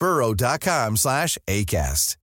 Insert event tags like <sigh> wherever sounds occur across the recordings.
burrow.com slash ACAST.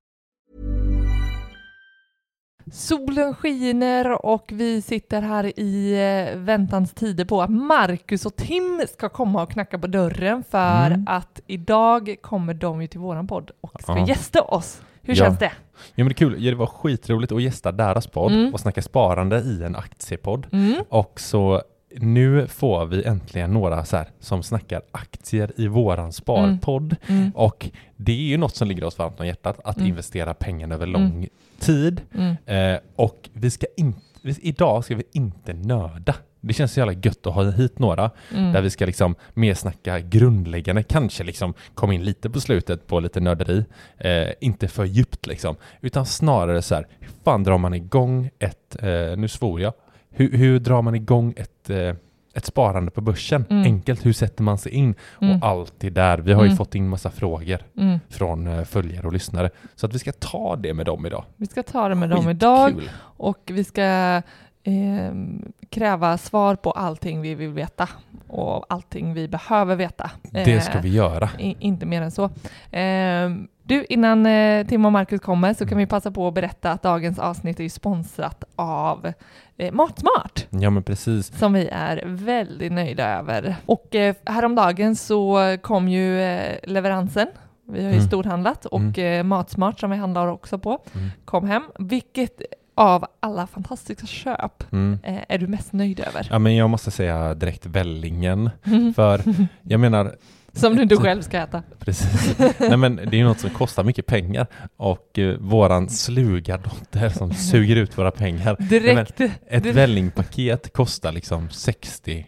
Solen skiner och vi sitter här i eh, väntans tider på att Marcus och Tim ska komma och knacka på dörren för Mm. att idag kommer de ju till våran podd och ska Ja. gästa oss. Hur Ja. känns det? Ja men det är kul, ja, det var skitroligt att gästa deras podd Mm. och snacka sparande i en aktiepodd. Mm. Och så nu får vi äntligen några så här som snackar aktier i våran sparpodd. Mm. Och det är ju något som ligger oss varmt om hjärtat, att Mm. investera pengarna över lång tid. Mm. Eh, och vi ska inte, idag ska vi inte nörda. Det känns så jävla gött att ha hit några Mm. där vi ska liksom mer snacka grundläggande, kanske liksom komma in lite på slutet på lite nörderi, eh, inte för djupt liksom, utan snarare så här, hur fan drar man igång ett, eh, nu svor jag, hur, hur drar man igång ett, eh, ett sparande på börsen? Mm. Enkelt, hur sätter man sig in? Mm. Och allt det där. Vi har ju Mm. fått in massa frågor Mm. från eh, följare och lyssnare, så att vi ska ta det med dem idag. Vi ska ta det med dem idag Skitkul. och vi ska ehm, kräva svar på allting vi vill veta och allting vi behöver veta. Det ska Eh, vi göra. I, inte mer än så. Ehm, du, innan eh, Tim och Marcus kommer så Mm. kan vi passa på att berätta att dagens avsnitt är ju sponsrat av eh, Matsmart Ja men precis. som vi är väldigt nöjda över. Och eh, häromdagen så kom ju eh, leveransen. Vi har ju Mm. storhandlat och eh, Matsmart som vi handlar också på Mm. kom hem. Vilket av alla fantastiska köp Mm. eh, är du mest nöjd över? Ja men jag måste säga direkt Vällingen, <laughs> för jag menar Som du inte själv ska äta. Precis. Nej men det är något som kostar mycket pengar och eh, våran sluga dotter som suger ut våra pengar. Direkt. Nej, ett direkt. vällingpaket kostar liksom 60-70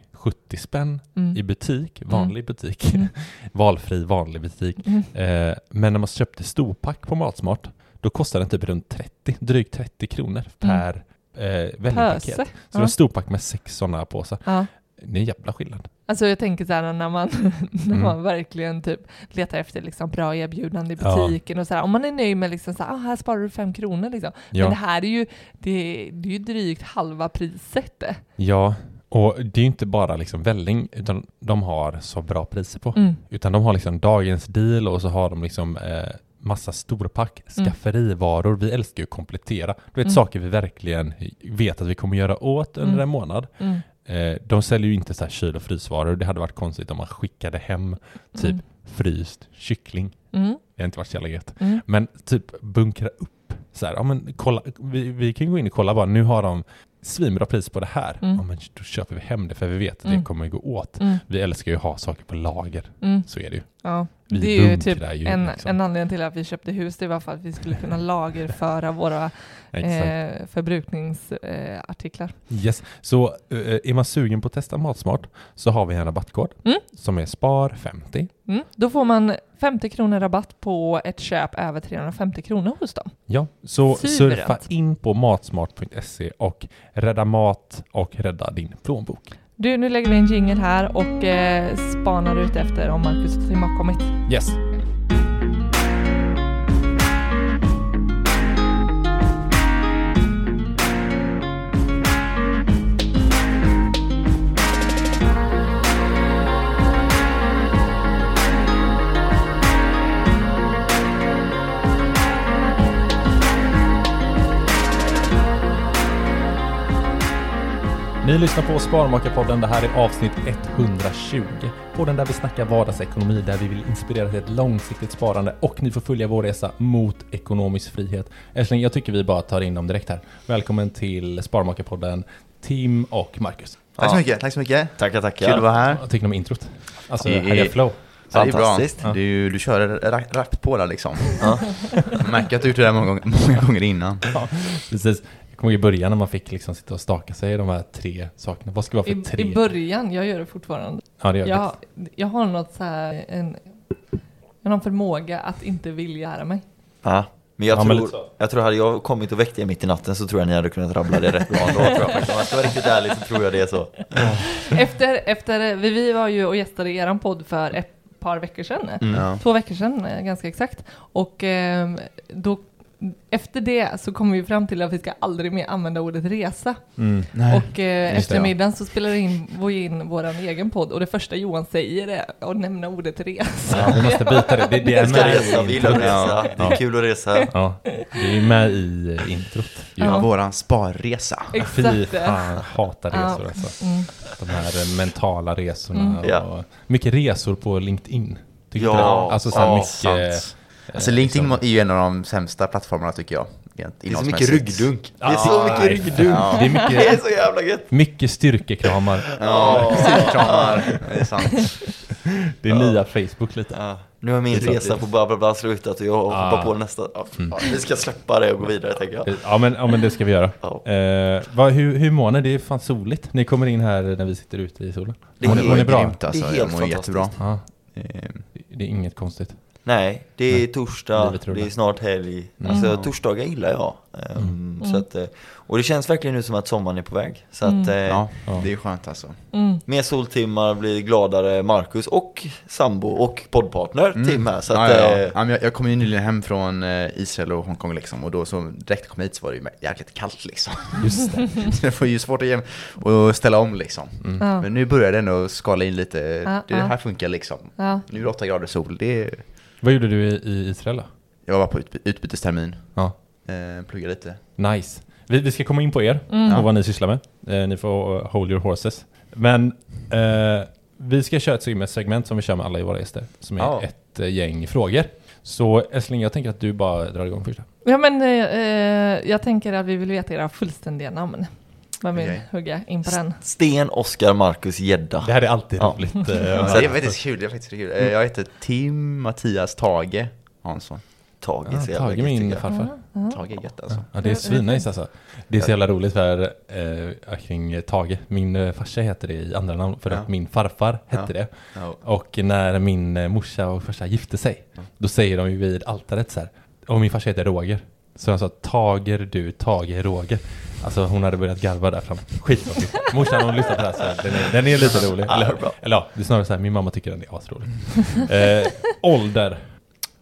spänn Mm. i butik, vanlig butik, Mm. <laughs> valfri vanlig butik. Mm. Eh, men när man köpte storpack på Matsmart, då kostar den typ runt 30, drygt 30 kronor per eh, vällingpaket. Så det var en storpack med sex sådana påsar. Ja. Det är en jävla skillnad. Alltså jag tänker så här när man, <laughs> när Mm. man verkligen typ letar efter liksom bra erbjudande i Ja. butiken och så här, om man är nöjd med liksom så här, ah, här sparar du fem kronor liksom. Men Ja. det här är ju, det, det är ju drygt halva priset. det. Ja, och det är ju inte bara liksom välling, utan de har så bra priser på. Mm. Utan de har liksom dagens deal och så har de liksom eh, massa storpack, Mm. skafferivaror. Vi älskar ju att komplettera. Du vet Mm. saker vi verkligen vet att vi kommer göra åt under Mm. en månad. Mm. Eh, de säljer ju inte så här kyl och frysvaror. Det hade varit konstigt om man skickade hem typ Mm. fryst kyckling. Mm. Det har inte varit så jävla gött. Mm. Men typ bunkra upp. Så här, ja, men kolla, vi, vi kan gå in och kolla bara, nu har de svinbra pris på det här. Mm. Ja, men då köper vi hem det för vi vet att Mm. det kommer gå åt. Mm. Vi älskar ju att ha saker på lager. Mm. Så är det ju. Ja, Vi det är ju typ ju en, liksom. en anledning till att vi köpte hus, det var för att vi skulle kunna <laughs> lagerföra våra eh, förbrukningsartiklar. Eh. Yes. Så eh, är man sugen på att testa Matsmart så har vi en rabattkod Mm. som är SPAR50. mm. Då får man 50 kronor rabatt på ett köp över 350 kronor hos dem. Ja, så Suveränt. surfa in på matsmart.se och rädda mat och rädda din plånbok. Du, nu lägger vi en jingle här och eh, spanar ut efter om Marcus och Tim har kommit. Yes. Ni lyssnar på Sparmakarpodden. Det här är avsnitt 120. Podden där vi snackar vardagsekonomi, där vi vill inspirera till ett långsiktigt sparande och ni får följa vår resa mot ekonomisk frihet. Älskling, jag tycker vi bara tar in dem direkt här. Välkommen till Sparmakarpodden, Tim och Marcus. Tack så mycket, tack så mycket. Tackar, tackar. Kul att vara här. Vad tycker ni om introt? Alltså, Det här är flow. Ja, det är bra. Fantastiskt. Du, du kör ra- rappt på där liksom. Ja. Märker att du gjort det där många, gånger- många gånger innan. Precis. Jag kommer ihåg i början när man fick liksom sitta och staka sig i de här tre sakerna. Vad ska vara för I, tre? I början, jag gör det fortfarande. ja, det gör Jag, jag. jag har något så här, en, jag har någon förmåga att inte vilja lära mig. Ja. Men jag, Ja, men tror, så. jag tror hade jag kommit och väckt er mitt i natten så tror jag ni hade kunnat rabbla det rätt bra ändå. tror jag faktiskt. Om jag ska vara riktigt ärlig så tror jag det är så. Efter, efter, vi, vi var ju och gästade eran podd för ett par veckor sedan. Ja. Två veckor sedan, eh, ganska exakt. Och ehm, då, efter det så kom vi fram till att vi ska aldrig mer använda ordet resa. Mm. Nej. Och eh, Just efter ja. middagen så spelar vi in, vi in vår egen podd och det första Johan säger är att nämna ordet resa. Ja, vi måste byta det. Det, det är med resa, i vi gillar att introt. resa. Det är kul att resa. Ja, det är med i introt. ju. Ja. Våran sparresa. Fy Exakt. fan, hatar Ja. resor alltså. Mm. De här eh, mentala resorna Mm. och Ja. mycket resor på LinkedIn. Tycker Ja, det? Alltså så här ja, mycket... Sant. Alltså LinkedIn är ju en av de sämsta plattformarna tycker jag. Det är så mycket ryggdunk. Det är Ja, så mycket nej, ryggdunk. Ja. Det är Det är mycket, så jävla gött. mycket styrkekramar. Ja, styrkramar. Det är sant. Det är nya Facebook lite. Ja. Nu har min resa på bla bla bla slutat och jag Ah. hoppar på nästa. Ja, ja, vi ska släppa det och gå vidare tänker jag. Ja men, ja men det ska vi göra. Ja. Eh, vad, hur, hur mår ni? Det är fan soligt. Ni kommer in här när vi sitter ute i solen. Det Mår är ni- mår ni bra? Grymt alltså. Det är Jag helt mår fantastiskt. jättebra. Ja, Eh, det är inget konstigt. Nej, det är Nej. torsdag, rullar. det är snart helg. Mm. Alltså Mm. torsdagar gillar jag. Ehm, Mm. Så att, eh, och det känns verkligen nu som att sommaren är på väg. Så att eh, Ja, Ja. det är skönt alltså. Mm. mer soltimmar, blir gladare Marcus och sambo och poddpartner Mm. Tim här. Så ja, att, ja, ja. eh, Ja, jag, jag kom ju nyligen hem från Israel och Hongkong liksom och då så direkt kom hit så var det ju jäkligt kallt liksom. Just det. Så <laughs> det var ju svårt att, ställa om liksom. Mm. Ja. Men nu börjar det ändå skala in lite, Ja, det ja. här funkar liksom. Ja. Nu är det 8 grader sol, det är, Vad gjorde du i, i Israel då? jag var på utby- utbytestermin, Ja. eh, plugga lite. Nice. Vi, vi ska komma in på er Mm. och vad ni sysslar med. Eh, ni får uh, hold your horses. Men eh, vi ska köra ett segment- segment som vi kör med alla i våra gäster. Som är Ja. ett eh, gäng frågor. Så Älskling, jag tänker att du bara drar igång först. Ja men eh, eh, jag tänker att vi vill veta era fullständiga namn. Vem vill Okej. hugga in på den? Sten, Oskar, Marcus, Gädda. Det här är alltid Ja. roligt. eh, <laughs> det är faktiskt kul, det är faktiskt kul. Eh, Jag heter Tim Mattias Tage Hansson. Tage, Ja, Tage gött, min farfar. Tage är gött alltså. Ja, det är svinnice alltså. Det är så jävla roligt för eh, kring Tage. Min eh, farsa heter det i andra namn för Ja. att min farfar hette Ja. det. Ja. Och när min morsa och farsa gifte sig, då säger de ju vid altaret så här. Och min farsa heter Roger. Så de sa Tager du, Tage Roger. Alltså hon hade börjat garva där fram. Skitroligt. Morsan hon lyssnar på det här så här, den är, den är lite rolig. Ja, Eller, bra. eller ja, det är snarare så här, min mamma tycker den är asrolig. Eh, ålder.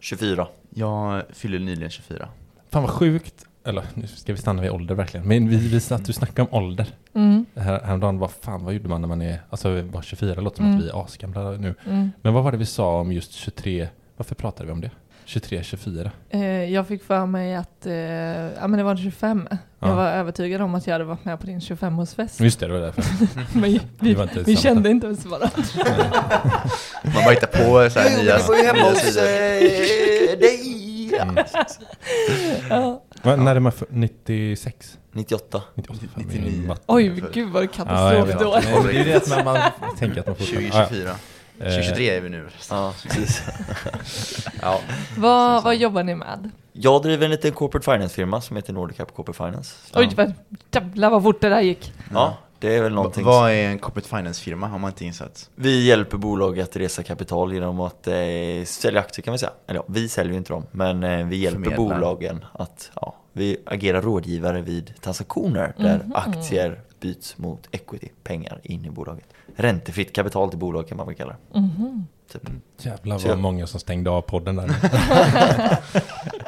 24. Jag fyller nyligen 24. Fan vad sjukt. Eller nu ska vi stanna vid ålder verkligen. Men vi, vi satt och snackade om ålder. Mm. Här, häromdagen, vad fan, vad gjorde man när man är, alltså var 24, låter som Mm. att vi är asgamla nu. Mm. Men vad var det vi sa om just 23, varför pratade vi om det? 23, 24? Eh, jag fick för mig att, eh, ja men det var 25. Ja. Jag var övertygad om att jag hade varit med på din 25-årsfest. Just det, det var därför. <laughs> Men vi, Det var inte vi kände inte ens varandra. <laughs> Man bara hittar på så här nya... Vi var ju hemma hos sidor. eh, dig. <laughs> Mm. Ja. Men när är man för, 96? 98. 98? fan, 99. min matte- Oj, gud vad Ja, katastrof vet. då. Det är det att man, man tänker att man får 2024. Eh, 2023 är vi nu. Ja, precis. <laughs> Ja. Vad, vad jobbar ni med? Jag driver en liten corporate finance-firma som heter Nordicap Corporate Finance. Oj, vad, jävlar vad fort det där gick. Ja, det är väl någonting. Vad är en corporate finance-firma? Har man inte insatt? Vi hjälper bolag att resa kapital genom att eh, sälja aktier kan vi säga. Eller ja, vi säljer ju inte dem, men eh, vi hjälper Förmedlar. bolagen att, ja, vi agerar rådgivare vid transaktioner där Mhm. aktier byts mot equity, pengar in i bolaget. Räntefritt kapital till bolag kan man väl kalla det. Mhm. Typ. Jävlar Så vad jag- många som stängde av podden där. <laughs>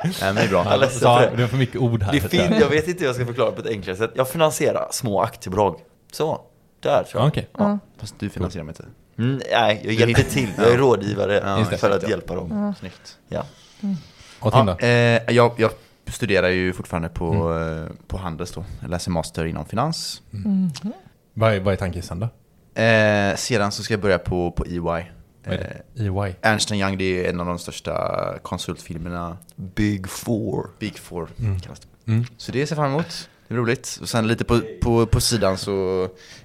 Nej men det är bra. Alla- Så, det var för mycket ord här. Det jag. fin- jag vet inte hur jag ska förklara på ett enklare sätt. Jag finansierar små aktiebolag. Så, där tror Ja, jag. Okej. Ja. Fast du finansierar mig inte. Mm, nej, jag hjälper till. Jag är rådgivare Ja, för att hjälpa dem. Ja. Snyggt. Ja. Och Tim då? Ja, eh, jag, jag studerar ju fortfarande på, Mm. eh, på Handels då. Jag läser master inom finans. Mhm. Vad är, vad är tanken sen då? Eh, sedan så ska jag börja på, på EY. Vad är Eh? EY? Ernst Young, det är en av de största konsultfilmerna. Big Four. Big Four Mm. kallas det. Mm. Så det ser jag fram emot. Det är roligt. Och sen lite på, på, på sidan så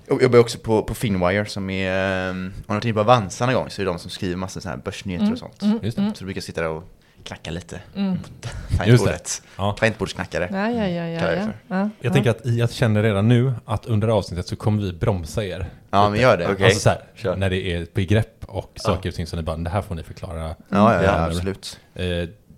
jag jobbar jag också på, på Finwire som är, eh, om du har inne på Avanza någon gång så är det de som skriver massa så här börsnyheter och sånt. Just det. Så du brukar sitta där och knacka lite. Mm. <laughs> Tangentbordet. Ja. Tangentbordsknackare. Ja, ja, ja, ja. Jag ja. Jag ja. tänker att jag känner redan nu att under avsnittet så kommer vi bromsa er. Ja, men gör det. Okej. Alltså så här, när det är begrepp och saker och ting som ni bara, det här får ni förklara. Ja, ja, ja, Ja. absolut. Eh,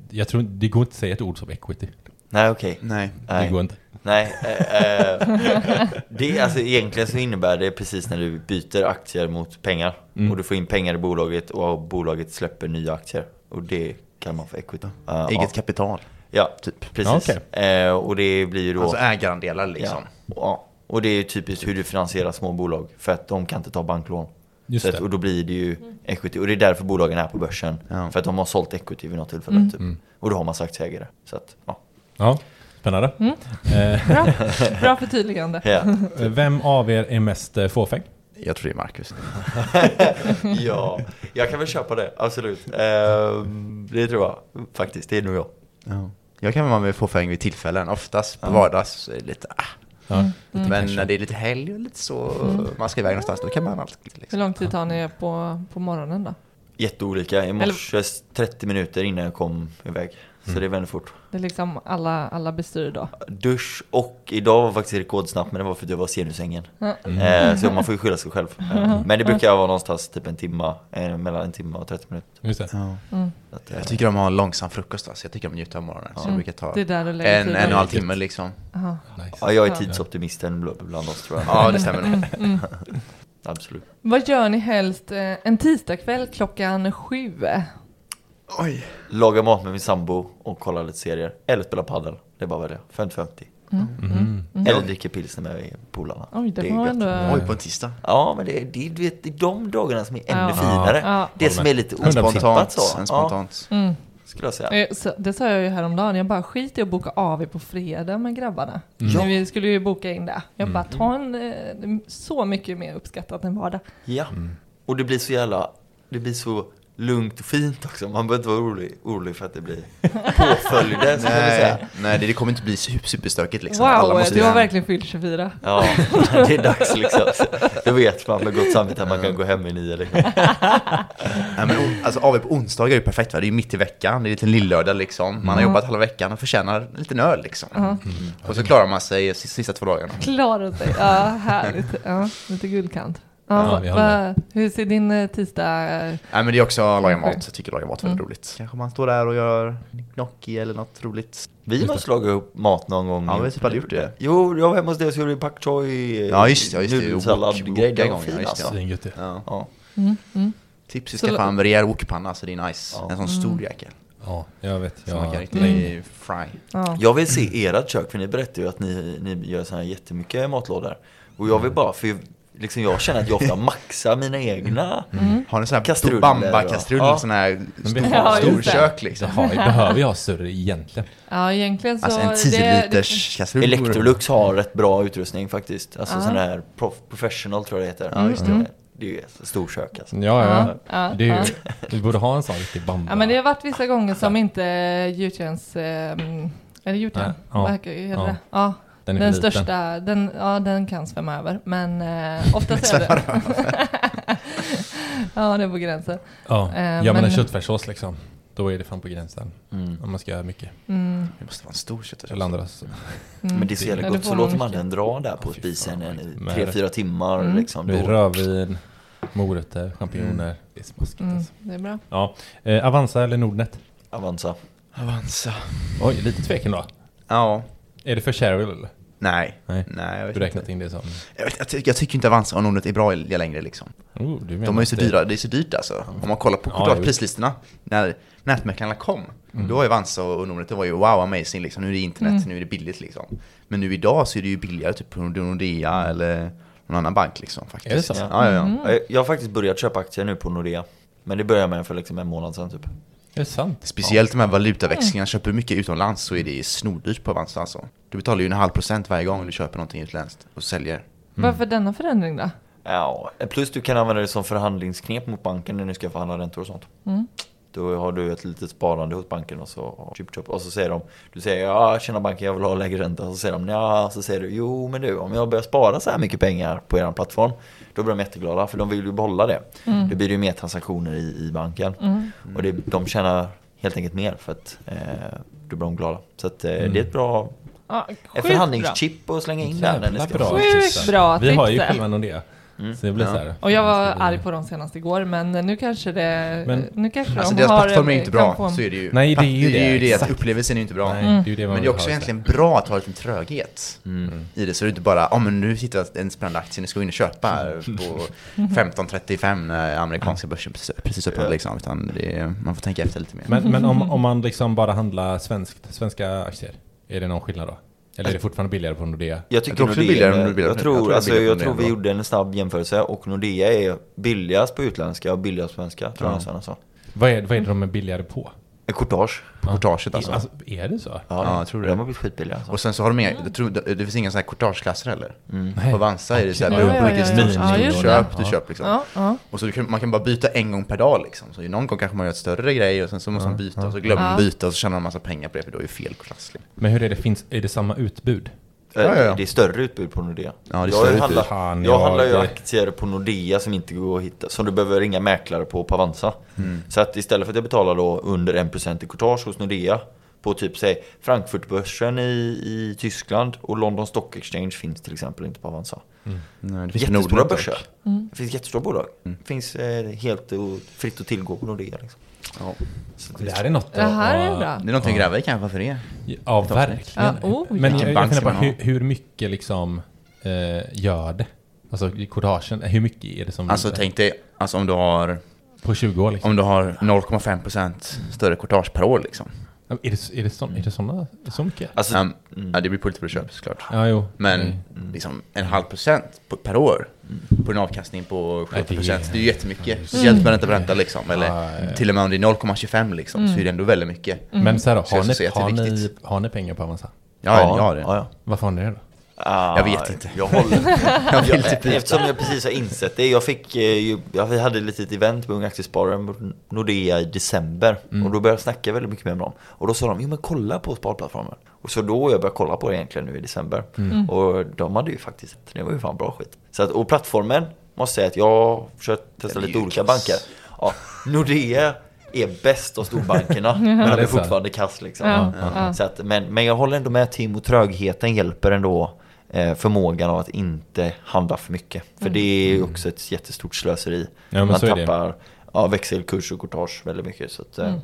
jag tror det går inte att säga ett ord som equity. Nej, okej. Nej. Det går inte. Nej, eh, eh, det, alltså, egentligen så innebär det precis när du byter aktier mot pengar. Mm. Och du får in pengar i bolaget och bolaget släpper nya aktier. Och det kallar man för equity. Uh, Eget ja. kapital. Ja, typ. precis. Ja, Eh, och det blir ju då... Alltså ägarandelar liksom. ja. Och det är ju typiskt hur du finansierar små bolag. För att de kan inte ta banklån. Just att, det. och då blir det ju equity. Och det är därför bolagen är på börsen. Ja. För att de har sålt equity vid något tillfälle. Mm. Typ. Mm. Och då har man aktieägare. Så att, ja. Ja, spännande. Mm. Eh, Bra. Bra förtydligande. Ja. <laughs> vem av er är mest eh, fåfäng? Jag tror det är Marcus. <laughs> ja, jag kan väl köpa det, absolut. Ehm, det tror jag faktiskt, det är nog jag. Ja. Jag kan vara med fåfäng vid tillfällen. Oftast på Ja. vardags så är det lite ah. Ja, Mm. Men kanske. när det är lite helg och lite så, Mm. man ska iväg någonstans, då kan man alltid Hur liksom. lång tid tar ni på, på morgonen då? Jätteolika, i morse 30 minuter innan jag kom iväg. Så Mm. det är väldigt fort. Det är liksom alla, alla bestyr då? Dusch och idag var faktiskt rekordsnabbt men det var för att jag var sen ur sängen. Mm. Eh, så man får ju skylla sig själv. <laughs> Men det brukar vara någonstans typ en timma, eh, mellan en timme och 30 minuter. Just det. Ja. Mm. Att, eh, Jag tycker de har en långsam frukost alltså. Jag tycker de njuter av morgonen. Så Ja. jag brukar ta en, tiden? en och en halv timme liksom. Aha. Nice. ja, jag är tidsoptimisten bl- bland oss tror jag. Ja, det stämmer nog. Mm, mm. <laughs> Absolut. Vad gör ni helst eh, en tisdagkväll klockan sju? Oj. Laga mat med min sambo och kolla lite serier. Eller spela padel. Det är bara att välja. 50-50. Mm. Mm. Mm. Eller dricka pilsner med polarna. Oj, det är var ändå... Oj, på en tisdag. Ja, men det är, det, du vet, det är de dagarna som är ännu Ja. finare. Ja. Det som är lite 100%. ospontant Spontant. så. En spontant. Mm. Ja, skulle jag säga. Eh, så- Det sa jag ju häromdagen, jag bara skit i att boka AV på fredag med grabbarna. Mm. Men vi skulle ju boka in det. Jag bara, Mm. ta en eh, så mycket mer uppskattat än vardag. Ja. Mm. Och det blir så jävla, det blir så lugnt och fint också. Man behöver inte vara orolig, orolig för att det blir påföljder. Nej, nej, det kommer inte bli super, superstökigt liksom. Wow, måste du har hem. verkligen fyllt 24. Ja, <laughs> det är dags liksom. Då vet man med gott samvete att man kan gå hem i nio liksom. <laughs> Nej, men, alltså, AW på onsdagar är ju perfekt va? Det är ju mitt i veckan, det är lite lillördag liksom. Man har Mm. jobbat halva veckan och förtjänar en liten öl liksom. Ja. Och så klarar man sig sista två dagarna. Klarar sig. Ja, härligt. Ja, lite guldkant. Ja, Ja, vi va, hur ser din eh, tisdag... eh, Nej men det är också att laga mat, jag tycker laga mat är väldigt Mm. roligt. Kanske man står där och gör gnocchi eller något roligt. Vi Just måste laga upp mat någon gång. Ja, vi har typ aldrig gjort det. Jo, jag var hemma hos dig och så gjorde vi pak choi, Ja just det, ja, just det. nudelsallad, Wok- grej. woka Den fin ja, just det. alltså. Det. Ja. Ja. Mm, mm. Tips, skaffa en rejäl wokpanna så det är nice. Ja. En sån stor jäkel. Ja, jag vet. Så man kan Jag, riktigt Mm. fry. Ja. Jag vill se ert kök, för ni berättar ju att ni, ni gör så här jättemycket matlådor. Och jag vill bara, för liksom jag känner att jag ofta <laughs> maxar mina egna. Mm. Har ni sån här bamba-kastrull, ja. sån här stor, Ja, storkök så liksom? har, behöver jag större egentligen. ja, egentligen så... Alltså en det- 10 liters kastrull. Electrolux har rätt bra utrustning faktiskt. Alltså Ja. sån här prof, professional tror jag det heter. Ja, just det. Mm. Det är ju ett storkök alltså. Ja, ja. Ja, Det är ja. ju, vi borde ha en sån riktig bamba. Ja men det har varit vissa gånger som inte gjutjärns... Eh, är det gjutjärn? Ja. Vad heter Ja. Den är Den liten. största, den, ja den kan svämma över. Men eh, <laughs> oftast är det... <laughs> ja det är på gränsen. Ja, Eh, gör man men- en köttfärssås liksom, då är det fan på gränsen. Mm. Om man ska göra mycket. Mm, Det måste vara en stor köttfärs. Eller andra. så- mm. Men det är så jävla gott, så låter man mycket. den dra där på spisen i tre, fyra timmar Mm. liksom. Det är Då, rödvin, morötter, champinjoner. Det är smaskigt Mm, alltså. det är bra. Ja. Eh, Avanza eller Nordnet? Avanza. Avanza. Oj, lite tvekan då. Ja. Är det för Cheryl eller? Nej. Nej. Nej, jag vet Du räknat inte. in det som... Jag, vet, jag, ty- jag tycker inte Avanza och Nordnet är bra i- längre liksom. Oh, du menar De är ju så det- dyra, det är så dyrt alltså. Om man kollar på Ja, prislistorna, när nätmäklarna kom, Mm. då var ju Avanza och Nordnet, det var ju wow amazing liksom, nu är det internet, Mm. nu är det billigt liksom. Men nu idag så är det ju billigare typ på Nordea eller någon annan bank liksom faktiskt. Är det så? Ja, ja, ja. Mm. Jag- Jag har faktiskt börjat köpa aktier nu på Nordea. Men det började jag med för liksom en månad sedan typ. Är det sant? Speciellt de här valutaväxlingarna, köper du mycket utomlands så är det snordyrt på Avanza alltså. Du betalar ju en halv procent varje gång du köper någonting utländskt och säljer. Varför denna förändring då? Ja, plus du kan använda det som förhandlingsknep mot banken när ni ska förhandla räntor och sånt. Mm. Då har du ett litet sparande hos banken och så, chip, chip, och så säger de, du säger ja tjena banken jag vill ha lägre ränta. Och så säger de ja, så säger du jo men du om jag börjar spara så här mycket pengar på er plattform. Då blir de jätteglada för de vill ju behålla det. Mm. Då blir det ju mer transaktioner i, i banken. Mm. Och det, de tjänar helt enkelt mer för att eh, då blir de glada. Så att, eh, det är ett bra Ja, ett förhandlingschip att slänga in där när ni Jävla ska bra Sjukt tips. bra Vi har ju tips där. själva Nordea. Mm. Så det blir Ja. så här. Och jag var arg på dem senast igår, men nu kanske det... Men- nu kanske Alltså de deras har... plattform är ju inte bra, en- så är det ju. Nej, det är ju det. är ju det, det att upplevelsen är ju inte bra. Nej, Mm. det är ju det Men det är också egentligen bra att ha lite tröghet Mm. i det, så det är inte bara, ja men nu jag en spännande aktie, nu ska vi in och köpa här på 15.35 när amerikanska börsen precis- precis öppnade liksom, utan det är, man får tänka efter lite mer. Men, men om, om man liksom bara handlar svenskt, svenska aktier, är det någon skillnad då? Eller är det fortfarande billigare på Nordea? Jag tycker Jag tror Nordea, billigare än Nordea. jag Jag tror, tror det är alltså, jag tror vi gjorde en snabb jämförelse och Nordea är billigast på utländska och billigast på svenska, tror jag Ja. nästan alltså. Vad är, vad är det de är billigare på? Courtage. På courtaget alltså. Alltså, är det så? Ja, Ja, jag tror det. De har blivit skitbilliga alltså. Och sen så har de med, jag tror, det, det finns inga sådana här courtageklasser heller. Nej. På Avanza är det såhär, Ja, beroende på ja, vilken ja, ja. Ja, köp, du köper liksom. Ja, ja. Och så du kan, man kan bara byta en gång per dag liksom. Så någon gång kanske man gör ett större grej och sen så måste man byta och så glömmer man Ja. byta och så tjänar man en massa pengar på det för då är det fel klass. Liksom. Men hur är det, finns, är det samma utbud? Eh, Ja, ja, ja. Det är större utbud på Nordea. Ja, det är jag handlar. Fan, jag jag- handlar ju aktier på Nordea som inte går att hitta. Som du behöver ringa mäklare på på Avanza. Mm. Så att istället för att jag betalar då under 1% i courtage hos Nordea på typ säg Frankfurtbörsen i, i Tyskland och London Stock Exchange finns till exempel inte på Avanza. Nej, det finns Jättestora börser. Mm. Det finns jättestora bolag. Mm. Det finns eh, helt och, fritt att tillgå på Nordea. Liksom. Ja. Det här är något Det här är att- bra. Det är någonting att gräva i kanske för er. Ja, verkligen. Ja, oh, Men ja. jag, jag funderar på hur, hur mycket liksom eh, gör det? Alltså courtagen, hur mycket är det som... Alltså tänk dig, alltså om du har, På 20 år liksom? om du har 0,5% större courtage per år liksom. Är det, är det, så, är det såna, så mycket? Alltså, Um, mm. Ja, det beror på lite på köp såklart. Ja, jo. Men Nej. liksom en halv procent per år på en avkastning på Nej, 70 det är- procent, det är ju jättemycket. Speciellt med ränta på ränta liksom. Eller ja. till och med om det är 0,25 liksom, så är det ändå väldigt mycket. Men så här då, har ni, har, ni, har ni pengar på Avanza? Ja, ja, ja, det. ja, ja. Varför har ni det då? Ah, Jag vet inte. Jag håller. <laughs> Jag vill jag, eftersom jag precis har insett det. Jag fick, eh, ju, jag vi hade ett litet event med Unga Aktiesparare Nordea i december. Mm. Och då började jag snacka väldigt mycket med dem. Och då sa de, jo men kolla på sparplattformen. Och så då jag började kolla på det egentligen nu i december. Mm. Och de hade ju faktiskt, det var ju fan bra skit. Så att, och plattformen måste säga att jag har försökt testa Den lite olika kass. banker. Ja, Nordea är bäst av storbankerna. <laughs> men det de är fortfarande kass liksom. Ja, ja. Så att, men, men jag håller ändå med Tim och trögheten hjälper ändå förmågan av att inte handla för mycket. För det är ju också ett jättestort slöseri. men Man tappar ja, växelkurs och courtage väldigt mycket. Så att, eh, Mm.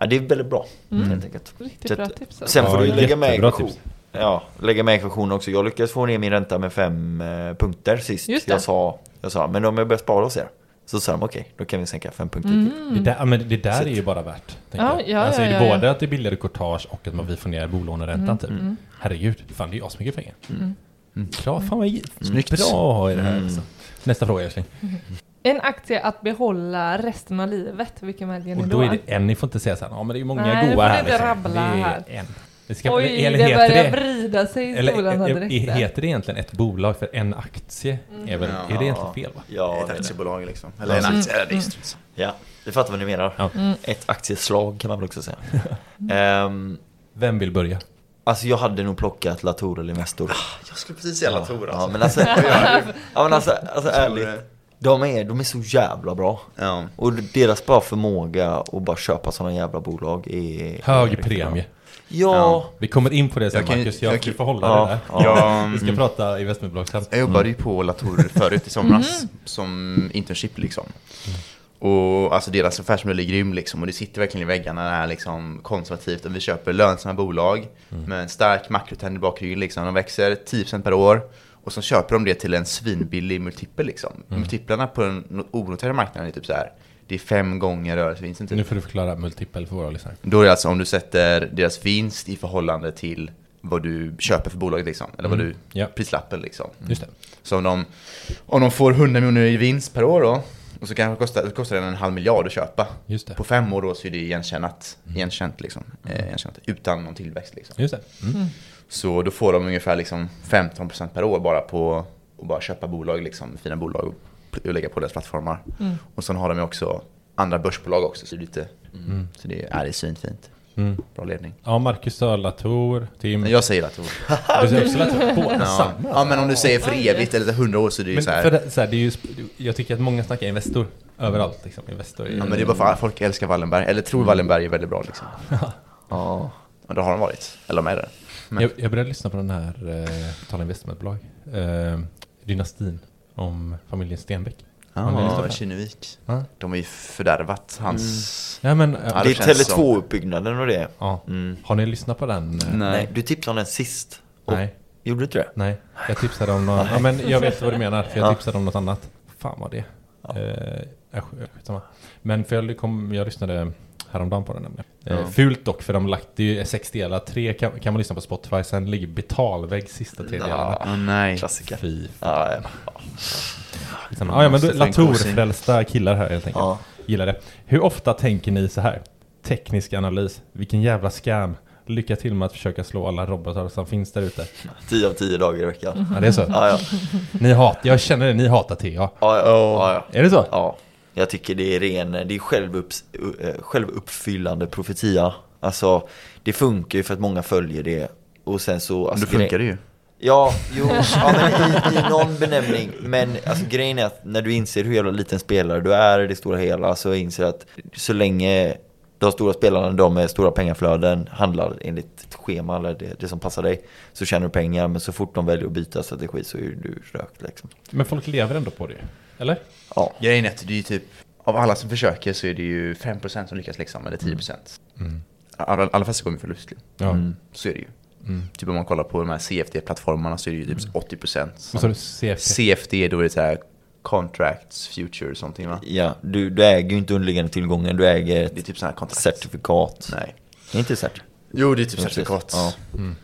ja, det är väldigt bra helt enkelt. Riktigt Så bra att- tips. alltså. Sen får Ja, du lägga med ekvation. Ja, lägga med ekvationen också. Jag lyckades få ner min ränta med fem eh, punkter sist. Jag sa, jag sa, men om jag börjar spara hos er. Så sa de okej, då kan vi sänka fem punkter Mm. till. Det där, men det där Så är ju att- bara värt. Ja, jag. ja, alltså ja, är det ja, både ja. att det är billigare courtage och att man vi får ner bolåneräntan typ. Mm. Herregud, fan det är ju asmycket pengar. Mm. Bra, fan vad Snyggt. bra att ha i det här. Mm. Alltså. Nästa fråga Älskling. <laughs> En aktie att behålla resten av livet, vilken väljer ni Och då? då är det en, ni får inte säga så här, ja men det är ju många Nej, det goa får här. inte liksom. rabbla det är här. en. Det ska, Oj, eller det heter börjar det, vrida sig i eller, stolarna direkt. heter det egentligen ett bolag för en aktie? Är, väl, Ja. är det egentligen fel va? Ja, Ett det det. aktiebolag liksom. Eller en Mm. aktie, det strunt. ja, det fattar vad ni menar. Ja. Ett aktieslag kan man väl också säga. <laughs> Ehm, Vem vill börja? Alltså jag hade nog plockat Latour eller Investor. Jag skulle precis säga Latour Ja alltså. men alltså, <laughs> ja, men alltså, alltså ärligt. De är, de är så jävla bra. Ja. Och deras bara förmåga att bara köpa sådana jävla bolag är... Hög premie. Ja. Ja. Vi kommer in på det sen Jag kan Marcus, jag, jag får hålla Ja, det där. ja. Ja, <laughs> Vi ska mm. prata investmentbolag sen. Jag jobbade ju på Latour förut i somras som internship liksom. Och alltså deras affärsmodell är grym liksom och det sitter verkligen i väggarna det här liksom konservativt och vi köper lönsamma bolag med en stark makrotrend i bakgrunden liksom. De växer 10% per år och så köper de det till en svinbillig multipel liksom. Multiplarna på den onoterade marknaden är typ så här. Det är fem gånger rörelsevinsten typ. Nu får du förklara multipel för våra lyssnare. Då är det alltså om du sätter deras vinst i förhållande till vad du köper för bolaget liksom. Eller vad Mm. du, Ja. prislappen liksom. Just det. Så om de, om de får 100 miljoner i vinst per år då, och så kanske det kostar, det kostar den en halv miljard att köpa. Just det. På fem år då så är det igenkännat, igenkänt liksom. Eh, igenkänt, utan någon tillväxt liksom. Just det. Mm. Så då får de ungefär liksom 15% per år bara på och bara köpa bolag, liksom, fina bolag och, lägga på deras plattformar. Och sen har de ju också andra börsbolag också, så det är lite, så det är, är det svinfint. Mm. Bra ledning. Ja, Marcus sa Latour, Tim. Jag säger Latour. <laughs> Du säger Latour? Båda Ja. samma? ja, men om du säger för evigt eller hundra år så är det ju Men så här. för det, så här, det är ju, jag tycker att många snackar Investor överallt. Liksom. Investor Ja, men det är bara för att folk älskar Wallenberg, eller tror Wallenberg är väldigt bra liksom. <laughs> Ja. Och då har de varit, eller de är det. Men- jag, jag började lyssna på den här, eh, tala investmentbolag, eh, Dynastin, om familjen Stenbeck. Ja? Kinnevik. Ja. De har ju fördärvat hans... Ja, men, Ja, Det är känns som- Tele2-uppbyggnaden och det. ja. Mm. Har ni lyssnat på den? eh? Nej. du tipsade om den sist. Och, Nej. Gjorde du inte det? Nej, jag tipsade om något, ja men jag vet vad du menar, för jag Ja. tipsade om något annat. Fan vad det eh, är. sk- skitsamma. Men för jag, kom, jag lyssnade häromdagen på den nämligen. Eh, Ja. Fult dock, för de lagt, det är sex delar, tre kan, kan man lyssna på Spotify, sen ligger betalvägg sista tre delarna. Åh nej. Klassiker. Fy Ja, ja. fan. Ja, ja men Latour-frälsta killar här helt enkelt. ja. Gillar det. Hur ofta tänker ni så här? Teknisk analys, vilken jävla scam. Lycka till med att försöka slå alla robotar som finns där ute. 10 av 10 dagar i veckan. Ja, det är så. Ja, ja. Ni hat, jag känner det, ni hatar TA. Ja, ja. ja, ja. Är det så? ja. Jag tycker det är ren, det är självupps, eh, självuppfyllande profetia. Alltså, det funkar ju för att många följer det. Och sen så... Alltså, Då funkar det ju. Ja, jo, ja, men i, i någon benämning. Men alltså, grejen är att när du inser hur jävla liten spelare du är i det stora hela så inser att så länge de stora spelarna, de med stora pengaflöden, handlar enligt ett schema eller det, det som passar dig så tjänar du pengar. Men så fort de väljer att byta strategi så är du rökt liksom. Men folk lever ändå på det Eller? Ja, Grejen är att det är typ, av alla som försöker så är det ju 5% som lyckas liksom, eller 10%. Mm. Alla, alla fester går med förlust. Ja. Mm. Så är det ju. Mm. Typ om man kollar på de här CFD-plattformarna så är det ju typ 80%. Vad sa du? CFT? CFD, då är det så här contracts, futures, something va? ja du, du äger ju inte underliggande tillgångar, du äger Det är ett typ sådana här kontrakt. certifikat. Nej. Inte cert. Jo, det är typ certifikat. Ja. Mm.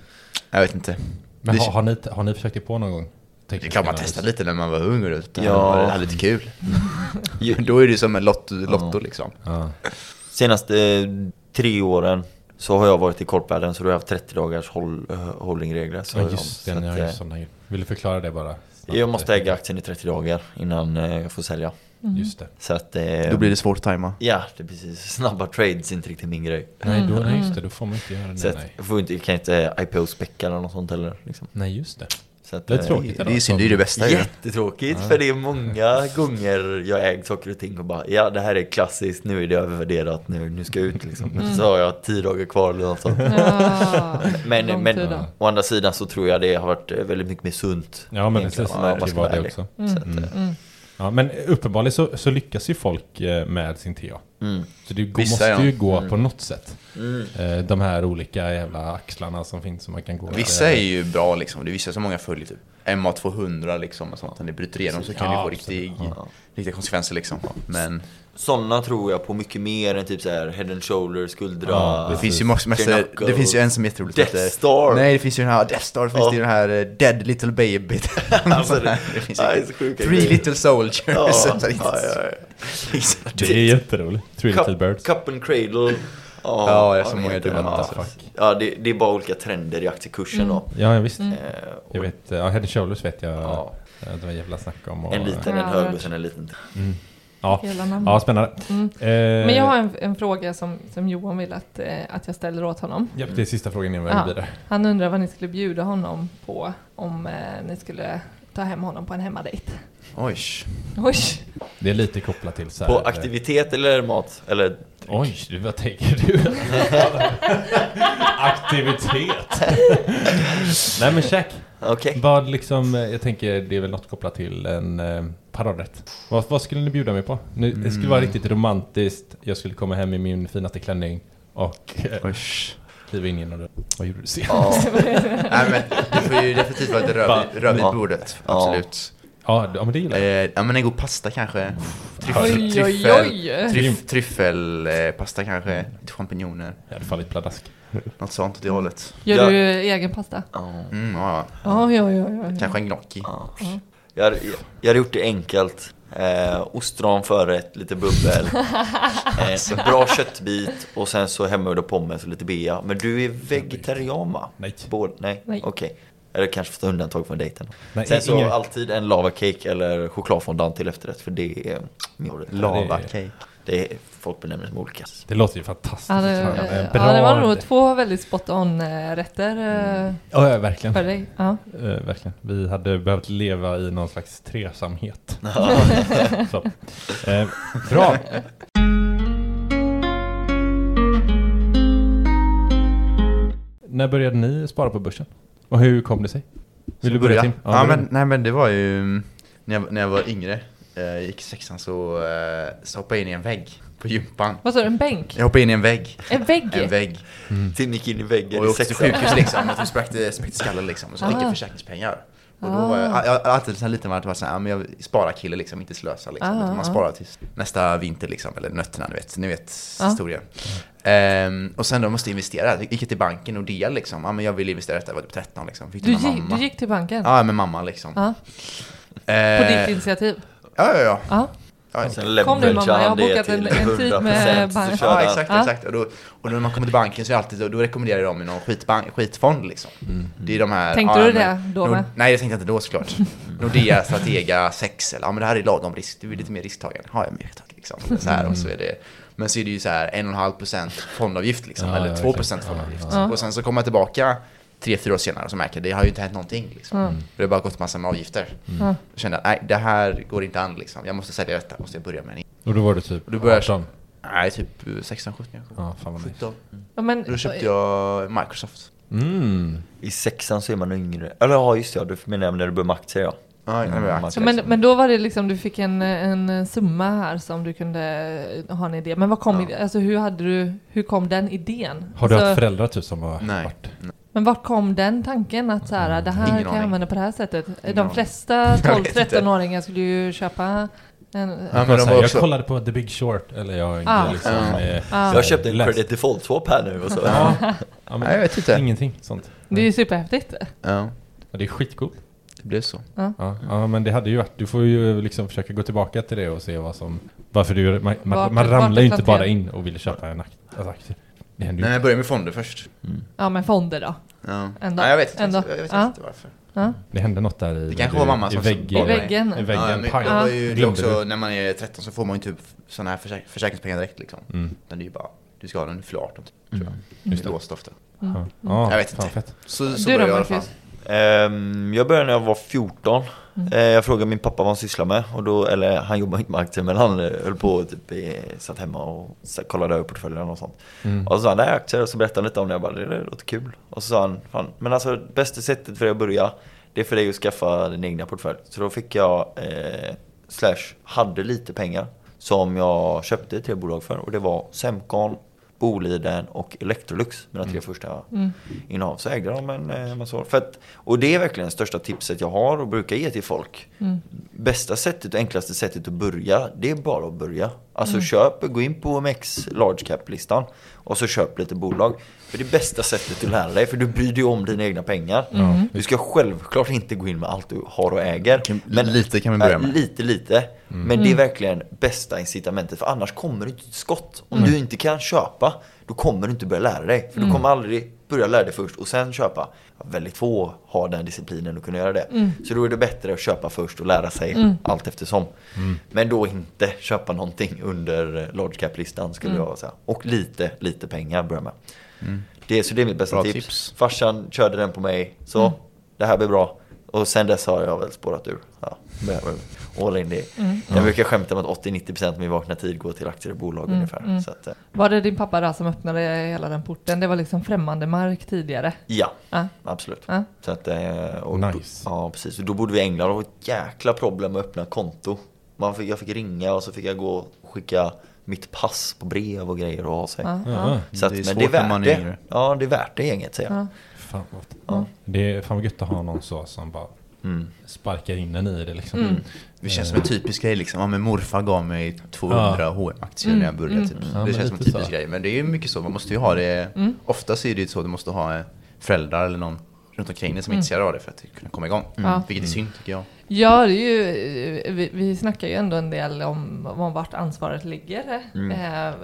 Jag vet inte. Men Det- har, har, ni, har ni försökt er på någon gång? Det klart man testar lite när man var ung och ute. Ja. Hade lite kul. <laughs> <laughs> Då är det som en lotto, lotto liksom. Ja. Senaste eh, tre åren så har jag varit i korpvärlden så då har jag haft 30 dagars håll, eh, holdingregler. Så Ja, just så det. Ni att, har ju sådana. Vill du förklara det bara? snabbt? Jag måste äga aktien i 30 dagar innan eh, jag får sälja. Just det. Så att... eh, Då blir det svårt att tajma. Ja, det är precis. Snabba trades är inte riktigt min grej. Nej, då, nej, just det. Då får man inte göra Så det. att Nej. jag, får inte, jag kan inte IPO-späcka eller något sånt heller. Liksom. nej, just det. Så att, Det är eh, tråkigt. Det är synd, det är det bästa. Jättetråkigt, för det är många gånger jag ägt saker och ting och bara Ja, det här är klassiskt, nu är det övervärderat, nu, nu ska jag ut liksom. Så har jag tio dagar kvar eller något sånt. Ja, Men, men å andra sidan så tror jag det har varit väldigt mycket mer sunt. Ja, men precis. man Det var det också. Så att, eh, Mm. Ja, men uppenbarligen så, så lyckas ju folk eh, med sin TA. mm, Så det Vissa, måste ja. ju gå Mm. på något sätt. mm. Eh, de här olika jävla axlarna som finns som man kan gå Vissa är ju bra liksom, det är vissa som många följer typ MA200 liksom och sånt, när det bryter igenom så kan Ja, det få riktig, Ja. riktiga konsekvenser liksom. Men Sådana tror jag på mycket mer än typ så här head and shoulder, skuldra. Ja, det finns ju massor, massor, det finns ju en som är jätteroligt som Death heter- Star. Nej det finns ju den här, Death Star, det finns Ja. ju den här eh, Dead Little Baby <laughs> <laughs> Alltså, det- det finns Ja, det är ju så sjuka Three grejer. Little Soldiers Ja, <laughs> så ja, det är ja, inte- ja. Det är jätteroligt. Three Little Cup, Birds. cup and cradle. Ja, det är så jag många vet dumma Ja, alltså. Ja, det, det är bara olika trender i aktiekursen då. Ja, ja, visst. Och Jag vet, ja, Head and Shoulders vet jag. Ja. Ja. Det var jävla snack om. Och, En liten, en Ja, hög jag och sen en liten. Mm. Ja. Ja, spännande. Mm. Eh, Men jag har en, en fråga som, som Johan vill att, eh, att jag ställer åt honom. Ja, det är sista frågan innan vi Ja. går vidare. Han undrar vad ni skulle bjuda honom på om eh, ni skulle ta hem honom på en hemmadejt. Oj. Oj! Det är lite kopplat till så här, På eh, aktivitet eller mat? Eller? Oj, du, vad tänker du? <laughs> Aktivitet. <laughs> Nej men check. Okej. Vad liksom, eh, jag tänker det är väl något kopplat till en eh, paradrätt. Vad, vad skulle ni bjuda mig på? Nu, Det skulle vara riktigt romantiskt. Jag skulle komma hem i min finaste klänning och eh, kliva in genom dörren. Vad gjorde du senast? Ja. <laughs> Nej men det får ju definitivt vara ett Ja. på bordet. Ja. Absolut. Ja, ja men det gillar jag. Eh, ja men en god pasta kanske. Tryffel, oj! tryff, tryffelpasta kanske. Lite champinjoner. Jag hade fallit pladask. Något sånt åt det hållet. Gör Ja. du egen pasta? Ja. Mm, ja. Oj, oj, oj, oj. Kanske en gnocchi. Ja. Ja. Jag, hade, jag hade gjort det enkelt. Eh, ostron förrätt, lite bubbel. <laughs> Eh, bra köttbit och sen så hemmagjorda pommes och lite bea. Men du är vegetarian va? Nej. Både, nej, Nej. okej. Eller kanske få ta undantag från dejten. Men Sen så inga- alltid en lava cake eller chokladfondant till efterrätt för det är min favorit. Det- är, folk benämner som olika. Det låter ju fantastiskt. Ja, det, ja, det var nog två väldigt spot on eh, rätter eh, Ja, ja, verkligen. för dig. Ja. Eh, verkligen. Vi hade behövt leva i någon slags tresamhet. <laughs> Så. Eh, bra. När började ni spara på börsen? Och hur kom det sig? Vill du börja Tim? Ja, börja. men, nej men det var ju när jag, när jag var yngre, jag gick i sexan så, eh, så hoppade jag in i en vägg på gympan. Vad sa du, en bänk? Jag hoppade in i en vägg. En vägg? En vägg. Tim gick in i väggen Och jag åkte till sexan. sjukhus liksom, och spräckte, spräckte skallen liksom. Och så fick jag Ah. försäkringspengar. Och då var jag, jag, jag har alltid sen liten varit såhär, men jag sparar kille liksom, inte slösa liksom. Ah, Utan man ah. sparar till nästa vinter liksom, eller nötterna ni vet, ni vet Ah. historien. Ehm, och sen då måste jag investera, jag gick jag till banken och det liksom, ja men jag vill investera detta, jag var typ 13 liksom. Fick Du, gick, mamma. du gick till banken? Ja, med mamma liksom. Ja. På Eh, ditt initiativ? Ja, ja, ja. Ja. Kom nu, mamma, jag har det bokat en- en tid 100% med så bank. körde Ja, exakt, Ja. exakt. Och, då, och när man kommer till banken så är det alltid, då rekommenderar de ju någon skitbank, skitfond liksom. Det är de här... Tänkte ja, du men- det då Nord- med? Nej, det tänkte jag inte då såklart. <laughs> Nordea, Stratega, Sex eller ja men det här är lagom risk, du är lite mer risktagande. Ja, jag mer risktagande liksom. Så här, och så är det, men så är det ju så här 1,5% fondavgift liksom, Ja, eller ja, 2% verkligen. fondavgift. Ja. Och sen så kommer jag tillbaka tre, fyra år senare och så märker jag det har ju inte hänt någonting liksom. Mm. Det har bara gått massa med avgifter. Ja. Jag kände att nej, det här går inte an liksom. Jag måste sälja detta, måste jag börja med en Och då var det typ du börjar- 18? Nej, typ 16, 17 kanske. Ja, fan vad nice. 17. Ja, men, Då köpte jag Microsoft. Mm. I sexan så är man yngre. Eller ja, just det, ja, du menar jag när du börjar med aktier ja. Mm, aktier. Ja, men, men då var det liksom, du fick en, en summa här som du kunde ha en idé. Men vad kom, Ja. alltså hur hade du, hur kom den idén? Har du alltså, haft föräldrar typ som har Nej. varit? Men vart kom den tanken att så här, det här Ingen kan jag använda på det här sättet? Ingen De aning. flesta <laughs> Jag vet inte. 12-13-åringar skulle ju köpa en... Ja, Men de så här, var jag också... kollade på The Big Short, eller jag Ah. liksom... Ja. eh, Ah. Jag köpte en läst- credit default swap här nu och så. <laughs> Ja, ja men Nej, jag vet inte. ingenting sånt. Det är ju superhäftigt. Ja, Ja, det är skitcoolt. det blev så. Ja, ja, men det hade ju varit, du får ju liksom försöka gå tillbaka till det och se vad som, varför du, man, man, Vart- man vart ramlar det ju inte bara in och vill köpa en akt, alltså aktie. Det händer Nej, jag började med fonder först. Ja, men fonder då. Ja. Ändå. Nej, jag vet inte, Ändå. jag vet Ja. inte varför. Ja. Det hände något där i... Det kanske var mamma i, som- vägg, I väggen. I väggen, Ja, men det var ju det är också, du? när man är 13 så får man ju typ sådana här försäk försäkringspengar direkt liksom. Mm, Utan det är ju bara, du ska ha den för 18 typ, tror jag. just Det är det. låst ofta. Ja, ja, Jag vet fan inte. fett. Så, så Du då började jag i alla fall. Marcus? Ehm, jag började när jag var 14. Eh, jag frågade min pappa vad han sysslar med. Och då, eller han jobbar inte med aktier men han eh, höll på typ, eh, satt hemma och kollade över portföljen och sånt. Mm. Och så sa han, det här är aktier och så berättade han lite om det. Jag bara, det låter kul. Och så sa han, fan, men alltså bästa sättet för dig att börja det är för dig att skaffa din egna portfölj. Så då fick jag, eh, slash, hade lite pengar som jag köpte tre bolag för. Och det var Semcon, Boliden och Electrolux, mina tre första Mm. innehav. Så ägde de en eh, massa år. För att, och det är verkligen det största tipset jag har och brukar ge till folk. Mm. Bästa sättet och enklaste sättet att börja, det är bara att börja. Alltså Mm. köp, gå in på OMX large cap-listan och så köp lite bolag. För det är bästa sättet att lära dig, för du bryr dig om dina egna pengar. Mm. Du ska självklart inte gå in med allt du har och äger. Kan- lite kan vi börja Ja, med. Lite, lite. Men det är verkligen bästa incitamentet. För annars kommer du inte till skott. Om du inte kan köpa, då kommer du inte börja lära dig. För du kommer aldrig börja lära dig först och sen köpa. Väldigt få har den disciplinen att kunna göra det. Så då är det bättre att köpa först och lära sig allt eftersom. Men då inte köpa någonting under large cap-listan skulle jag säga. Och lite, lite pengar börja med. Det, så det är mitt bästa tips. tips. Farsan körde den på mig. Så, det här blir bra. Och sen dess har jag väl spårat ur. Ja, all in det. Jag brukar skämta om att 80-90% av min vakna tid går till aktier och bolag ungefär. Så att, eh, Var det din pappa där som öppnade hela den porten? Det var liksom främmande mark tidigare? ja, Ja. absolut. Ja. Så att, eh, och Nice. Då, ja, precis. Då bodde vi i England och det var ett jäkla problem att öppna konto. Man fick, jag fick ringa och så fick jag gå och skicka mitt pass på brev och grejer och ha sig. Ja. Ja, Så att, Det är men det är svårt värt är det. Ja, det är värt det gänget säger jag. Ja. fan vad Ja. Det är fan vad gött att ha någon så som bara Mm. sparkar in en i det liksom. Mm. Det känns som en typisk grej liksom. Ja, men morfar gav mig 200 H&M-aktier när jag började typ. Ja, det känns som en typisk så. grej. Men det är ju mycket så, man måste ju ha det. Mm. Oftast är det ju så, du måste ha eh, föräldrar eller någon runt omkring dig som är intresserad av det för att kunna komma igång. Ja. Vilket är synd tycker jag. Ja, det är ju, vi, vi snackar ju ändå en del om, om vart ansvaret ligger. Mm. Eh,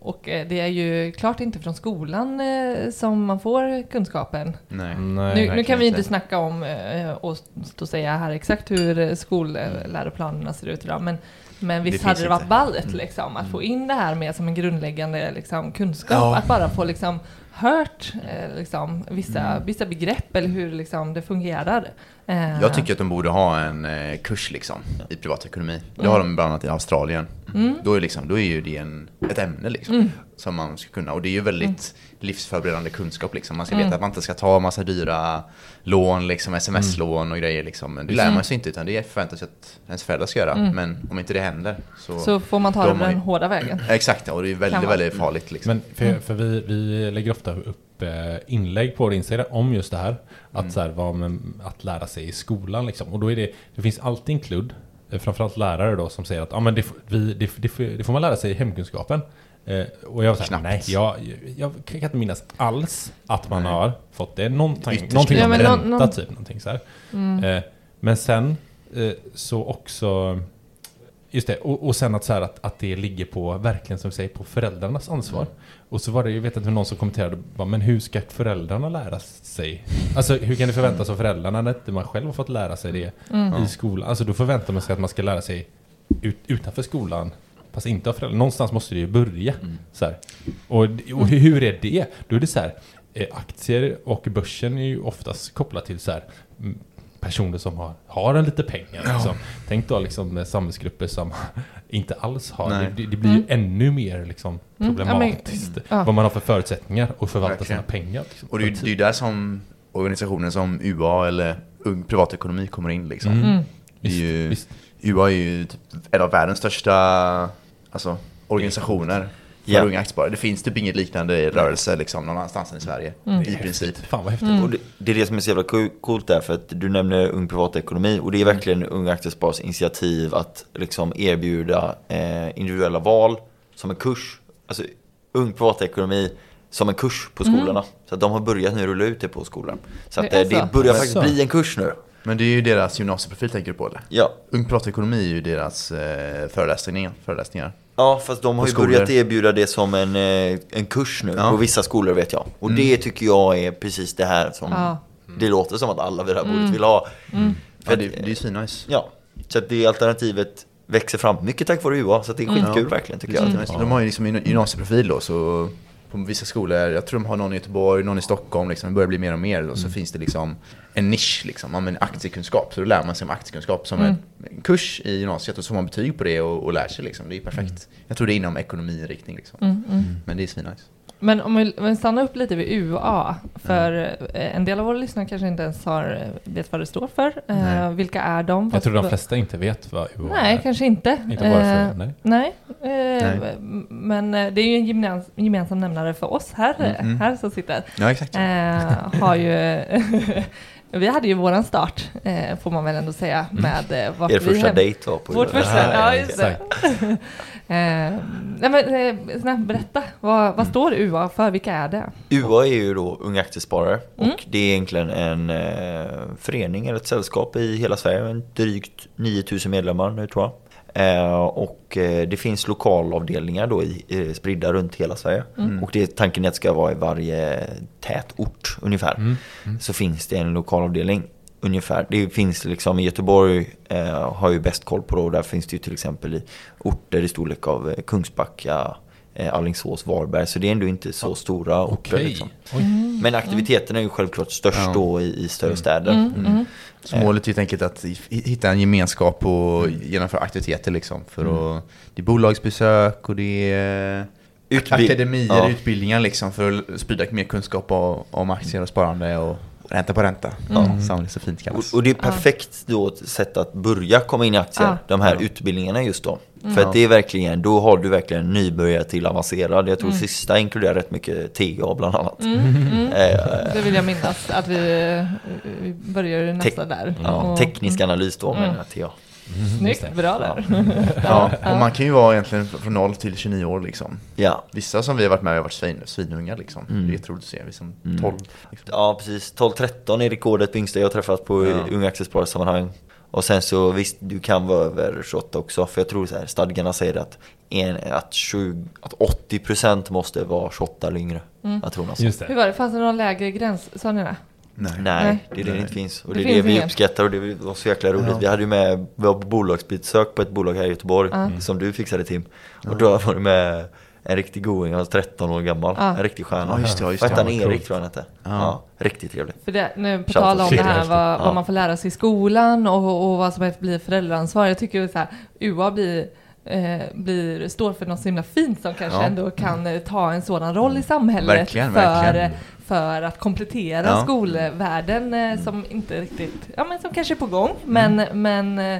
och eh, det är ju klart inte från skolan eh, som man får kunskapen. Nej. Nej, nu, kan vi inte snacka om eh, och stå och säga här exakt hur eh, skolläroplanerna ser ut idag, men men visst Det hade det varit ballt liksom, att få in det här med som en grundläggande liksom, kunskap. Ja. Att bara få liksom, hört eh, liksom, vissa, Mm. vissa begrepp eller hur liksom, det fungerar. Eh, Jag tycker att de borde ha en eh, kurs liksom, i privatekonomi. Det Mm. har de bland annat i Australien. Mm. Då, är liksom, då är ju det en, ett ämne liksom, Mm. som man ska kunna. Och det är ju väldigt livsförberedande kunskap. Liksom. Man ska Mm. veta att man inte ska ta massa dyra lån, liksom, sms-lån och grejer. Liksom. Det lär Mm. man sig inte, utan det förväntas att ens föräldrar ska göra. Mm. Men om inte det händer så... Så får man ta det den ju- hårda vägen. <clears throat> Exakt, och det är väldigt, väldigt farligt. Liksom. Men för, för vi, vi lägger ofta upp eh, inlägg på Instagram om just det här. Att, Mm. så här, vad att lära sig i skolan liksom. Och då är det, det finns alltid en kludd, eh, framförallt lärare då, som säger att ah, men det, vi, det, det, det får man lära sig i hemkunskapen. Eh, och jag var såhär, nej, jag, jag kan inte minnas alls att man Nej. har fått det. Någonting, någonting om Ja, ränta någon- någon- typ, någonting så här. Mm. Eh, men sen eh, så också Just det, och, och sen att, så här, att, att det ligger på, verkligen som du säger, på föräldrarnas ansvar. Och så var det, jag vet inte någon som kommenterade, bara, men hur ska föräldrarna lära sig? Alltså hur kan det förväntas av föräldrarna när inte man själv har fått lära sig det Mm. i skolan? Alltså då förväntar man sig att man ska lära sig ut, utanför skolan. Fast inte av föräldrarna. Någonstans måste det ju börja. Så här. Och, och hur är det? Då är det så här, eh, aktier och börsen är ju oftast kopplat till så här, mm, personer som har, har en lite pengar. Liksom. Tänk då liksom samhällsgrupper som <laughs> inte alls har. Nej. Det, det blir ju Mm. ännu mer liksom Mm, ja, problematiskt. ja. Vad man har för förutsättningar att förvalta Verkligen. sina pengar. Liksom. Och det är ju det är ju där som organisationer som UA eller Ung Privatekonomi kommer in. Liksom. Mm. Mm. Det är Visst, ju, visst. UA är ju typ en av världens största alltså, organisationer för Ja. unga aktiesparare. Det finns typ inget liknande rörelse liksom, någon annanstans än i Sverige. Mm. I princip. Fan vad häftigt. Mm. Och det, det är det som är så jävla co- coolt där, för att du nämner Ung Privatekonomi och det är verkligen Unga Aktiesparares initiativ att liksom erbjuda eh, individuella val som en kurs. Alltså Ung Privatekonomi som en kurs på skolorna. Så att de har börjat nu rulla ut det på skolan. Så att Det eh, det så? börjar faktiskt så. bli en kurs nu. Men det är ju deras gymnasieprofil tänker du på eller? Ja. Ung Privatekonomi är ju deras eh, föreläsningar. föreläsningar. Ja, fast de har ju skolor. börjat erbjuda det som en, eh, en kurs nu Ja. på vissa skolor vet jag. Och det tycker jag är precis det här som Ja. det låter som att alla vid det här bordet Mm. vill ha. Mm. För Ja, det, det är ju svinnice. Ja, så att det alternativet växer fram. Mycket tack vare UA, så att det är Mm. skitkul Ja. verkligen tycker jag. De har ju liksom en gymnasieprofil då, så på vissa skolor, jag tror de har någon i Göteborg, någon i Stockholm, liksom, det börjar bli mer och mer. Och så finns det liksom en nisch, liksom, ja, men aktiekunskap. Så då lär man sig om aktiekunskap som Mm. en, kurs i gymnasiet och så får man betyg på det och, och lär sig. Liksom. Det är perfekt. Jag tror det är inom ekonomiinriktning. Liksom. Mm, mm. Men det är svinnice. Men om vi, om vi stannar upp lite vid UA, för eh, en del av våra lyssnare kanske inte ens har, eh, vet vad det står för. Eh, Nej. vilka är de? Jag tror de flesta inte vet vad UA Nej, är. kanske inte. Inte varför, Eh, nej. nej. Eh, Nej. Men eh, det är ju en gemens, gemensam nämnare för oss här, Mm, mm. här som sitter. Ja, exakt. Eh, har ju... <laughs> vi hade ju våran start, eh, får man väl ändå säga, med eh, vart Er vi första hem- dejt var på Vårt första, ja just det. <laughs> eh, nej men eh, snabbt, berätta, vad, vad står UA för, vilka är det? UA är ju då Unga Aktiesparare Mm. och det är egentligen en eh, förening eller ett sällskap i hela Sverige. En drygt 9000 medlemmar nu tror jag. Eh, och eh, det finns lokalavdelningar då i, eh, spridda runt hela Sverige. Mm. Och det, tanken är att det ska vara i varje tätort ungefär. Mm. Så finns det en lokalavdelning ungefär. Det finns liksom i Göteborg eh, har ju bäst koll på det och där finns det ju till exempel i orter i storlek av Kungsbacka, eh, Alingsås, Varberg. Så det är ändå inte så stora orter. Liksom. Oj. Men aktiviteterna är ju självklart störst Ja. då i, i större städer. Mm, mm. Så målet är helt enkelt att hi- hitta en gemenskap och genomföra aktiviteter. Liksom, för att, det är bolagsbesök och det är Utbi- akademier, ja. utbildningar liksom, för att sprida mer kunskap om, om aktier och sparande och ränta på ränta. Mm. Som det så fint kallas. Och, och det är perfekt då ett sätt att börja komma in i aktier, Ja. de här Ja. utbildningarna just då. Mm. För Ja. att det är verkligen, då har du verkligen nybörjare till avancerad. Jag tror Mm. sista inkluderar rätt mycket TGA bland annat. Mm, mm. <laughs> Eh, Det vill jag minnas, att vi, vi börjar nästa där. ja, Och- teknisk analys då Mm. menar jag TGA. Snyggt, bra där. <laughs> Ja, och man kan ju vara egentligen från 0 till 29 år liksom. Ja. Vissa som vi har varit med har varit svin, svinunga liksom. Mm. Det är jätteroligt att se, vi som Mm. 12. Liksom. ja, precis. 12-13 är rekordet på yngsta jag har träffat på Ja. i unga aktiespararsammanhang. Och sen så visst, du kan vara över 28 också. För jag tror så här, stadgarna säger att, en, att, 20, att 80% måste vara 28 eller yngre. Jag tror något Just sånt. Hur det. var det? Fanns det någon lägre gräns? Sa ni det? Nej. Nej, det är det det Nej. inte finns. Och Det det, är det finns vi ingen. uppskattar och det var så jäkla roligt. Ja. Vi hade ju med, vi var på bolagsbesök på ett bolag här i Göteborg Ja. som du fixade Tim. Och då var det med en riktig going, han var 13 år gammal. Ja. En riktig stjärna. Ja, just det, just det. hette han? Erik tror jag han hette. Ja. Ja. riktigt trevlig. För det, nu på tal om det här vad, Ja. vad man får lära sig i skolan och, och vad som blir föräldraansvar. Jag tycker så här, UA blir, eh, blir, står för något så himla fint som kanske Ja. ändå kan eh, ta en sådan roll i samhället Verkligen, för, verkligen. för att komplettera Ja. skolvärlden eh, som inte riktigt, ja men som kanske är på gång. Men, men eh,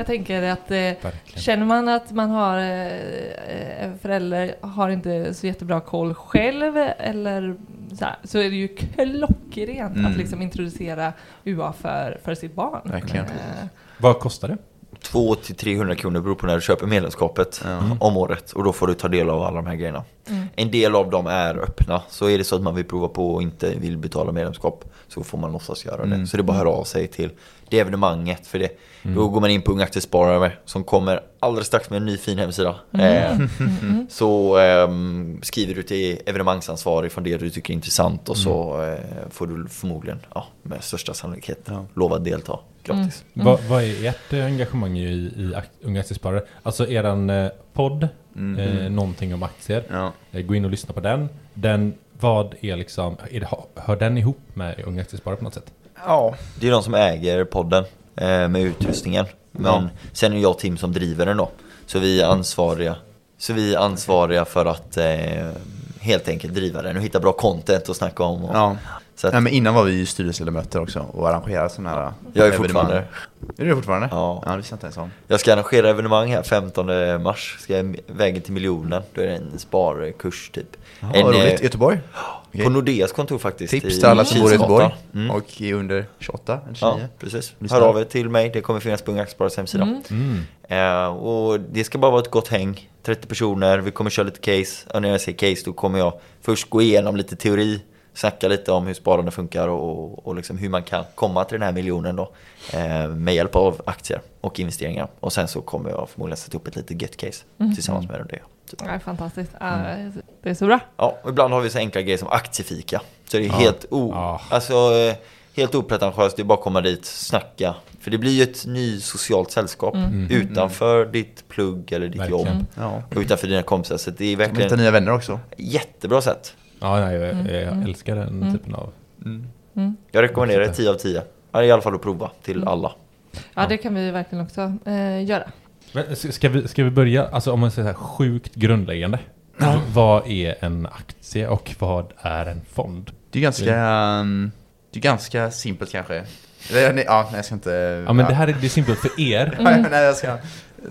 jag tänker att eh. Känner man att man har eh, en förälder har inte så jättebra koll själv eller så, här, så är det ju klockrent Mm. att liksom introducera UA för, för sitt barn. Verkligen. Eh, Vad kostar det? 200-300 kronor beror på när du köper medlemskapet Ja. om året. Och då får du ta del av alla de här grejerna. Mm. En del av dem är öppna. Så är det så att man vill prova på och inte vill betala medlemskap så får man låtsas göra det. Mm. Så det är bara att höra av sig till det evenemanget. För det. Då går man in på Unga Aktiesparare som kommer alldeles strax med en ny fin hemsida. Eh, Mm. så ehm, skriver du till evenemangsansvarig från det du tycker är intressant och så eh, får du förmodligen, ja, med största sannolikhet, Ja. lova att delta gratis. Vad, vad är ert eh, engagemang i, i Unga Aktiesparare? Alltså eran eh, podd, eh, någonting om aktier. Ja. Eh, gå in och lyssna på den. Den, vad är liksom, är det, hör den ihop med Unga Aktiesparare på något sätt? ja. Det är de som äger podden eh, med utrustningen. Men Ja. sen är jag och Tim som driver den då. Så vi är ansvariga, så vi är ansvariga för att eh, helt enkelt driva den och hitta bra content att snacka om. Och, ja. Så att, Nej, men innan var vi ju styrelseledamöter också och arrangerade sådana här jag är fortfarande Är du det fortfarande? Ja. Ja, det visste jag inte ens om. Jag ska arrangera evenemang här 15 mars. Ska jag vägen till miljonen. Då är det en sparkurs typ. Ja, en, vad eh, roligt. Göteborg? Okej. På Nordeas kontor faktiskt. Tips i till alla som bor i. Göteborg Mm. och är under 28 eller 29. Ja, precis. Lyssna. Hör av er till mig. Det kommer finnas på Unga Aktiesparares hemsida. Mm. Mm. Eh, och det ska bara vara ett gott häng. 30 personer, vi kommer köra lite case. Och när jag säger case då kommer jag först gå igenom lite teori. Snacka lite om hur sparande funkar och, och liksom hur man kan komma till den här miljonen då. Eh, med hjälp av aktier och investeringar. Och sen så kommer jag förmodligen sätta upp ett litet get case tillsammans med det. Typ. ja, fantastiskt. Ja, Det är så bra. Ja, ibland har vi så enkla grejer som aktiefika. Så det är Ja. helt, o, Ja. alltså, eh, helt opretentiöst, det är bara att komma dit, snacka. För det blir ju ett ny socialt sällskap utanför ditt plugg eller ditt Verkligen. jobb. Ja. Och utanför dina kompisar. Så det är Kan man hitta verkligen nya vänner också. jättebra sätt. Ja, nej, jag, jag älskar den typen av... Jag rekommenderar det 10 av 10. Ja, I alla fall att prova till alla. Ja, det kan vi verkligen också eh, göra. Men ska vi, ska vi börja, alltså om man säger så här, sjukt grundläggande. V- Vad är en aktie och vad är en fond? Det är ganska, det är ganska simpelt kanske. Eller, nej, Ja, nej, jag ska inte... Ja men det här är, det är simpelt för er. <laughs> Nej, nej, jag ska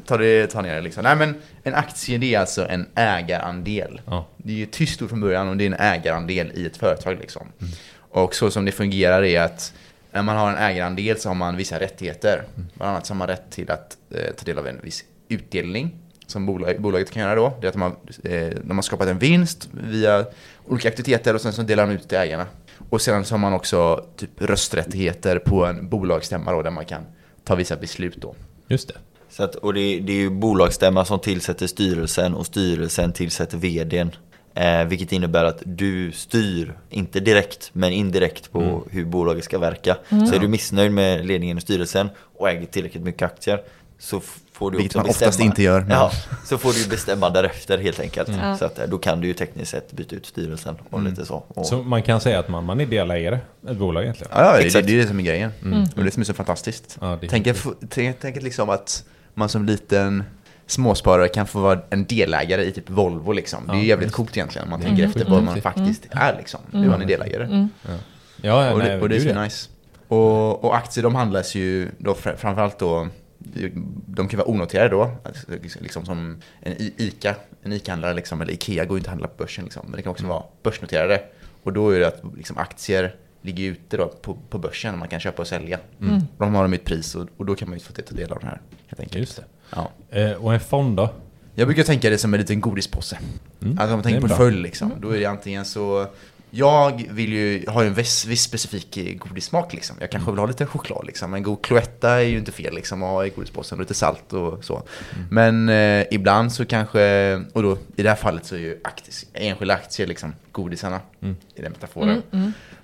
ta, det, ta ner det liksom. Nej men en aktie det är alltså en ägarandel. Ja. Det är ju ett tyst ord från början och det är en ägarandel i ett företag liksom. Mm. Och så som det fungerar är att när man har en ägarandel så har man vissa rättigheter. Mm. Bland annat så har man rätt till att eh, ta del av en viss utdelning. Som bolag, bolaget kan göra då. Det är att de har, eh, de har skapat en vinst via olika aktiviteter och sen så delar de ut till ägarna. Och sen så har man också typ rösträttigheter på en bolagsstämma då där man kan ta vissa beslut då. Just det. Så att, och det, det är ju bolagsstämma som tillsätter styrelsen och styrelsen tillsätter vdn. Eh, vilket innebär att du styr, inte direkt men indirekt på Mm. hur bolaget ska verka. Så är du missnöjd med ledningen och styrelsen och äger tillräckligt mycket aktier så får du Vilket också man bestämma. oftast inte gör, men- Ja, så får du bestämma därefter helt enkelt. Ja. Så att, eh, då kan du ju tekniskt sett byta ut styrelsen och Mm. lite så. Och, Så man kan säga att man, man är delägare i ett bolag egentligen. Ja, ja det, det, är det som är grejen. Och det som är så fantastiskt. Ja, tänk, tänk, liksom att man som liten småsparare kan få vara en delägare i typ Volvo liksom. Det är ju jävligt just. coolt egentligen om man är tänker sjukt efter vad man häftigt. faktiskt är liksom. Nu är man en delägare. Mm. Ja, ja, Och nej, det, och det är ja. nice. Och, och aktier de handlas ju då fr- framförallt då de kan vara onoterade då, alltså, liksom som en ICA, en ICA-handlare liksom, eller IKEA går ju inte att handla på börsen liksom, men det kan också vara börsnoterade. Och då är det att liksom, aktier ligger ute då på, på börsen och man kan köpa och sälja. Mm. Och de har de ett pris och, och då kan man ju få ta del av den här. Helt enkelt. Just det. Ja. Eh, och en fond då? Jag brukar tänka det som en liten godispåse. Mm. Alltså om man tänker på följd liksom. Då är det antingen så Jag vill ju, ju en viss, viss specifik eh, godissmak liksom. Jag kanske vill ha lite choklad liksom. En god Cloetta är ju inte fel liksom att ha i godispåsen och lite salt och så. Men eh, ibland så kanske, och då i det här fallet så är ju akties, enskilda aktier liksom godisarna i den metaforen.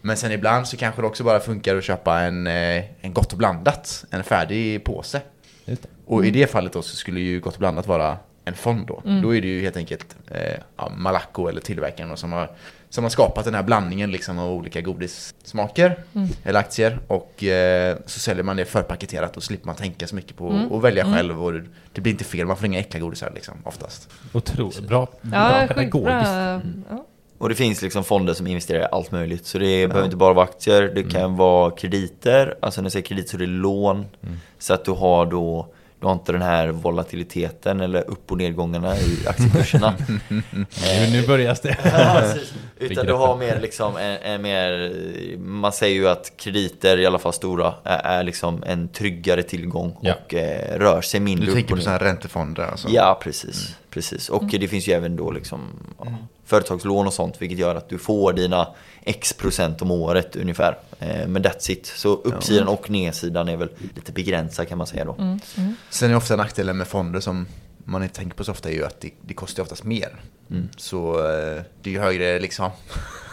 Men sen ibland så kanske det också bara funkar att köpa en, eh, en gott och blandat, en färdig påse. Just det. Och i det fallet då så skulle ju Gott och blandat vara en fond då. Då är det ju helt enkelt eh, ja, Malaco eller tillverkaren som har, som har skapat den här blandningen liksom av olika godissmaker eller aktier. Och eh, så säljer man det förpaketerat och slipper man tänka så mycket på att välja själv. Och det, det blir inte fel, man får inga äckliga godisar liksom oftast. Otroligt bra, bra Ja, pedagogiskt. Ja. Och det finns liksom fonder som investerar i allt möjligt. Så det behöver inte bara vara aktier, det kan vara krediter. Alltså när jag säger kredit så är det lån. Så att du har då, du har inte den här volatiliteten eller upp och nedgångarna i aktiekurserna. <laughs> Nu, nu börjar det. <laughs> Ja. Utan du har mer liksom en, en mer, man säger ju att krediter, i alla fall stora, är, är liksom en tryggare tillgång Ja. och eh, rör sig mindre Du tänker på sådana här räntefonder alltså? Ja, precis. Precis. Och det finns ju även då liksom ja, företagslån och sånt, vilket gör att du får dina X procent om året ungefär. Eh, men that's it. Så uppsidan och nedsidan är väl lite begränsad kan man säga då. Sen är ofta nackdelen med fonder som man inte tänker på så ofta är ju att det, det kostar oftast mer. Så eh, det är ju högre liksom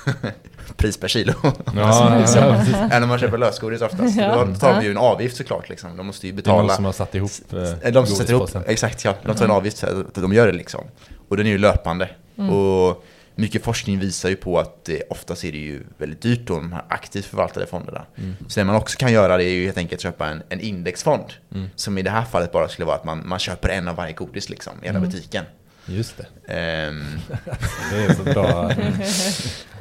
<laughs> pris per kilo. Ja, <laughs> ja, ja, än om man köper lösgodis oftast. Ja. Då tar vi ju en avgift såklart liksom. De måste ju Det är betala. som har satt ihop eh, De som sätter ihop, exakt ja. De tar en avgift för att de gör det liksom. Och den är ju löpande. Och mycket forskning visar ju på att eh, oftast är det ju väldigt dyrt då, de här aktivt förvaltade fonderna. Så det man också kan göra det är ju helt enkelt köpa en, en indexfond. Som i det här fallet bara skulle vara att man, man köper en av varje godis liksom, i hela butiken. Just det. Ehm, <laughs> Det är så bra.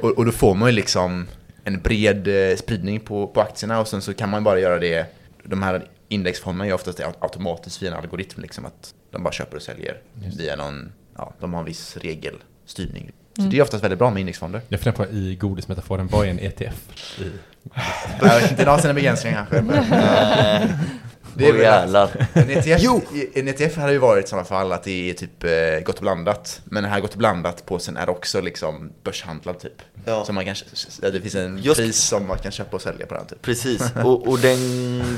<laughs> och, och då får man ju liksom en bred eh, spridning på, på aktierna och sen så kan man bara göra det. De här indexfonderna gör oftast det automatiskt via en algoritm. Liksom, att de bara köper och säljer via någon, ja, de har en viss regelstyrning. Så det är oftast väldigt bra med indexfonder. Jag funderar på i godismetaforen, vad är en ETF? I, det har sina begränsningar kanske. <laughs> Det är väl jävlar. en ETF, en ETF hade ju varit i sådana fall att det är typ eh, gott och blandat. Men den här gott och blandat påsen är också liksom börshandlad typ. Ja. Så man kan, det finns en Just- pris som man kan köpa och sälja på den typ. Precis, och, och den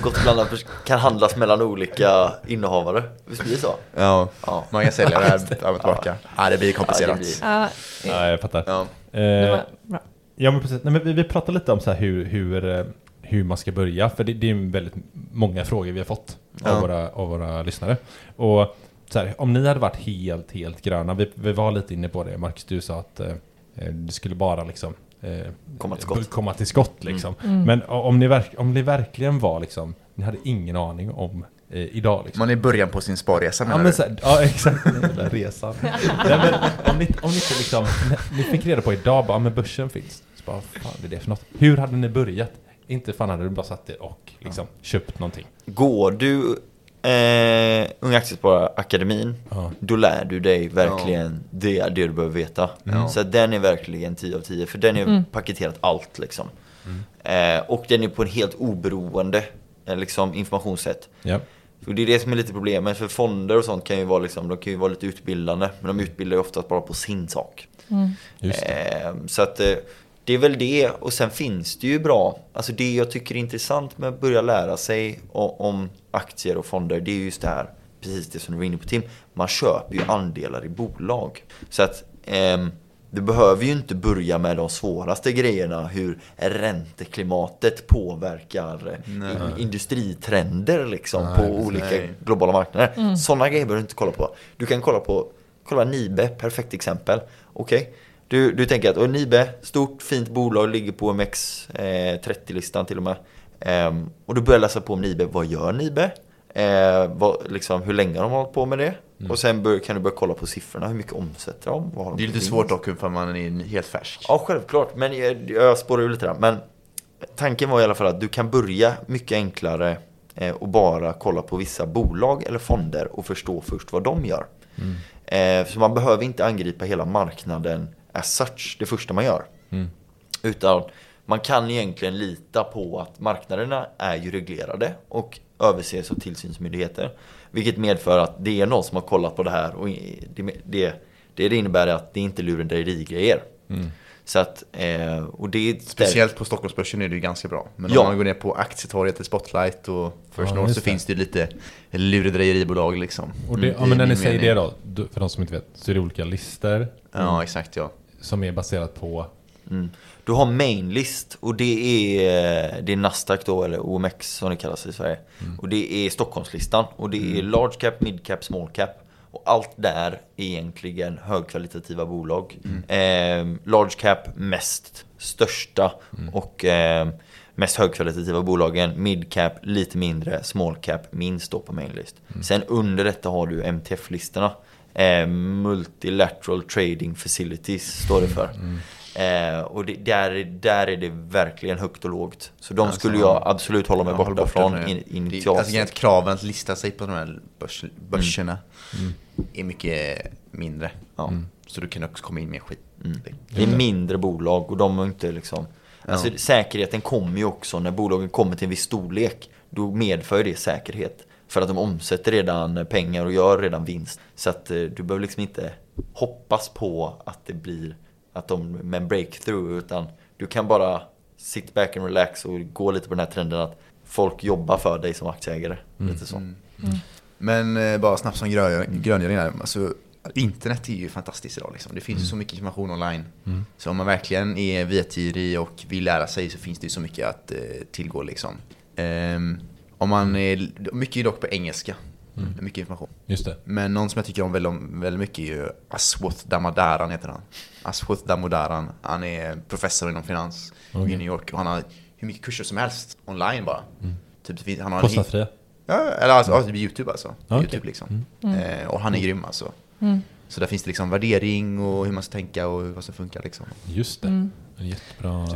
gott och blandat kan handlas mellan olika innehavare. Visst blir det så? Ja, Ja. man kan sälja det här fram och tillbaka. Ja, det blir komplicerat. Ja, det blir- Ja, ja, jag fattar. Ja. Eh. Ja men precis, Nej, men vi, vi pratar lite om så här hur, hur, eh, hur man ska börja, för det, det är väldigt många frågor vi har fått Ja. av, våra, av våra lyssnare. Och så här, om ni hade varit helt, helt gröna, vi, vi var lite inne på det, Marcus du sa att eh, du skulle bara liksom eh, Komma till skott. Komma till skott liksom. Men o- om ni, verk, om ni verkligen var liksom, ni hade ingen aning om eh, idag liksom. Man är i början på sin sparresa Ja, menar men du? så här, ja exakt, den resan. <laughs> Nej, men om, ni, om ni liksom, ni fick reda på idag bara, men börsen finns. Så bara, vad fan är det för något? Hur hade ni börjat? Inte fan hade du bara satt er och liksom köpt någonting. Går du eh, Unga Aktiesparare Akademin, Ja. då lär du dig verkligen det, det du behöver veta. Så att den är verkligen 10 av 10, för den är paketerat allt liksom. Eh, och den är på en helt oberoende eh, liksom, informationssätt. Ja. För det är det som är lite problemet, för fonder och sånt kan ju vara, liksom, de kan ju vara lite utbildande, men de utbildar ju oftast bara på sin sak. Just det. Eh, så att eh, det är väl det. Och sen finns det ju bra. Alltså det jag tycker är intressant med att börja lära sig om aktier och fonder. Det är just det här. Precis det som du var inne på Tim. Man köper ju andelar i bolag. Så att ehm, du behöver ju inte börja med de svåraste grejerna. Hur ränteklimatet påverkar eh, industritrender liksom på olika nej. globala marknader. Sådana grejer behöver du inte kolla på. Du kan kolla på Kolla Nibe, perfekt exempel. Okej, du, du tänker att Nibe, stort fint bolag, ligger på OMX eh, 30-listan till och med. Ehm, och du börjar läsa på om Nibe, vad gör Nibe? Eh, vad, liksom, hur länge har de hållit på med det? Och sen bör, kan du börja kolla på siffrorna, hur mycket omsätter de? Vad har de Det är lite svårt dock för man är helt färsk. Ja, självklart. Men jag, jag spårar ju lite där. Men tanken var i alla fall att du kan börja mycket enklare eh, och bara kolla på vissa bolag eller fonder och förstå först vad de gör. Eh, så man behöver inte angripa hela marknaden as such, det första man gör. Utan man kan egentligen lita på att marknaderna är ju reglerade och överses av tillsynsmyndigheter. Vilket medför att det är någon som har kollat på det här och det, det, det innebär att det inte är lurendrejerigrejer. Så att, eh, och det är Speciellt på Stockholmsbörsen är det ju ganska bra. Men Ja. om man går ner på Aktietorget, eller Spotlight och First Ja, North så det. finns det ju lite lurendrejeribolag liksom. Och det, Mm, ja, men i när ni säger mening. det då, för de som inte vet, så är det olika listor Ja, exakt ja. Som är baserat på... Mm. Du har mainlist och det är, det är Nasdaq då, eller OMX som det kallas i Sverige. Och det är Stockholmslistan. Och det är large cap, mid cap, small cap. Och allt där är egentligen högkvalitativa bolag. Eh, large cap mest största och eh, mest högkvalitativa bolagen. Mid cap lite mindre, small cap minst då på mainlist. Sen under detta har du MTF-listorna. Eh, multilateral Trading Facilities står det för. Eh, och det, där, där är det verkligen högt och lågt. Så de Alltså, skulle jag absolut hålla mig Ja, borta, borta från in, initialt. Alltså kraven att lista sig på de här börs, börserna Mm. är mycket mindre. Ja. Så du kan också komma in med skit. Mm. Det är mindre bolag och de är inte liksom... Alltså säkerheten kommer ju också när bolagen kommer till en viss storlek. Då medför det säkerhet. För att de omsätter redan pengar och gör redan vinst. Så att eh, du behöver liksom inte hoppas på att det blir att de med en breakthrough. Utan du kan bara sit back and relax och gå lite på den här trenden att folk jobbar för dig som aktieägare. Lite så. Men eh, bara snabbt som grön, gröngöring här. Alltså, internet är ju fantastiskt idag. Liksom. Det finns ju så mycket information online. Så om man verkligen är vetgirig och vill lära sig så finns det ju så mycket att eh, tillgå. Liksom. Ehm, om man är, mycket är dock på engelska. Mycket information. Just det. Men någon som jag tycker om väldigt, väldigt mycket är ju Aswath Damodaran heter han. Aswath Damodaran. Han är professor inom finans i New York och han har hur mycket kurser som helst online bara. Typ, det finns- han har en- Kostnadsfria. Ja, eller alltså, alltså Youtube alltså. Okej. Youtube liksom. Eh, och han är grym alltså. Så där finns det liksom värdering och hur man ska tänka och vad som funkar liksom. Just det. En jättebra...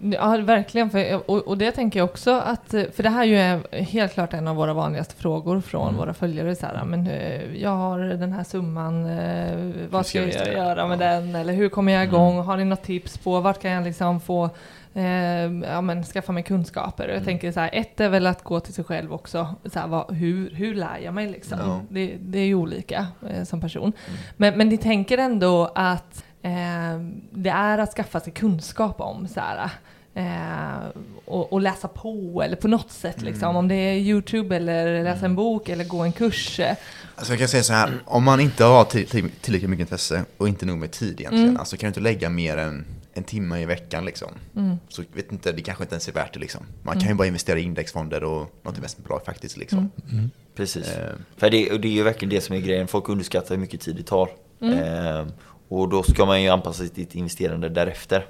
Ja, verkligen. För, och, och det tänker jag också att, för det här är ju är helt klart en av våra vanligaste frågor från våra följare. Så här, men eh, jag har den här summan, eh, vad ska jag jag göra med Ja. den? Eller hur kommer jag igång? Har ni något tips på vart kan jag liksom få eh, ja, men skaffa mig kunskaper? Och jag tänker så här, ett är väl att gå till sig själv också. Så här, vad, hur, hur lär jag mig liksom? Ja. Det, det är ju olika eh, som person. Men, men ni tänker ändå att eh, det är att skaffa sig kunskap om så här, eh, och, och läsa på eller på något sätt liksom. Om det är Youtube eller läsa en bok eller gå en kurs. eh. Alltså jag kan säga så här, om man inte har till, till, tillräckligt mycket intresse och inte nog med tid egentligen, alltså kan du inte lägga mer än en timme i veckan liksom. Så vet inte, det kanske inte ens är värt det liksom. Man kan ju bara investera i indexfonder och något investmentbolag faktiskt liksom. Precis. Eh, För det, och det är ju verkligen det som är grejen. Folk underskattar hur mycket tid det tar. Eh, och då ska man ju anpassa sitt investerande därefter.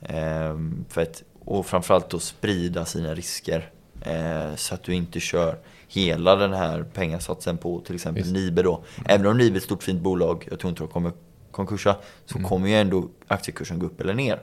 Eh, för att, och framförallt då sprida sina risker. Eh, så att du inte kör hela den här pengasatsen på till exempel Visst. Nibe då. Även om Nibe är ett stort fint bolag, jag tror inte de kommer konkursa, så kommer ju ändå aktiekursen gå upp eller ner.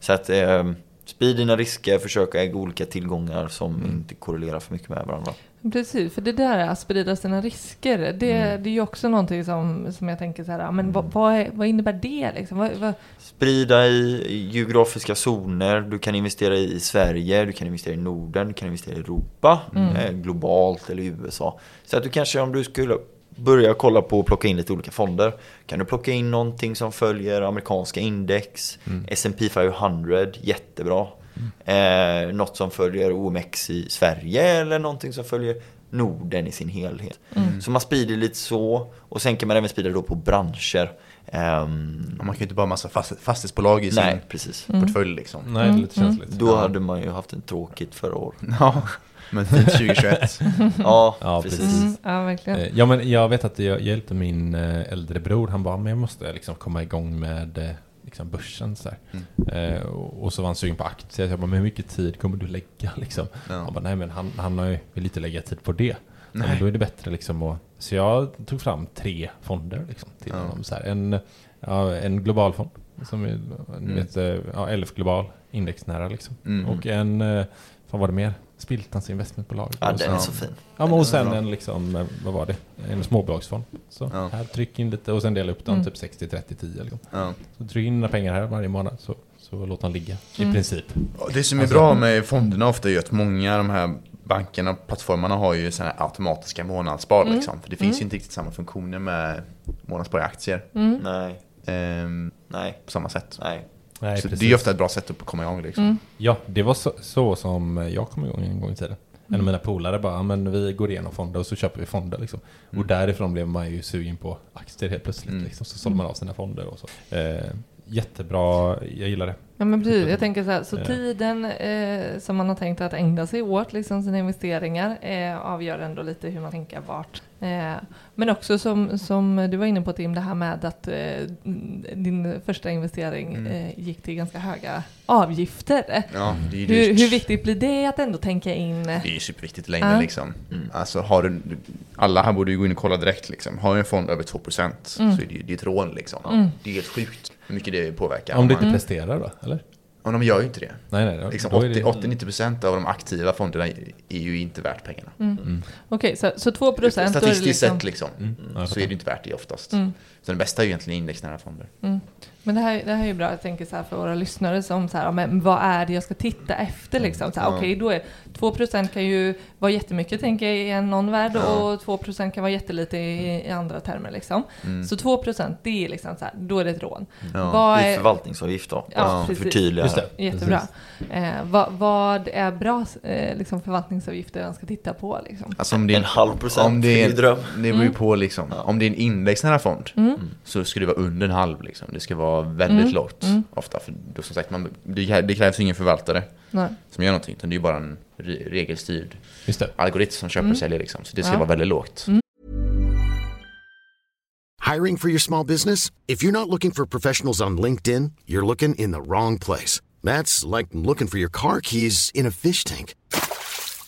Så att eh, sprid dina risker, försök äga olika tillgångar som inte korrelerar för mycket med varandra. Precis, för det där att sprida sina risker, det, det är ju också någonting som, som jag tänker så här, men vad, vad, är, vad innebär det liksom? Vad, vad, Sprida i geografiska zoner, du kan investera i Sverige, du kan investera i Norden, du kan investera i Europa, eh, globalt eller i USA. Så att du kanske om du skulle börja kolla på att plocka in lite olika fonder, kan du plocka in någonting som följer amerikanska index, S&P 500, jättebra. Eh, något som följer OMX i Sverige eller någonting som följer Norden i sin helhet. Så man sprider lite så och sen kan man även sprida då på branscher. Och man kan ju inte bara ha massa fast, fastighetsbolag i nej, sin precis. portfölj liksom. Nej, det är lite känsligt. Då hade man ju haft en tråkigt förra år. Ja, men fint 2021. <laughs> Ja, Ja, precis. mm, ja, verkligen. Eh, Ja men jag vet att jag hjälpte min eh, äldre bror, han bara, men jag måste liksom komma igång med eh, liksom börsen så här. Eh, och, så var han sugen på aktier, så jag bara, men hur mycket tid kommer du lägga <laughs> liksom? Ja. Han bara, nej men han, han har ju, vill inte lägga tid på det. Nej. Men då är det bättre liksom att, så jag tog fram tre fonder liksom till Ja. honom. Så här. En, ja, en global fond, som är, mm. vet, ja, LF global, indexnära liksom. Mm. Och en, vad var det mer? Spiltans investmentbolag. Ja, den är så fin. Ja, men och sen en liksom, eh, vad var det? En småbolagsfond. Så Ja. här, tryck in lite och sen dela upp dem Mm. typ 60, 30, 10 liksom. Ja. Så tryck in dina pengar här varje månad så, så låt dem ligga i princip. Det som är Alltså- bra med fonderna ofta är att många av de här bankerna och plattformarna har ju sådana här automatiska månadsspar liksom. För det finns ju inte riktigt samma funktioner med månadsspar i aktier. Nej, Ehm, nej, på samma sätt. nej. Nej, så precis. det är ju ofta ett bra sätt att komma igång liksom. Mm. Ja, det var så, så som jag kom igång en gång i tiden. En Mm. av mina polare bara, "Ja, men vi går igenom fonder och så köper vi fonder liksom. Mm. Och därifrån blev man ju sugen på aktier helt plötsligt Mm. liksom. Så sålde man av sina fonder och så. Eh, jättebra, jag gillar det. Ja men precis, jag tänker så här, så Ja. tiden eh, som man har tänkt att ägna sig åt, liksom sina investeringar, eh, avgör ändå lite hur man tänker vart. Eh, men också som, som du var inne på Tim, det här med att eh, din första investering Mm. eh, gick till ganska höga avgifter. Ja, det är ju Hur, hur viktigt blir det att ändå tänka in? Det är ju superviktigt i längden Ja. liksom. Alltså har du, alla här borde ju gå in och kolla direkt liksom. Har du en fond över 2% Mm. så är det ju det är ett rån liksom. Mm. Det är helt sjukt hur mycket det påverkar. Om det inte man, presterar då, eller? Och de gör ju inte det. Nej, nej. då- Liksom då är det- 80-90% av de aktiva fonderna är ju inte värt pengarna. Mm. Okej, så, så 2 procent, Statistiskt liksom... sett liksom, Mm. Ja, jag så är det inte värt det oftast. Mm. Så den bästa är ju egentligen indexnära fonder. Mm. Men det här, det här är ju bra, jag tänker så här för våra lyssnare som så här, ja, men vad är det jag ska titta efter liksom? Så här, Ja. Okej, då är 2% kan ju vara jättemycket tänker jag i en någon värld Ja. och 2% kan vara jättelite i, i andra termer liksom. Mm. Så 2% det är liksom så här, då är det ett rån. Ja. Vad Det är förvaltningsavgift då. Ja, precis. Förtydliga. Det. jättebra. Eh, vad, vad är bra eh, liksom förvaltningsavgifter man ska titta på liksom? Alltså om det är En halv procent, om det det är, dröm. Det beror ju på liksom. Om det är en indexnära fond Mm. Så ska det vara under en halv liksom. Det ska vara väldigt Mm. lågt Mm. ofta. För då som sagt, man, det, det krävs ingen förvaltare Nej. som gör någonting. Utan det är bara en re, regelstyrd Just det. algoritm som köper Mm. och säljer liksom. Så det ska Ja. vara väldigt lågt. Mm. Hiring for your small business? If you're not looking for professionals on LinkedIn, you're looking in the wrong place. That's like looking for your car keys in a fish tank.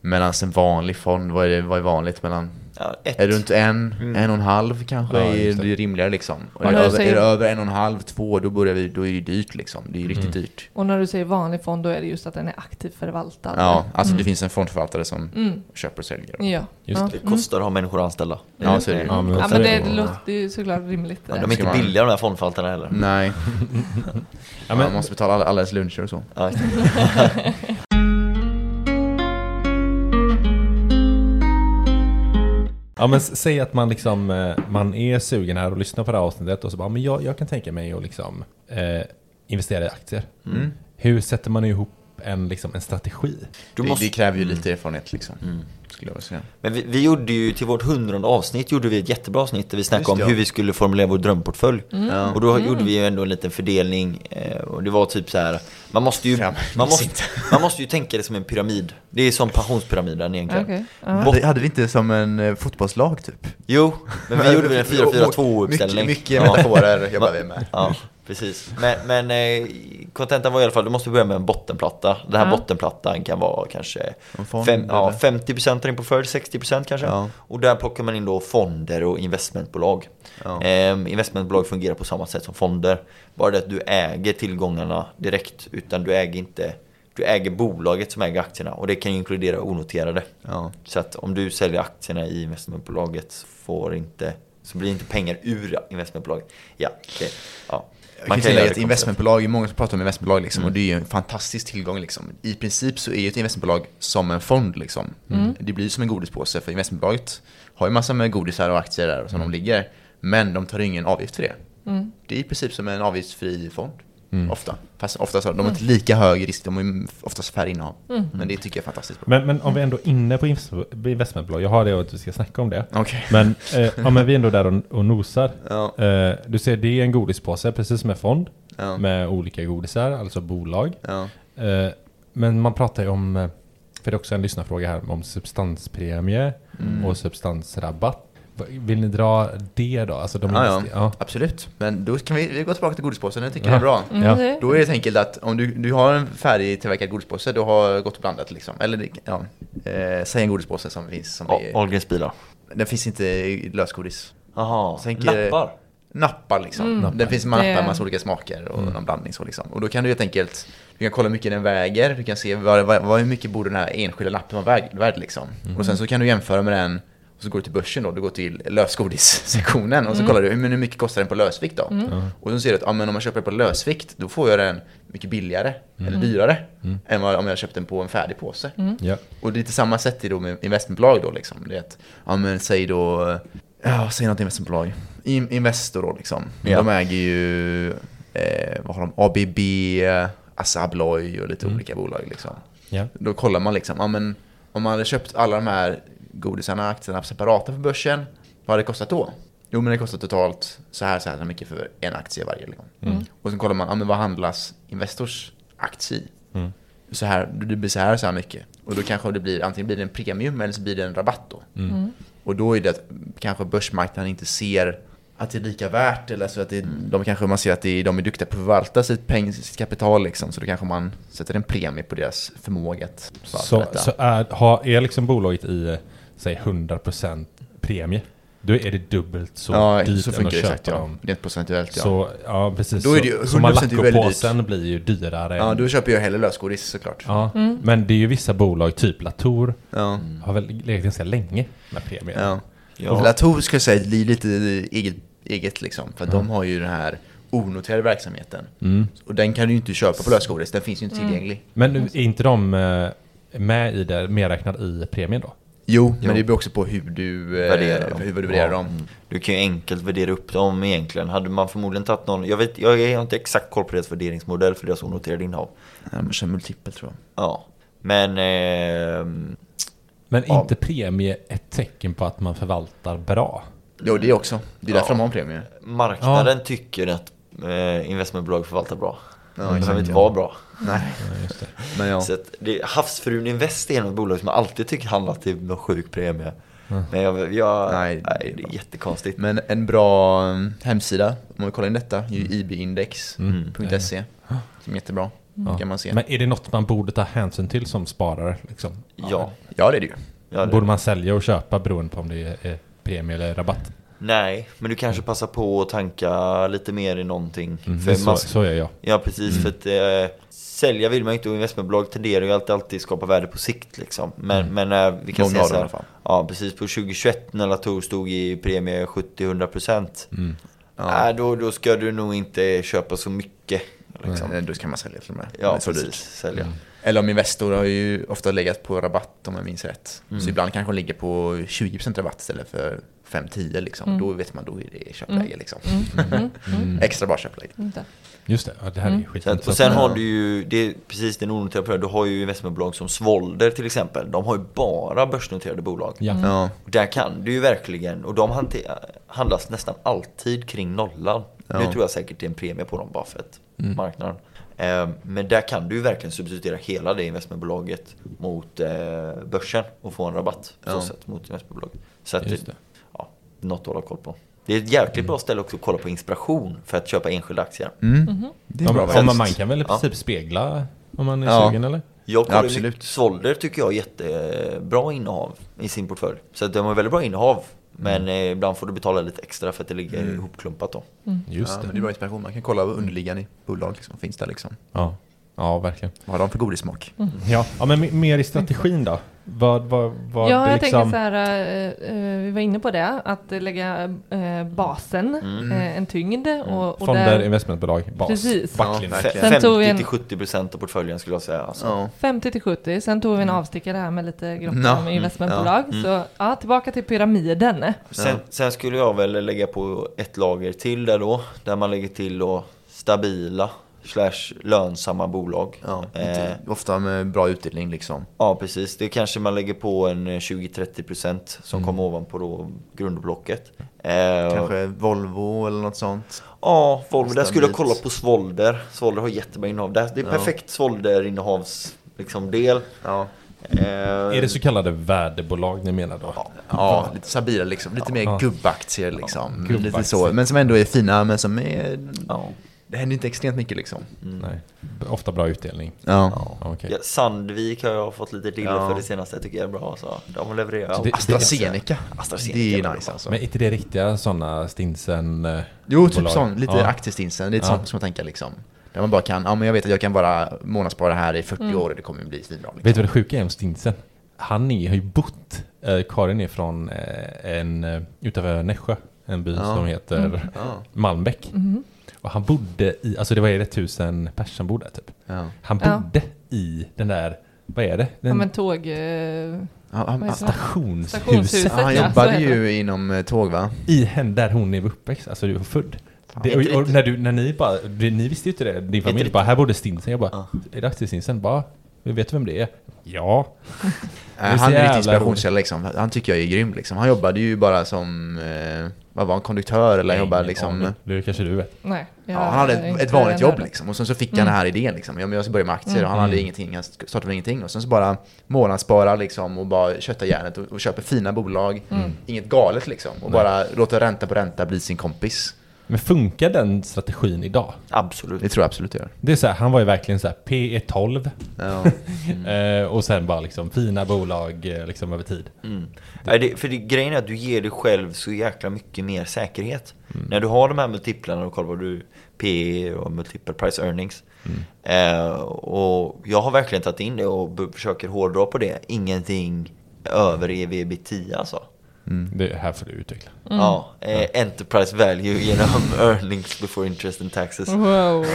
Medan en vanlig fond, vad är, det, vad är vanligt mellan? Ja, ett. Är det runt en, Mm. en och en halv kanske? Ja, är det. det är rimligare liksom. Och Och är, det över, säger- är det över en och en halv, två, då börjar vi, då är det dyrt liksom. Det är ju riktigt Mm. dyrt. Och när du säger vanlig fond, då är det just att den är aktivt förvaltad. Ja, alltså Mm. det finns en fondförvaltare som Mm. köper och säljer. Ja. Just ja. Det kostar att ha människor anställda. Ja, så är det ju. Ja, men Ja, så men det, det. det låter ju såklart rimligt. Ja, de är inte man- billiga de här fondförvaltarna heller. Nej, <laughs> Ja, man men, måste betala alla, allas luncher och så. <laughs> <laughs> Ja, men säg att man liksom, eh, man är sugen här och lyssnar på det här avsnittet och så bara, men jag, jag kan tänka mig att liksom eh, investera i aktier. Mm. Hur sätter man ihop en, liksom, en strategi? Du det, måste, det kräver ju lite erfarenhet liksom. Mm. Skulle jag vilja säga. Men vi, vi gjorde ju till vårt hundrade avsnitt gjorde vi ett jättebra avsnitt där vi snackade Just om ja. hur vi skulle formulera vår drömportfölj. Ja. Och då gjorde vi ju ändå en liten fördelning eh, och det var typ så här. Man måste ju, Fram- man måste, man måste ju tänka det som en pyramid. Det är som pensionspyramiden egentligen. Okej. ja. Hade, hade vi inte som en eh, fotbollslag typ? Jo, men vi gjorde väl en <laughs> 4-4-2 uppställning. Mycket, mycket metaforer jobbar vi med. Ja, precis. Men, men eh, kontentan var i alla fall, du måste börja med en bottenplatta. Den här Ja. bottenplattan kan vara kanske fond, fem, ja, eller? 50% av din portfölj, 60% kanske. Ja. Och där plockar man in då fonder och investmentbolag. Ja. Ehm, investmentbolag fungerar på samma sätt som fonder. Bara det att du äger tillgångarna direkt, utan du äger inte du äger bolaget som äger aktierna och det kan inkludera onoterade. Ja. Så att om du säljer aktierna i investmentbolaget så får inte så blir inte pengar ur investmentbolaget. Ja, det, ja. Jag kan konstigt. investmentbolag, det är många som pratar om investmentbolag liksom, Mm. och det är ju en fantastisk tillgång liksom. I princip så är ju ett investmentbolag som en fond liksom. Det blir som en godispåse för investmentbolaget har ju massor med godisar och aktier där som de ligger. Men de tar ingen avgift för det. Mm. Det är i princip som en avgiftsfri fond. Ofta. Fast ofta så, de har inte lika hög risk, de har oftast färre innehav. Mm. Men det tycker jag är fantastiskt bra. Men, men om vi ändå är inne på invest- investmentbolag, jag har det och att vi ska snacka om det. Okej. Men, eh, ja, men vi är ändå där och, och nosar. Ja. Eh, du ser, det är en godispåse, precis som en fond. Ja. Med olika godisar, alltså bolag. Ja. Eh, men man pratar ju om eh, För det är också en lyssnarfråga här om substanspremie Mm. och substansrabatt. Vill ni dra det då? Alltså de Ja, ja. ja. Absolut. Men då kan vi, vi går tillbaka till godispåsen, det tycker Ja. jag är bra. Mm, Då är det enkelt att om du, du har en färdigtillverkad godispåse, du har gått och blandat liksom. Eller ja, eh, säg en godispåse som finns. Som är, Ahlgrens bilar. den finns inte i lösgodis. Jaha, Tänker- nappar. Nappar liksom. Mm. Det finns nappar Det- med massa olika smaker och någon blandning så liksom. Och då kan du helt enkelt, du kan kolla hur mycket den väger, du kan se vad, vad, vad, hur mycket borde den här enskilda lappen vara värd, liksom. Och sen så kan du jämföra med den, och så går du till börsen då, du går till lösgodissektionen och så kollar du hur, men hur mycket kostar den på lösvikt då? Och så ser du att ja, men om man köper den på lösvikt, då får jag den mycket billigare, eller dyrare, än vad, om jag köpt den på en färdig påse. Ja. Och det är lite samma sätt i då med investmentbolag då liksom. Det är att, ja men säg då, ja säg något investmentbolag. In, Investor då liksom. Ja. De äger ju, eh, vad har de, ABB, Assa Abloy och lite olika bolag liksom. Ja. Då kollar man liksom, ja men om man hade köpt alla de här godisarna, aktierna separata för börsen, vad hade det kostat då? Jo men det kostar totalt så här, så här mycket för en aktie varje. Liksom. Och sen kollar man, ja men vad handlas Investors aktie i? Mm. Så här, det blir så här så här mycket. Och då kanske det blir, antingen blir det en premium eller så blir det en rabatt då. Mm. Och då är det att kanske börsmarknaden inte ser att det är lika värt eller så att det, de kanske man ser att det är, de är duktiga på att förvalta sitt, peng, sitt kapital liksom. Så då kanske man sätter en premie på deras förmåga att förvalta Så, detta. så är, har, är liksom bolaget i, eh, säg 100% premie, då är det dubbelt så ja, dyrt så än att köpa exakt ja. dem. Rent procentuellt ja. Så, ja precis. Då är det ju så, så 100% är väldigt Malacopåsen blir ju dyrare. ja, då köper jag hellre lösgodis såklart. ja. Men det är ju vissa bolag, typ Latour, Ja. har väl legat ganska länge med premie. ja. Ja. Latour ska jag säga blir lite eget, eget liksom. För de har ju den här onoterade verksamheten. Mm. Och den kan du ju inte köpa på lösgodis, den finns ju inte tillgänglig. Men är inte de eh, med i det, medräknad i premien då? Jo, Jo. men det beror också på hur du eh, Värderar dem. Hur du värderar Ja. dem. Mm. Du kan ju enkelt värdera upp dem egentligen. Hade man förmodligen tagit någon, jag, vet, jag har inte exakt koll på deras värderingsmodell för deras onoterade innehav. Ja, kör multipel tror jag. Ja, men ehm, Men Ja. inte premie ett tecken på att man förvaltar bra? Jo, det också. Det är därför Ja. de har en premie. marknaden tycker att eh, investmentbolag förvaltar bra. Ja, det behöver inte vara bra. Nej, <laughs> Ja, just det. men ja. Så att det, Havsfrun Invest är ett bolag som jag alltid tycker handlar till någon sjuk premie. Men jag, jag, Nej, nej, det är jättekonstigt. Men en bra um, hemsida, om vi kollar in detta, är ju ibindex.se. Som är jättebra. Ja. kan man se. Men är det något man borde ta hänsyn till som sparare? Liksom? Ja, Ja, det är det ju. ja det, Borde man sälja och köpa beroende på om det är är premie eller rabatt? Nej, men du kanske passar på att tanka lite mer i någonting. Mm, För så, man, så gör jag. Ja precis, för att eh, sälja vill man ju inte och investmentbolag tenderar ju alltid, alltid skapa värde på sikt liksom. Men, men eh, vi kan Många säga så här. Ja precis, på 2021 när Latour stod i premie 70-100% Mm. Ja. äh, då, då ska du nog inte köpa så mycket. Liksom. Eh, Då kan man sälja till och med. Ja så precis, dyrt. sälja. Eller om Investor har ju ofta legat på rabatt om jag minns rätt. Mm. Så ibland kanske de ligger på 20% rabatt istället för 5-10 liksom. Då vet man, då är det köpläge liksom. Mm. Mm. Extra bra köpläge. Just det, ja, det här är Mm. skit. Och sen har du ju, det är precis den onoterade du har ju investmentbolag som Svolder till exempel. De har ju bara börsnoterade bolag. Ja. Och där kan du ju verkligen, och de handlas nästan alltid kring nollan. Ja. Nu tror jag säkert det är en premie på dem bara för att marknaden. Eh, men där kan du ju verkligen substituera hela det investmentbolaget mot eh, börsen och få en rabatt på Ja. så sätt mot investmentbolaget. Så att Just det, det. Något att hålla koll på. Det är ett jäkligt bra ställe också att kolla på inspiration för att köpa enskilda aktier. Mm. Det är Ja, bra man, man kan väl i Ja. princip spegla om man är Ja. sugen eller? Jag kollar Absolut. Svolder tycker jag är jättebra innehav i sin portfölj. Så de har väldigt bra innehav. Men eh, ibland får du betala lite extra för att det ligger Mm. ihopklumpat då. Just ja, men det. det är bra inspiration. Man kan kolla vad underliggande i bolag liksom. finns där liksom. Ja. Ja, verkligen. Vad har de för godissmak? Ja, ja men me- mer i strategin då? Vad, vad, vad Ja, det jag liksom... tänker så här, eh, vi var inne på det, att lägga eh, basen, Mm. eh, en tyngd och, och Fonder, där investmentbolag, bas, Precis. backlinje. Ja, Fe- verkligen. Sen tog vi en- 50-70% av portföljen skulle jag säga. Alltså. Ja. 50 till 70, sen tog vi en avstickare här med lite grottor Ja, om mm, investmentbolag. ja, mm. Så ja, tillbaka till pyramiden. Sen, sen skulle jag väl lägga på ett lager till där då. Där man lägger till då stabila slash lönsamma bolag. Ja, Eh, ofta med bra utdelning liksom. Ja precis, det kanske man lägger på en eh, 20-30% som Mm. kommer ovanpå då grundblocket. Eh, Kanske Volvo eller något sånt. Ja, Volvo. Där skulle jag kolla på Svolder. Svolder har jättebra innehav. Det är Ja. perfekt Svolder-innehavs liksom, del. Ja. Eh, Är det så kallade värdebolag ni menar då? Ja, lite stabila liksom. Lite mer Ja. gubbaktier liksom. Lite gubbaktier. så. Men som ändå är fina, men som är... Ja. Det händer inte extremt mycket liksom. Nej. Ofta bra utdelning. Ja. Ja, okej. Ja, Sandvik har jag fått lite diller Ja. för det senaste, tycker jag är bra. Så de levererar. Så det- AstraZeneca. AstraZeneca Det är nice alltså. Men är inte det riktiga sådana stinsen? eh, Jo, typ bolag? sån. Lite Ja. aktiestinsen. Lite Ja. sånt som jag tänker liksom. Där man bara kan, ja men jag vet att jag kan bara månadsspara här i 40 år och det kommer bli svinbra. Liksom. Vet du vad det sjuka är om stinsen? Han är, har ju bott, eh, Karin är från eh, en, eh, utanför Nässjö, en by Ja. som heter Ja. Malmbäck. Och han bodde i, alltså det var ju tusen pers som bodde där typ. Ja. Han Ja. bodde i den där, vad är det? Ja Den men tåg... eh, Ja, han, stationshuset. Stationshuset. han Ja, jobbade heter ju inom eh, tåg va? I henne där hon är uppväxt, alltså du är född. Det, och, och när, du, när ni bara, det, ni visste ju inte det, din familj bara, här bodde Stinsen. Jag bara, Ja. är det aktiestinsen? Bara, vet du vem det är? Ja. Är han är en inspirationskälla liksom. Han tycker jag är grym liksom. Han jobbade ju bara som, eh, vad var han, konduktör eller han jobbade liksom... aning. Det kanske du vet. Nej. Ja, han hade ett, ett vanligt jobb liksom. Och sen så fick han den här idén liksom. Ja, men jag ska börja med aktier. Och han hade Mm. ingenting, han startade med ingenting. Och sen så bara månadsspara liksom och bara kötta järnet och, och köper fina bolag. Inget galet liksom. Och bara låta ränta på ränta bli sin kompis. Men funkar den strategin idag? Absolut. Det tror jag absolut det gör. Det är så här, han var ju verkligen så här P12 Ja. <laughs> eh, och sen bara liksom fina bolag eh, liksom över tid. Mm. Nej, det, för det, grejen är att du ger dig själv så jäkla mycket mer säkerhet. När du har de här multiplarna och kollar vad du PE och multiple price earnings. Eh, och jag har verkligen tagit in det och försöker hårdra på det. Ingenting över E EV 10 alltså. Det här får du utveckla. Ja, eh, enterprise value genom <laughs> earnings before interest and taxes. Wow.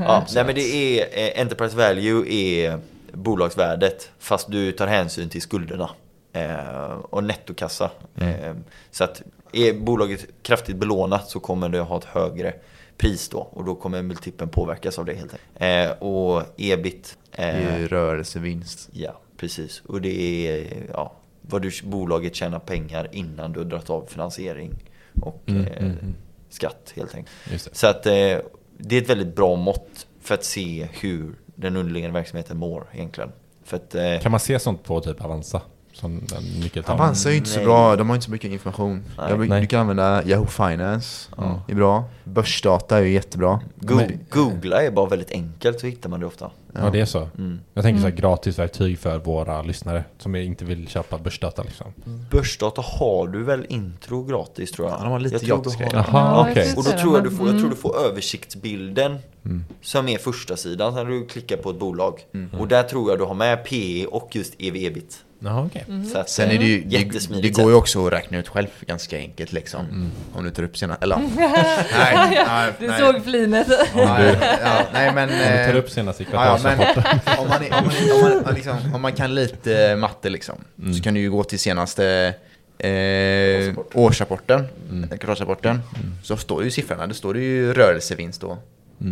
Ja, <laughs> nej men det är, eh, enterprise value är bolagsvärdet fast du tar hänsyn till skulderna. Eh, och nettokassa. Eh, så att är bolaget kraftigt belånat så kommer det ha ett högre pris då. Och då kommer multipeln påverkas av det helt enkelt. Eh, och ebit. Det är Eh, rörelsevinst. ja, precis. Och det är ja, vad du, bolaget tjänar pengar innan du har dragit av finansiering och Mm, eh, mm, mm. skatt helt enkelt. Så att eh, det är ett väldigt bra mått för att se hur den underliggande verksamheten mår egentligen. Att, eh, Kan man se sånt på typ Avanza? Som den nyckeltal? Avanza är ju inte så Nej. bra, de har inte så mycket information. Nej. Jag, Nej. du kan använda Yahoo Finance, Ja. det är bra. Börsdata är ju jättebra. Go- Googla är bara väldigt enkelt så hittar man det ofta. Ja, det är så. Mm. Jag tänker så här gratisverktyg för våra lyssnare som inte vill köpa börsdata liksom. Börsdata har du väl intro gratis tror jag? Ja, de har lite jag tror du gratis grejer. Ja, Och då tror jag, du får, jag tror mm. du får översiktsbilden som är första sidan när du klickar på ett bolag. Mm. Och där tror jag du har med PE och just EV Jaha, okej. Så att, Sen är det ju, det, Jättesmidigt det går ju också att räkna ut själv ganska enkelt liksom. Mm. Om du tar upp sina, eller <laughs> nej, nej, Du nej. såg flinet. Nej, <laughs> ja, nej men... Om du tar eh, upp senaste Ja, ja, men kvartalsrapporten. <laughs> om man, om, man, om, man, liksom, om man kan lite eh, matte liksom, Mm. så kan du ju gå till senaste eh, årsrapporten, eh, kvartalsrapporten, så står ju siffrorna, det står det ju rörelsevinst då.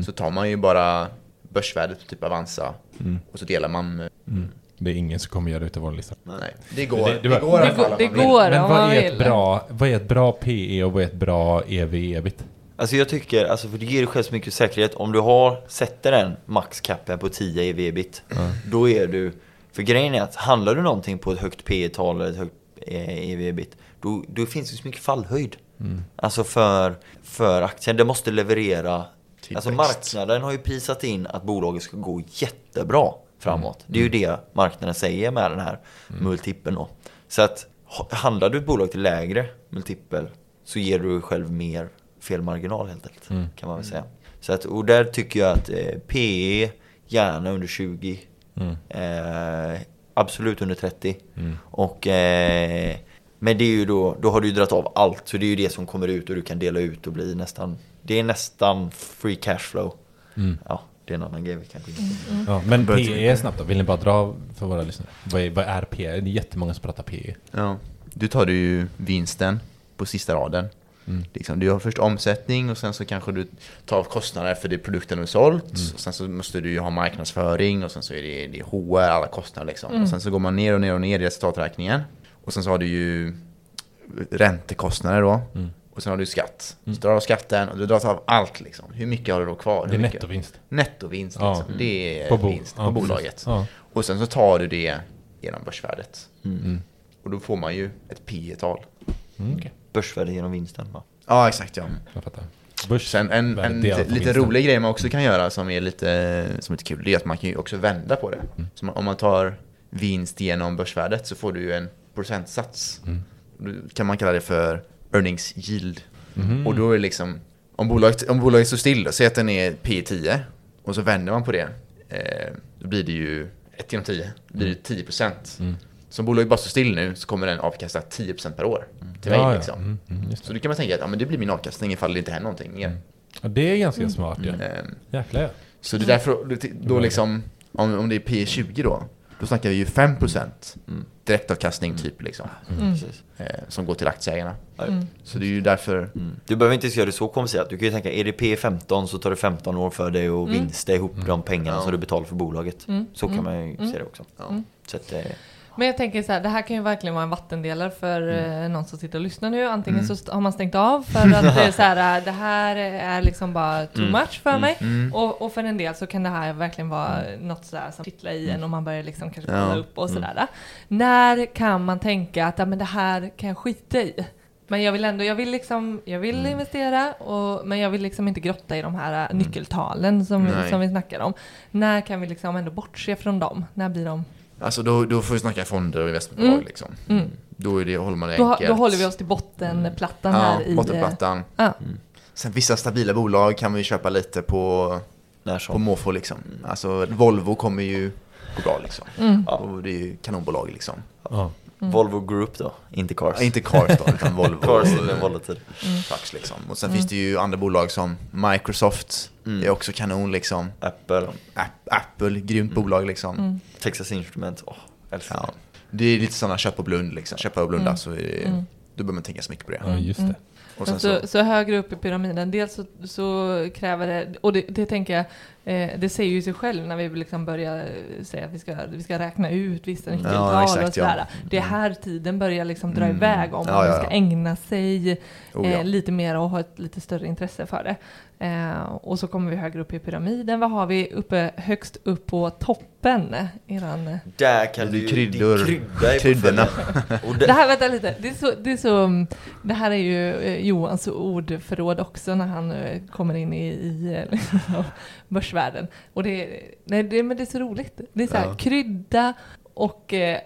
Så tar man ju bara börsvärdet på typ Avanza och så delar man med, Mm. Det är ingen som kommer göra det utav vår lista. nej, det går, Det- det, det går Det fall går- det går. Men vad är, ett bra, vad är ett bra PE och vad är ett bra E EV ebit? Alltså jag tycker, alltså för det ger dig själv så mycket säkerhet. Om du har, sätter den maxcapen på 10 EV ebit, då är du... För grejen är att handlar du någonting på ett högt P tal eller ett högt eh, EV ebit, då, då finns det så mycket fallhöjd. Alltså för, för aktien, det måste leverera... Alltså Tillväxt. marknaden har ju prisat in att bolaget ska gå jättebra framåt. Det är ju det marknaden säger med den här multipeln då. Så att ha- handlar du ett bolag till lägre multipel så ger du själv mer felmarginal helt enkelt. Kan man väl säga. Så att, och där tycker jag att eh, PE gärna under 20. Eh, absolut under 30. Och, eh, men det är ju då, då har du ju dragit av allt. Så det är ju det som kommer ut och du kan dela ut och bli nästan, det är nästan free cash flow. Ja, det är en annan grej vi kan gå in på. Ja, men PE snabbt då, vill ni bara dra för våra lyssnare? Vad är, vad är PE? Det är jättemånga som pratar PE. Ja, du tar du ju vinsten på sista raden. Liksom, du har först omsättning och sen så kanske du tar av kostnader för det produkten du har sålt. Och sen så måste du ju ha marknadsföring och sen så är det, det är HR, alla kostnader liksom. Och sen så går man ner och ner och ner i resultaträkningen. Och sen så har du ju räntekostnader då. Och sen har du skatt. Så drar du av skatten och du drar av allt liksom. Hur mycket har du då kvar? Det är nettovinst. Nettovinst Ja. liksom. Det är På vinst ja, på precis. bolaget. Ja. Och sen så tar du det genom börsvärdet. Mm. Och då får man ju ett P tal. Mm. Börsvärde genom vinsten va? Ja, exakt ja. Jag fattar. Börs, Sen en, en lite, vinsten. rolig grej man också kan göra som är lite, som är lite kul, det är att man kan ju också vända på det. Så man, om man tar vinst genom börsvärdet så får du ju en procentsats. Då kan man kalla det för earnings yield. Och då är det liksom, om bolaget, om bolaget står still, säg att den är P10 och så vänder man på det, eh, då blir det ju 1 genom 10, då blir det 10 procent. Så om bolaget bara står still nu så kommer den avkasta 10 procent per år till mig. Ja, ja. Liksom. Mm, mm. Så då kan man tänka att ja, men det blir min avkastning ifall det inte händer någonting mer. Ja, det är ganska smart ju. Ehm, Jäklar ja. så det är därför, då- då liksom, om, om det är P 20 då, då snackar vi ju 5% direktavkastning typ liksom. Precis. Eh, som går till aktieägarna. Mm. Så det är ju därför, Mm. Du behöver inte göra det så komplicerat. Du kan ju tänka, är det P15 så tar det 15 år för dig att vinsta ihop de pengarna Ja. som du betalar för bolaget. Mm. Så kan Mm. man ju Mm. se det också. ja. Så att, eh, Men jag tänker så här, det här kan ju verkligen vara en vattendelare för Mm. eh, någon som sitter och lyssnar nu. Antingen så st- har man stängt av för att det är så här, eh, det här är liksom bara too Mm. much för mig. Mm. Och, och för en del så kan det här verkligen vara något sådär som kittlar i en och man börjar liksom kanske kolla Ja. upp och sådär. När kan man tänka att ja, men det här kan jag skita i? Men jag vill ändå, jag vill liksom, jag vill investera, och, men jag vill liksom inte grotta i de här äh, nyckeltalen som, Nej. som vi snackar om. När kan vi liksom ändå bortse från dem? När blir de? Alltså då, då får vi snacka fonder och investmentbolag Mm. liksom. Mm. Då, är det, håller man det Då, enkelt. då håller vi oss till bottenplattan ja, här i... bottenplattan. Ja. Sen vissa stabila bolag kan vi köpa lite på, på måfå liksom. Alltså Volvo kommer ju gå bra liksom. Mm. Ja. Och det är ju kanonbolag liksom. Ja. Volvo Group då, inte Cars. Ja, inte Cars då, utan <laughs> Volvo. Cars och, är volatile. Trucks liksom. Och sen finns det ju andra bolag som Microsoft, Mm. det är också kanon liksom. Apple, App, Apple, grymt bolag liksom. Mm. Texas Instruments, åh, älskar Ja. det. Är lite sådana köp och blund liksom. Köpa och blunda Mm. så är det, Mm. då behöver man tänka så mycket på det. ja, just det. Och sen så, så, så högre upp i pyramiden, dels så, så kräver det, och det, det tänker jag, eh, det säger ju sig själv när vi liksom börjar eh, säga att vi ska, vi ska räkna ut vissa nyckeltal exakt, och sådär. ja. Det är här tiden börjar liksom dra Mm. iväg om Ja, man ja, ska ja. ägna sig oh, ja. eh, lite mer och ha ett lite större intresse för det. Eh, och så kommer vi högre upp i pyramiden. Vad har vi uppe, högst upp på toppen? Eran, Där kan du ju kryddor. din krydda i Kryddorna. <laughs> Det här, vänta lite. Det är så, det är så, det här är ju eh, Johans ordförråd också när han eh, kommer in i, i eh, <laughs> liksom, börsvärlden. Och det, är- nej, det, men det är så roligt. Det är så här, Ja. krydda och eh,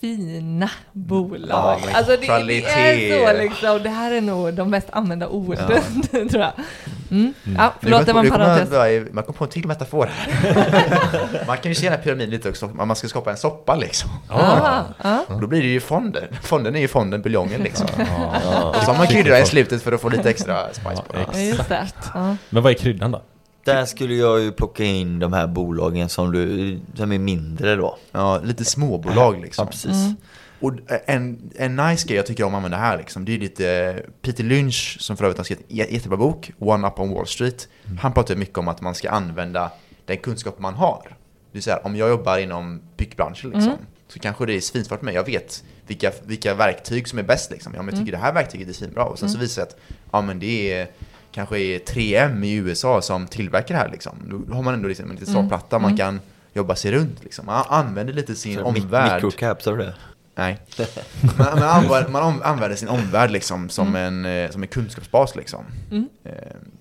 fina bolag. Ja, alltså det, det är så liksom. Det här är nog de mest använda orden, <laughs> tror jag. Mm. Ja, Nu förlåt, det var en parentes. Man kom på en till metafor här. <laughs> man kan ju se den här pyramiden lite också, om man ska skapa en soppa liksom. Aha, ja. Och då blir det ju fonden. Fonden är ju fonden, buljongen liksom. Ja. Och så har man kryddor i slutet för att få lite extra spice på det. Ja. Ja. Men vad är kryddan då? Där skulle jag ju plocka in de här bolagen som, du, som är mindre då. Ja, lite småbolag Ja, liksom. precis. Mm. Och en, en nice grej jag tycker om att använda här liksom, det är lite Peter Lynch som för övrigt har skrivit en jä- jättebra bok, One Up on Wall Street. Han pratar mycket om att man ska använda den kunskap man har. Det vill säga om jag jobbar inom byggbranschen liksom, så kanske det är svinsvårt för mig. Jag vet vilka, vilka verktyg som är bäst liksom. Ja men jag tycker det här verktyget är svinbra. Och sen så visar det sig att ja men det är kanske är 3M i USA som tillverkar det här liksom. Då har man ändå liksom en liten startplatta man kan jobba sig runt liksom. Man använder lite sin Så omvärld. Microcaps, har du det? Nej. <laughs> Man, man, använder, man använder sin omvärld liksom som, en, eh, som en kunskapsbas liksom. Mm. Eh,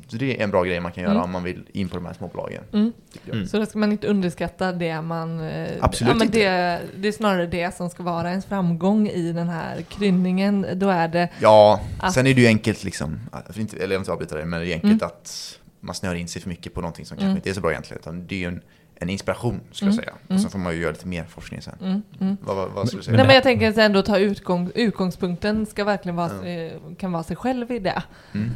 Så det är en bra grej man kan göra Mm. om man vill in på de här småbolagen. Mm. Mm. Så då ska man inte underskatta det man... eh, Absolut ja, men inte. det, det är snarare det som ska vara ens framgång i den här krydningen. Då är det... Ja, Att- sen är det ju enkelt liksom, eller jag vill inte avbryta det, men det är enkelt att man snör in sig för mycket på någonting som kanske Mm. inte är så bra egentligen. Utan det är ju en, en inspiration Mm. jag säga. Mm. Och sen får man ju göra lite mer forskning sen. Mm, mm. Vad, vad, vad skulle du säga? Nej, men jag tänker att ändå ta utgång, utgångspunkten ska verkligen vara, kan vara sig själv i det. Mm.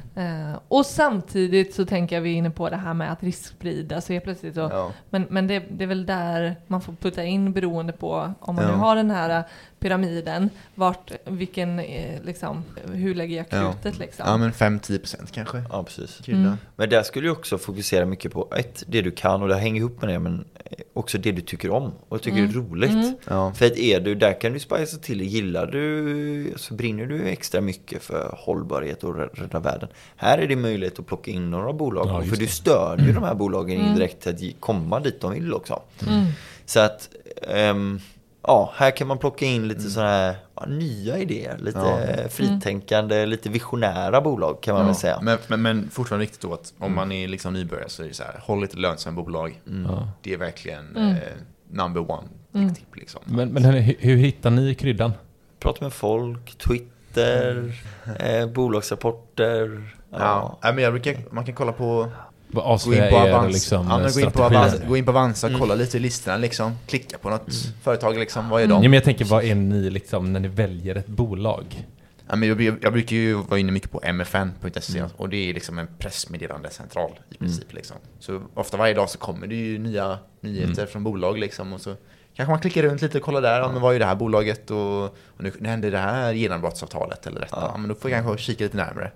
Eh, och samtidigt så tänker jag vi är inne på det här med att risksprida, helt plötsligt så, Ja. men, men det, det är väl där man får putta in beroende på om man Ja. nu har den här pyramiden, vart, vilken, eh, liksom, hur lägger jag Ja. krutet liksom? ja, men 5-10% kanske. Ja, precis. Mm. Men där skulle jag också fokusera mycket på ett, det du kan och det hänger ihop med det, men också det du tycker om och tycker är roligt. Mm. Ja. För att är du, där kan du spicea till det. Gillar du, så brinner du extra mycket för hållbarhet och rä- rädda världen. Här är det möjlighet att plocka in några bolag. Ja, för du det. stör ju de här bolagen indirekt till att komma dit de vill också. Mm. Så att ehm, ja, här kan man plocka in lite sådana här ja, nya idéer. Lite Ja. fritänkande, lite visionära bolag kan man väl säga. Men, men, men fortfarande viktigt då att om man är liksom nybörjare så är det så här, håll ett lönsamt bolag. Ja. Det är verkligen eh, number one tip liksom. Men, men hur, hur hittar ni kryddan? Prata med folk, Twitter, eh, bolagsrapporter. Ja. Ja. men jag brukar, man kan kolla på Gå in på er Avanza, liksom, ja, gå in på? Avanza, gå in på Avanza kolla lite i listorna liksom. Klicka på något företag liksom, vad är de? Ja, men jag tänker, vad är ni liksom när ni väljer ett bolag? Ja, men jag, jag, brukar ju vara inne mycket på mfn.se och det är liksom en pressmeddelande central i princip. Liksom. Så ofta varje dag så kommer det ju nya nyheter från bolag liksom och så kanske man klickar runt lite och kollar där, ja, men vad är det här bolaget och, och nu, nu händer det här genombrottsavtalet eller detta. Ja. men då får jag kanske kika lite närmare.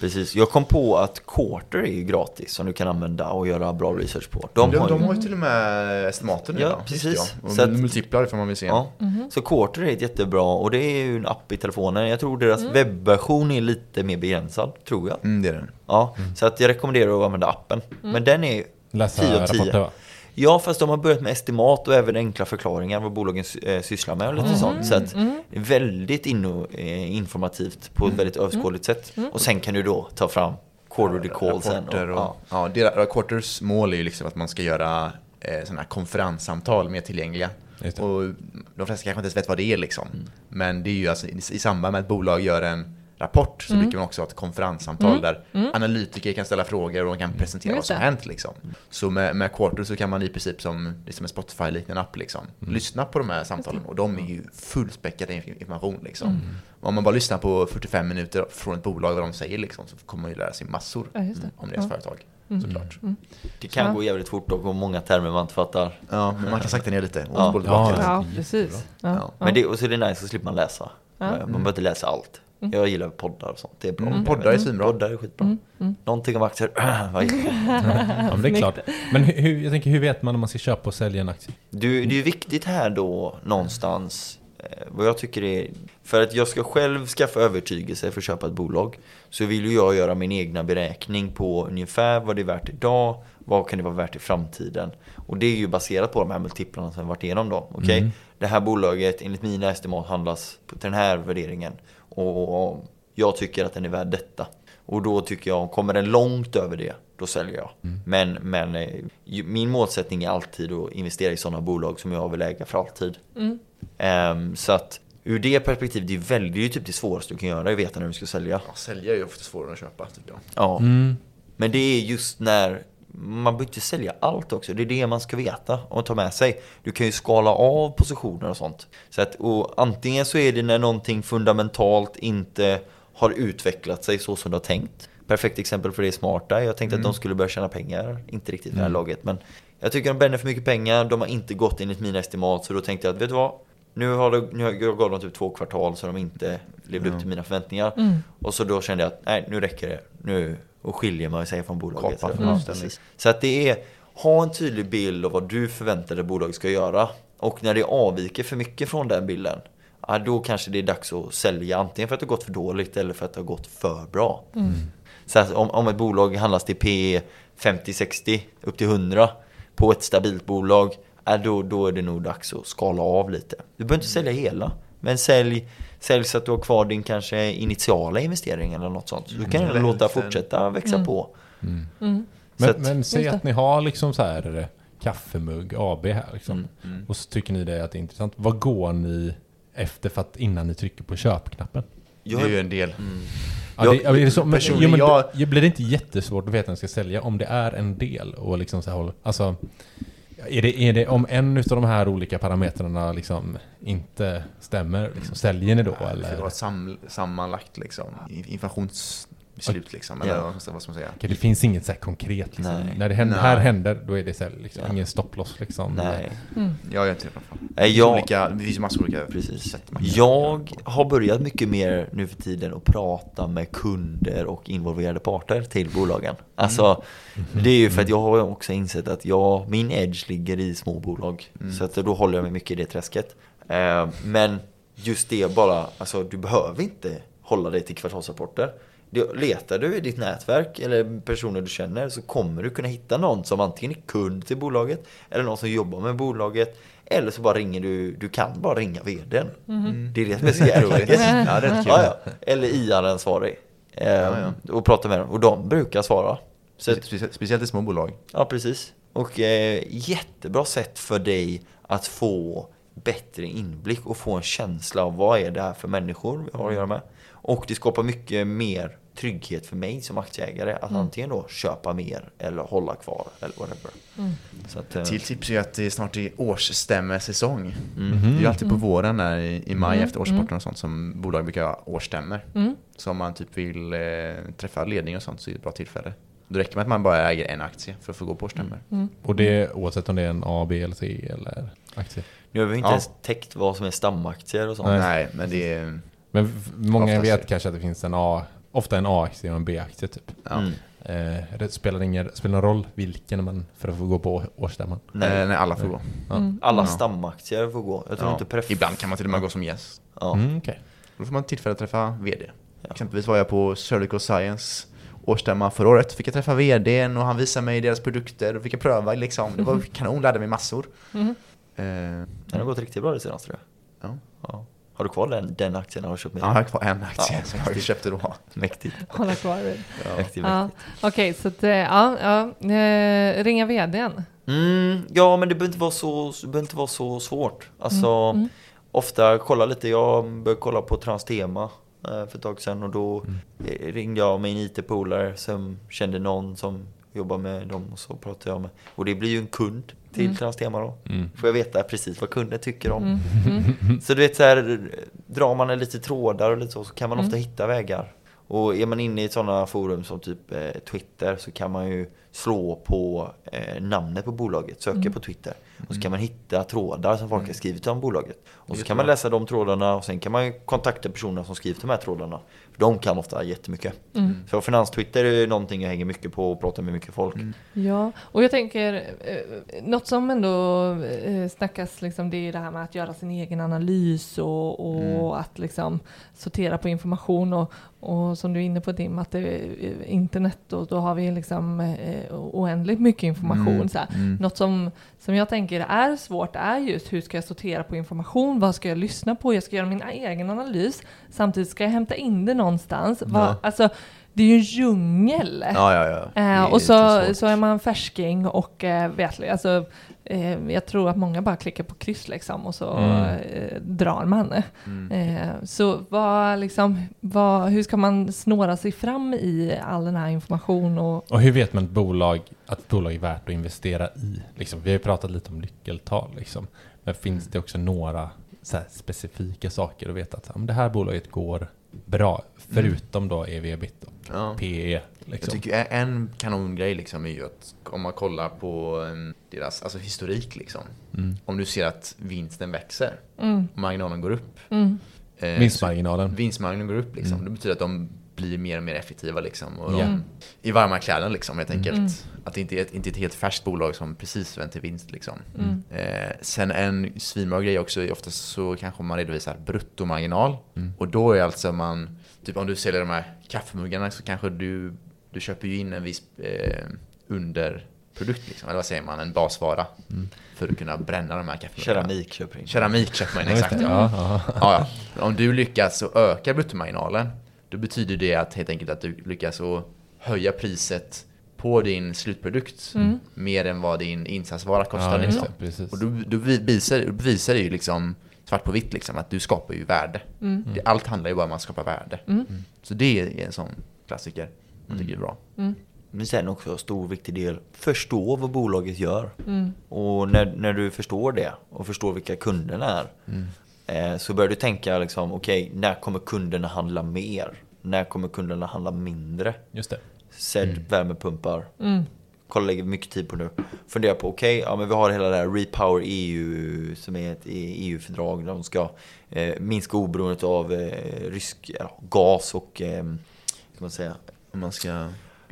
Precis, jag kom på att Quarter är ju gratis som du kan använda och göra bra research på. De, De, de, har ju... har ju till och med estimaten nu Ja? Just precis. ja. Så Och att- multiplar ifall man vill se. Ja. Så Quarter är ett jättebra och det är ju en app i telefonen. Jag tror deras webbversion är lite mer begränsad, tror jag. Mm, det är den. Ja, så att jag rekommenderar att använda appen. Men den är Läsa 10 av 10. rapporter? Ja, fast de har börjat med estimat och även enkla förklaringar vad bolagen eh, sysslar med och lite sånt. Så att det är väldigt inno, eh, informativt på ett väldigt överskådligt sätt. Och sen kan du då ta fram quarterly callsen. rapporter och, ja. ja. mål är ju liksom att man ska göra eh, sådana här konferenssamtal mer tillgängliga. Och de flesta kanske inte ens vet vad det är liksom. Men det är ju alltså i, i samband med att bolag gör en rapport så brukar man också ha ett konferenssamtal där analytiker kan ställa frågor och de kan presentera vad Just som det. har hänt liksom. Så med, med Quarter så kan man i princip som, det är som en Spotify-liknande app liksom, lyssna på de här samtalen och de är ju fullspäckade inf- information liksom. Om man bara lyssnar på 45 minuter från ett bolag vad de säger liksom, så kommer man ju lära sig massor Ja, det. om deras Ja. företag. Såklart. Det kan Ja. gå jävligt fort och många termer man inte fattar. Ja, men man kan sakta ner lite och Ja. Ja. Ja, precis. Ja. Ja. Men det, och så är det nice, så slipper man läsa. Ja. Man behöver inte läsa allt. Jag gillar poddar och sånt. Det är bra. Mm, poddar är svinbra. Poddar är skitbra. Någonting om aktier. <clears throat> Ja, men det är klart. Men hur, jag tänker, hur vet man om man ska köpa och sälja en aktie? Du, det är viktigt här då någonstans eh, vad jag tycker är för att jag ska själv skaffa övertygelse för att köpa ett bolag så vill ju jag göra min egna beräkning på ungefär vad det är värt idag, vad kan det vara värt i framtiden. Och det är ju baserat på de här multiplarna som vi varit igenom då. Okej, det här bolaget enligt mina estimat handlas på- till den här värderingen och jag tycker att den är värd detta. Och då tycker jag, kommer den långt över det, då säljer jag. Men, men eh, min målsättning är alltid att investera i sådana bolag som jag vill äga för alltid. Ehm, så att ur det perspektivet, det är väldigt, det är ju typ det svåraste du kan göra, att veta när du ska sälja. Ja, sälja är ju ofta svårare att köpa tycker jag. Ja. Men det är just när man behöver inte sälja allt också. Det är det man ska veta och ta med sig. Du kan ju skala av positioner och sånt. Så att, och antingen så är det när någonting fundamentalt inte har utvecklat sig så som du har tänkt. Perfekt exempel för det är Smarta. Jag tänkte att de skulle börja tjäna pengar. Inte riktigt vid det här laget. Men jag tycker de bränner för mycket pengar. De har inte gått enligt mina estimat. Så då tänkte jag att vet du vad? Nu har det, nu har jag gav dem typ två kvartal så de inte levde upp till mina förväntningar. Och så då kände jag att nej, nu räcker det. Nu och skiljer man sig från bolaget. Precis. Så att det är, ha en tydlig bild av vad du förväntar dig bolaget ska göra. Och när det avviker för mycket från den bilden, ja, då kanske det är dags att sälja. Antingen för att det har gått för dåligt eller för att det har gått för bra. Så att om, om ett bolag handlas till P 50-60 upp till 100 på ett stabilt bolag, ja, då, då är det nog dags att skala av lite. Du behöver inte sälja hela, men sälj, sälj så att du har kvar din kanske initiala investering eller något sånt. Så du kan du låta fortsätta växa på. Men, Så att- men säg att ni har liksom så här eh, kaffemugg AB här liksom. Mm, Och så tycker ni det att det är intressant. Vad går ni efter för att innan ni trycker på köpknappen? Det är ju en del. Ja, Jag- det, ja, det så, men, jo, men jag- blir det inte jättesvårt att veta när ni ska sälja om det är en del och liksom så här, alltså är det, är det om en av de här olika parametrarna liksom inte stämmer, liksom, säljer ni då Det eller? ett sam, sammanlagt liksom, informationsbeslut liksom, eller Ja. vad ska vad ska man säga? Okej, det finns inget så här konkret liksom. Nej. När det händer, Nej. här händer, då är det så här, liksom, Ja. ingen stopploss liksom. Nej. Jag gör inte det i alla fall. Det Nej, finns, jag- olika, det finns massor olika Precis. sätt Jag har börjat mycket mer nu för tiden att prata med kunder och involverade parter till bolagen. Alltså, det är ju för att jag har också insett att jag, min edge ligger i små bolag. Så att då håller jag mig mycket i det träsket. Eh, men just det bara, alltså du behöver inte hålla dig till kvartalsrapporter. Letar du i ditt nätverk eller personer du känner så kommer du kunna hitta någon som antingen är kund till bolaget eller någon som jobbar med bolaget Eller så bara ringer du, du kan bara ringa vdn. Mhm. Det är det som är så gött. <laughs> Ja, det är rätt kul. Ja, ja. Eller IR-ansvarig. Eh, Ja, Och prata med dem. Och de brukar svara. Så att, Specie- Speciellt i små bolag. ja, precis. Och eh, jättebra sätt för dig att få bättre inblick och få en känsla av vad är det här för människor vi har att göra med. Och det skapar mycket mer trygghet för mig som aktieägare att antingen då köpa mer eller hålla kvar eller whatever. Så att, eh, Till tips är att det snart är årsstämmesäsong. Mm. Det är ju alltid på våren där i, maj Mm. efter årsrapporten och sånt som bolag brukar ha årsstämmor. Mm. Så om man typ vill eh, träffa ledning och sånt så är det ett bra tillfälle. Då räcker det med att man bara äger en aktie för att få gå på årsstämmor. Mm. Och det är oavsett om det är en A, B eller C eller aktie. Nu har vi inte Ja. ens täckt vad som är stamaktier och sånt. Nej. Nej, men det är... Men många vet är kanske att det finns en A, ofta en A-aktie och en B-aktie typ. Ja. Mm. Eh, det spelar ingen spelar någon roll vilken man för att få gå på årsstämman. Nej. Nej. nej, alla får gå. Ja. Mm. Alla Ja. stamaktier får gå. Jag tror Ja. inte pref... Ibland kan man till och med gå som gäst. Ja. Mm, okej. Då får man tillfälle att träffa VD. Ja. Exempelvis var jag på Surgical Science årsstämma förra året. Fick jag träffa VDn och han visade mig deras produkter och fick jag pröva liksom. Det var kanon, lärde mig massor. Mm. Eh, Den har gått riktigt bra det senaste tror jag. ja. Ja. Har du kvar den, den aktien har du köpt med Ja, jag har kvar en aktie Ja, som jag köpte då. Mäktigt. Hålla kvar vid. Mäktigt, Ja. mäktigt. Okej, så att, eh, ja, ja, eh, ringa vdn. Mm, ja, men det behöver inte vara så, det behöver inte vara så svårt. Alltså, Mm. ofta kolla lite. Jag började kolla på Transtema eh, för ett tag sedan och då eh, ringde jag med en IT-polare som kände någon som jobbar med dem och så pratade jag med. Och det blir ju en kund till Mm. Transtema då. Mm. Får jag veta precis vad kunden tycker om. Mm. Mm. <laughs> Så du vet så här, drar man lite trådar och lite så, så kan man Mm. ofta hitta vägar. Och är man inne i sådana forum som typ eh, Twitter så kan man ju slå på eh, namnet på bolaget, söka Mm. på Twitter. Och så kan man hitta trådar som folk har skrivit om bolaget. Och så kan man läsa de trådarna och sen kan man kontakta personerna som skrivit de här trådarna. För de kan ofta jättemycket. Mm. Så finanstwitter är någonting jag hänger mycket på och pratar med mycket folk. Ja, och jag tänker, eh, något som ändå eh, snackas, liksom, det är det här med att göra sin egen analys och, och Mm. att liksom sortera på information och, och som du är inne på Tim, att det är internet och då har vi liksom eh, oändligt mycket information. Mm. Så här. Mm. Något som, som jag tänker är svårt är just hur ska jag sortera på information, vad ska jag lyssna på, jag ska göra min egen analys, samtidigt ska jag hämta in det någonstans. Ja. Alltså, det är ju en djungel. Ja, ja, ja. Eh, och så, så är man färsking och eh, vet, alltså, eh, jag tror att många bara klickar på kryss liksom och så Mm. eh, drar man. Mm. Eh, så vad, liksom, vad, hur ska man snåra sig fram i all den här information och Och hur vet man ett bolag, att ett bolag är värt att investera i? Liksom, vi har ju pratat lite om nyckeltal, liksom. men finns det också några så här, specifika saker att veta att men det här bolaget går bra, förutom då EV-ebit och Ja. PE? Jag Liksom. tycker en kanongrej liksom är ju att om man kollar på em, deras alltså historik liksom. Mm. Om du ser att vinsten växer mm, och marginalen går upp. mm, eh, Vinstmarginalen. Vinstmarginalen går upp liksom. Mm. Det betyder att de blir mer och mer effektiva liksom. Och Ja. de, Mm. I varma kläder liksom helt enkelt. Mm. Att det inte är ett, inte ett helt färskt bolag som precis vänt till vinst liksom. mm, Eh, sen en svinbra grej också är oftast så kanske man redovisar bruttomarginal. Mm. Och då är alltså man, typ om du säljer de här kaffemuggarna så kanske du, du köper ju in en viss eh, underprodukt liksom, eller vad säger man, en basvara. Mm. För att kunna bränna de här kaffemuggarna. Keramik köper in. Keramik köper man in, exakt ja. Ja, ja. Om du lyckas att öka bruttomarginalen, då betyder det att helt enkelt att du lyckas att höja priset på din slutprodukt Mm. mer än vad din insatsvara kostar. Ja, liksom. det, precis. Och då, då bevisar, då bevisar det ju liksom svart på vitt liksom att du skapar ju värde. mm, Det, allt handlar ju bara om att skapa värde. mm, Så det är en sån klassiker jag tycker är bra. mm, Men sen också en stor viktig del, förstå vad bolaget gör. mm, Och när, när du förstår det och förstår vilka kunderna är Mm. eh, så börjar du tänka liksom, okej, när kommer kunderna handla mer? När kommer kunderna handla mindre? Just det. Sedd värmepumpar. mm, Kolla, lägger mycket tid på nu. Fundera på, okej, ja men vi har hela det här Repower EU som är ett EU-fördrag där de ska eh, minska oberoendet av eh, rysk ja, gas och eh, kan man säga, Om man ska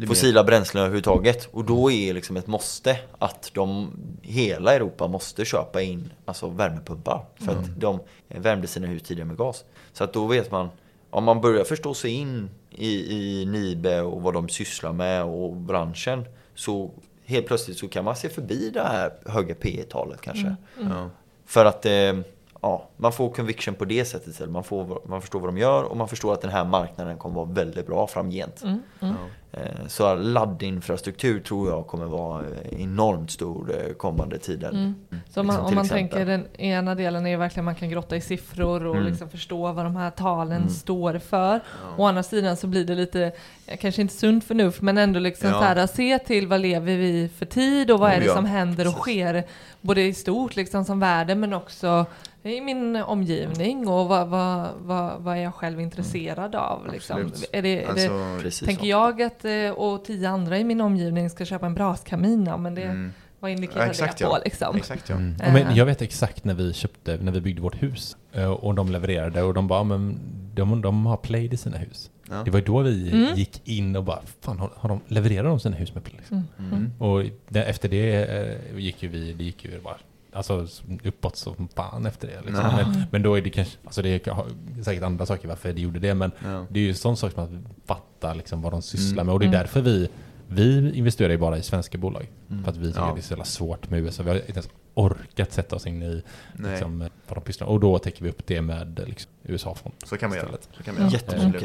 fossila bränslen överhuvudtaget. Och då är liksom ett måste att de, hela Europa måste köpa in alltså värmepumpar. För att de värmde sina hus tidigare med gas. Så att då vet man, om man börjar förstå sig in i, i Nibe och vad de sysslar med och branschen. Så helt plötsligt så kan man se förbi det här höga P talet kanske. mer, ja. För att eh, ja, man får conviction på det sättet istället. Man, får, man förstår vad de gör och man förstår att den här marknaden kommer vara väldigt bra framgent. Mm, mm. Eh, Så laddinfrastruktur tror jag kommer vara eh, enormt stor eh, kommande tiden. Mm. Så om man, Liksom om man exempel. tänker den ena delen är ju verkligen man kan grotta i siffror och Mm. liksom förstå vad de här talen Mm. står för. Å andra sidan så blir det lite, kanske inte sunt förnuft, men ändå liksom Ja. så här, se till vad lever vi för tid och vad är det ja. som händer och sker, både i stort liksom som världen men också i min omgivning och vad, vad, vad, vad är jag själv intresserad av? Liksom. Är det, är det, Alltså, tänker så. jag att, eh, och tio andra i min omgivning ska köpa en braskamin, ja, men det, mm, vad indikerar Ja, exakt, det ja. på liksom? exakt ja. Mm. Eh. Ja, Men jag vet exakt när vi köpte, när vi byggde vårt hus eh, och de levererade och de bara, men de, de har Plaid i sina hus. Ja. Det var ju då vi Mm. gick in och bara, fan har, har de, levererar de sina hus med Plaid? Liksom? Mm. Mm. Och efter det eh, gick ju vi, det gick ju bara Alltså uppåt som fan efter det. Liksom. Ja. Men, men då är det kanske, alltså det är säkert andra saker varför det gjorde det. Men Ja. det är ju sån sak som att fatta liksom vad de sysslar Mm. med. Och det är Mm. därför vi, vi investerar ju bara i svenska bolag. Mm. För att vi tycker Ja. att det är så jävla svårt med USA. Vi har inte ens orkat sätta oss in i liksom, vad de pysslar Och då täcker vi upp det med liksom, USA-fond. så kan man göra. istället. Så kan man göra.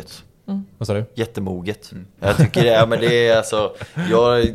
Jättemoget. Vad sa du? Jättemoget. Mm. Jag tycker det, ja, men det är alltså, jag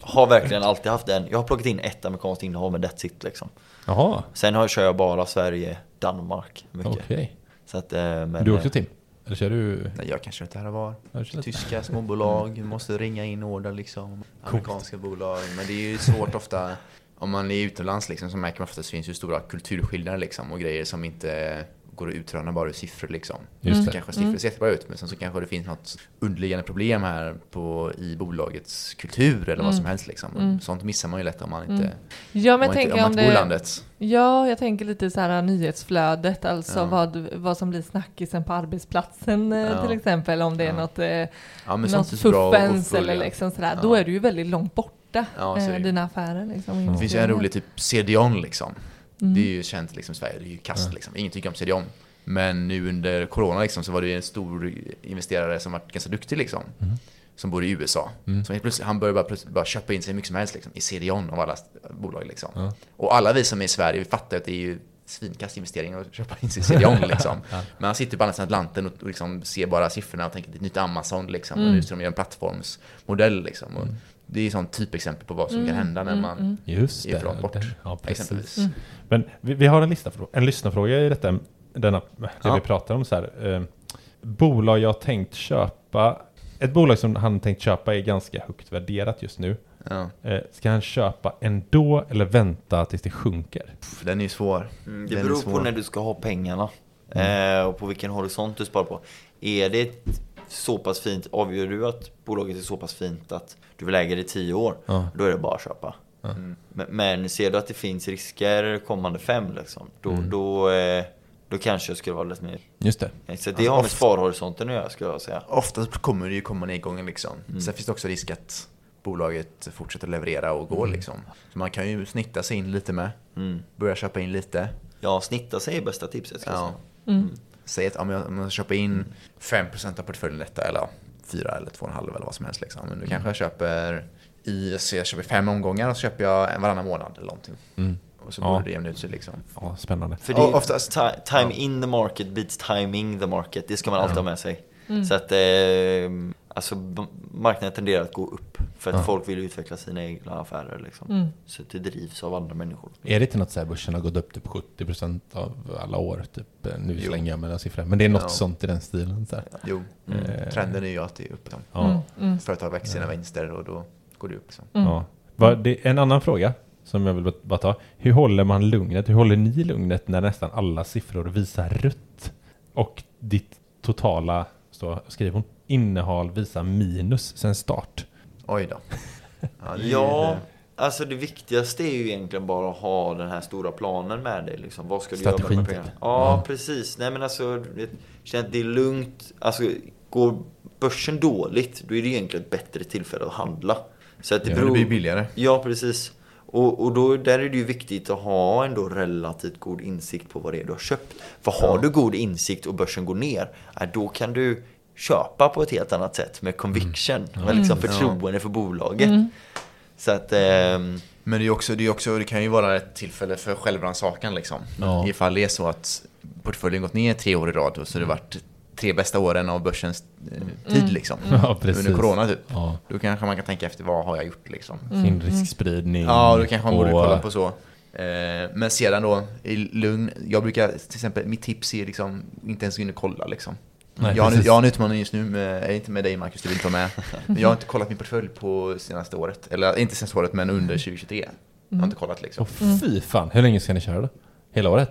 har verkligen alltid haft den. Jag har plockat in ett amerikanskt innehav med that's it liksom. Jaha, Sen har, kör jag bara Sverige, Danmark mycket. okej. Så att, eh, men, Du också eh, Tim? Eller kör du? Nej, jag kanske inte här och var. Lite. Tyska småbolag, måste ringa in order liksom. Amerikanska bolag. Men det är ju svårt ofta. Om man är utomlands liksom, så märker man ofta att det finns ju stora kulturskillnader liksom. Och grejer som inte går att utröna bara ur siffror liksom. Just Så det. kanske siffror ser jättebra ut men sen så kanske det finns något underliggande problem här på, i bolagets kultur eller vad som helst liksom. Mm. Sånt missar man ju lätt om man inte, Ja, om men inte, om om bor landet. Ja, jag tänker lite så här nyhetsflödet, alltså Ja. vad, vad som blir snackisen på arbetsplatsen eh, Ja. till exempel, om det är Ja. något, eh, Ja men något att fuffens eller liksom sådär. Ja. Då är du ju väldigt långt borta, Ja, eh, dina affärer. Liksom, Det finns ju en rolig typ CDON liksom. Mm. Det är ju känt liksom i Sverige, det är ju kast liksom. Ingen tycker om CDON. Men nu under corona liksom så var det en stor investerare som var ganska duktig liksom. Mm. Som bor i USA. Mm. Så helt plötsligt, han började bara, plötsligt bara köpa in sig hur mycket som helst liksom, i CDON av alla bolag liksom. Ja. Och alla vi som är i Sverige, vi fattar att det är ju svinkast investering att köpa in sig i CDON <laughs> liksom. Ja. Men han sitter på andra sidan Atlanten och, och liksom ser bara siffrorna och tänker det är ett nytt Amazon liksom. Och Mm. nu ska de göra en plattformsmodell liksom. Och det är sånt typexempel på vad som kan hända när man mm. Just är det. för långt bort, Ja, precis. exempelvis. Mm. Men vi, vi har en, lista, en lyssnarfråga i detta, denna, det Ja. vi pratar om. Så här, eh, bolag jag tänkt köpa. Ett bolag som han tänkt köpa är ganska högt värderat just nu. Ja. Eh, ska han köpa ändå eller vänta tills det sjunker? Pff, Den är ju svår. Mm, Den Det är beror svår. på när du ska ha pengarna. Eh, och på vilken horisont du sparar på. Är det ett så pass fint, avgör du att bolaget är så pass fint att du vill äga det i tio år, Ja. då är det bara att köpa. Mm. Men, men ser du att det finns risker kommande fem, liksom, då, Mm. då, eh, då kanske jag skulle vara lite mer... Just det. Så det Alltså, har med ofta- sparhorisonten att göra, skulle jag säga. Oftast kommer det ju komma nedgången liksom. Mm. Sen finns det också risk att bolaget fortsätter leverera och gå Mm. liksom. Så man kan ju snitta sig in lite med. Mm. Börja köpa in lite. Ja, snitta sig är bästa tipset, ska jag Ja. Mm. Säg att om jag, om jag köper in 5% av portföljen detta eller ja, 4 eller 2,5 eller vad som helst liksom. Men nu kanske jag köper i, så jag köper fem omgångar och så köper jag en varannan månad eller någonting. Mm. Och så Ja. borde det jämna ut sig liksom. Ja, spännande. För det är oftast- ti- time in the market beats timing the market. Det ska man alltid Ja. ha med sig. Mm. Så att eh, alltså, marknaden tenderar att gå upp. För att Ja. folk vill utveckla sina egna affärer. Liksom. Mm. Så att det drivs av andra människor. Är det inte något så här börsen har gått upp typ 70% av alla år? Typ, eh, nu Jo. slänger jag med den siffran. Men det är något Ja. sånt i den stilen. Så här. Jo, Mm. Trenden är ju att det är upp. Liksom. Ja. Mm. Mm. Företag växer sina vinster och då går det upp. Liksom. Mm. Ja. En annan fråga som jag vill bara ta. Hur håller man lugnet? Hur håller ni lugnet när nästan alla siffror visar rött? Och ditt totala, så skriver hon, innehåll visar minus sen start. Oj då. <laughs> Ja, det Ja, alltså det viktigaste är ju egentligen bara att ha den här stora planen med dig. Liksom. Vad ska du göra med Strategin, här typ. pengarna? Ja, Ja. precis. Nej men alltså, känn att det är lugnt. Alltså, går börsen dåligt, då är det egentligen ett bättre tillfälle att handla. Så att det Ja, det beror... blir billigare. Ja, precis. Och, och då, där är det ju viktigt att ha ändå relativt god insikt på vad det är du har köpt. För har Ja. du god insikt och börsen går ner, ja, då kan du köpa på ett helt annat sätt med conviction, med liksom Mm. förtroende för bolaget. Mm. Så att, ehm, Men det, är också, det, är också, det kan ju vara ett tillfälle för självrannsakan liksom. Ja. Ifall det är så att portföljen gått ner tre år i rad och så har det varit tre bästa åren av börsens eh, tid liksom. Ja, precis. Under corona typ. Ja. Då kanske man kan tänka efter vad har jag gjort liksom. Sin riskspridning. Ja, då kanske man borde kolla på så. Eh, men sedan då, i lugn, jag brukar till exempel, mitt tips är liksom inte ens gå in och kolla liksom. Nej, jag, har, nu- precis. jag har en utmaning just nu, med, inte med dig Marcus, du vill inte vara med. Men jag har inte kollat min portfölj på senaste året. Eller inte senaste året, men under 2023. Jag har inte kollat liksom. Åh fy fan, hur länge ska ni köra då? Hela året?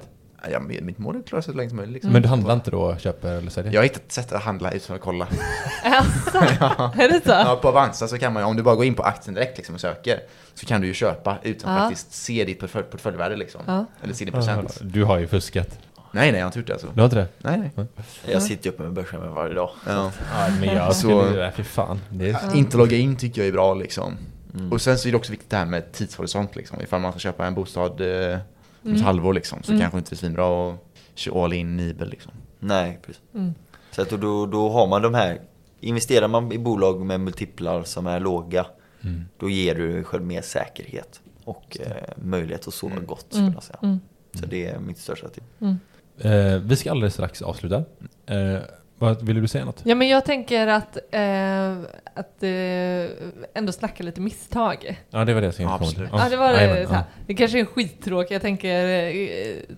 Ja, mitt mål är att klara sig så länge som möjligt. Liksom. Men du handlar inte då, köper eller säljer? Jag har hittat sätt att handla utan att kolla. <laughs> Alltså, <laughs> är det så? Ja, på Avanza så kan man ju, om du bara går in på aktien direkt liksom och söker, så kan du ju köpa utan att Ja. faktiskt se ditt portfölj, portföljvärde liksom. Ja. Eller se din Ja, procent. Du har ju fuskat. Nej, nej, jag har inte gjort det alltså. Du har inte det? Nej, nej. jag sitter ju uppe med börsen varje dag. Ja. Ja, men jag Så- skulle det. Fy fan. Det är... Inte logga in tycker jag är bra liksom. Mm. Och sen så är det också viktigt det här med tidshorisont liksom. Ifall man ska köpa en bostad eh, om ett halvår liksom, så kanske inte är svinbra att köra all in Nibel liksom. Nej, precis. Mm. Så att då, då har man de här, investerar man i bolag med multiplar som är låga, Mm. då ger du själv mer säkerhet och eh, möjlighet att sova gott skulle Mm. jag säga. Mm. Så det är mitt största tips. Eh, vi ska alldeles strax avsluta. Eh, vad, ville du säga något? Ja men jag tänker att, eh, att eh, ändå snacka lite misstag. Ja, det var det jag till. Absolut. Ja, det var det. här. Det kanske är skittråkigt, jag tänker eh,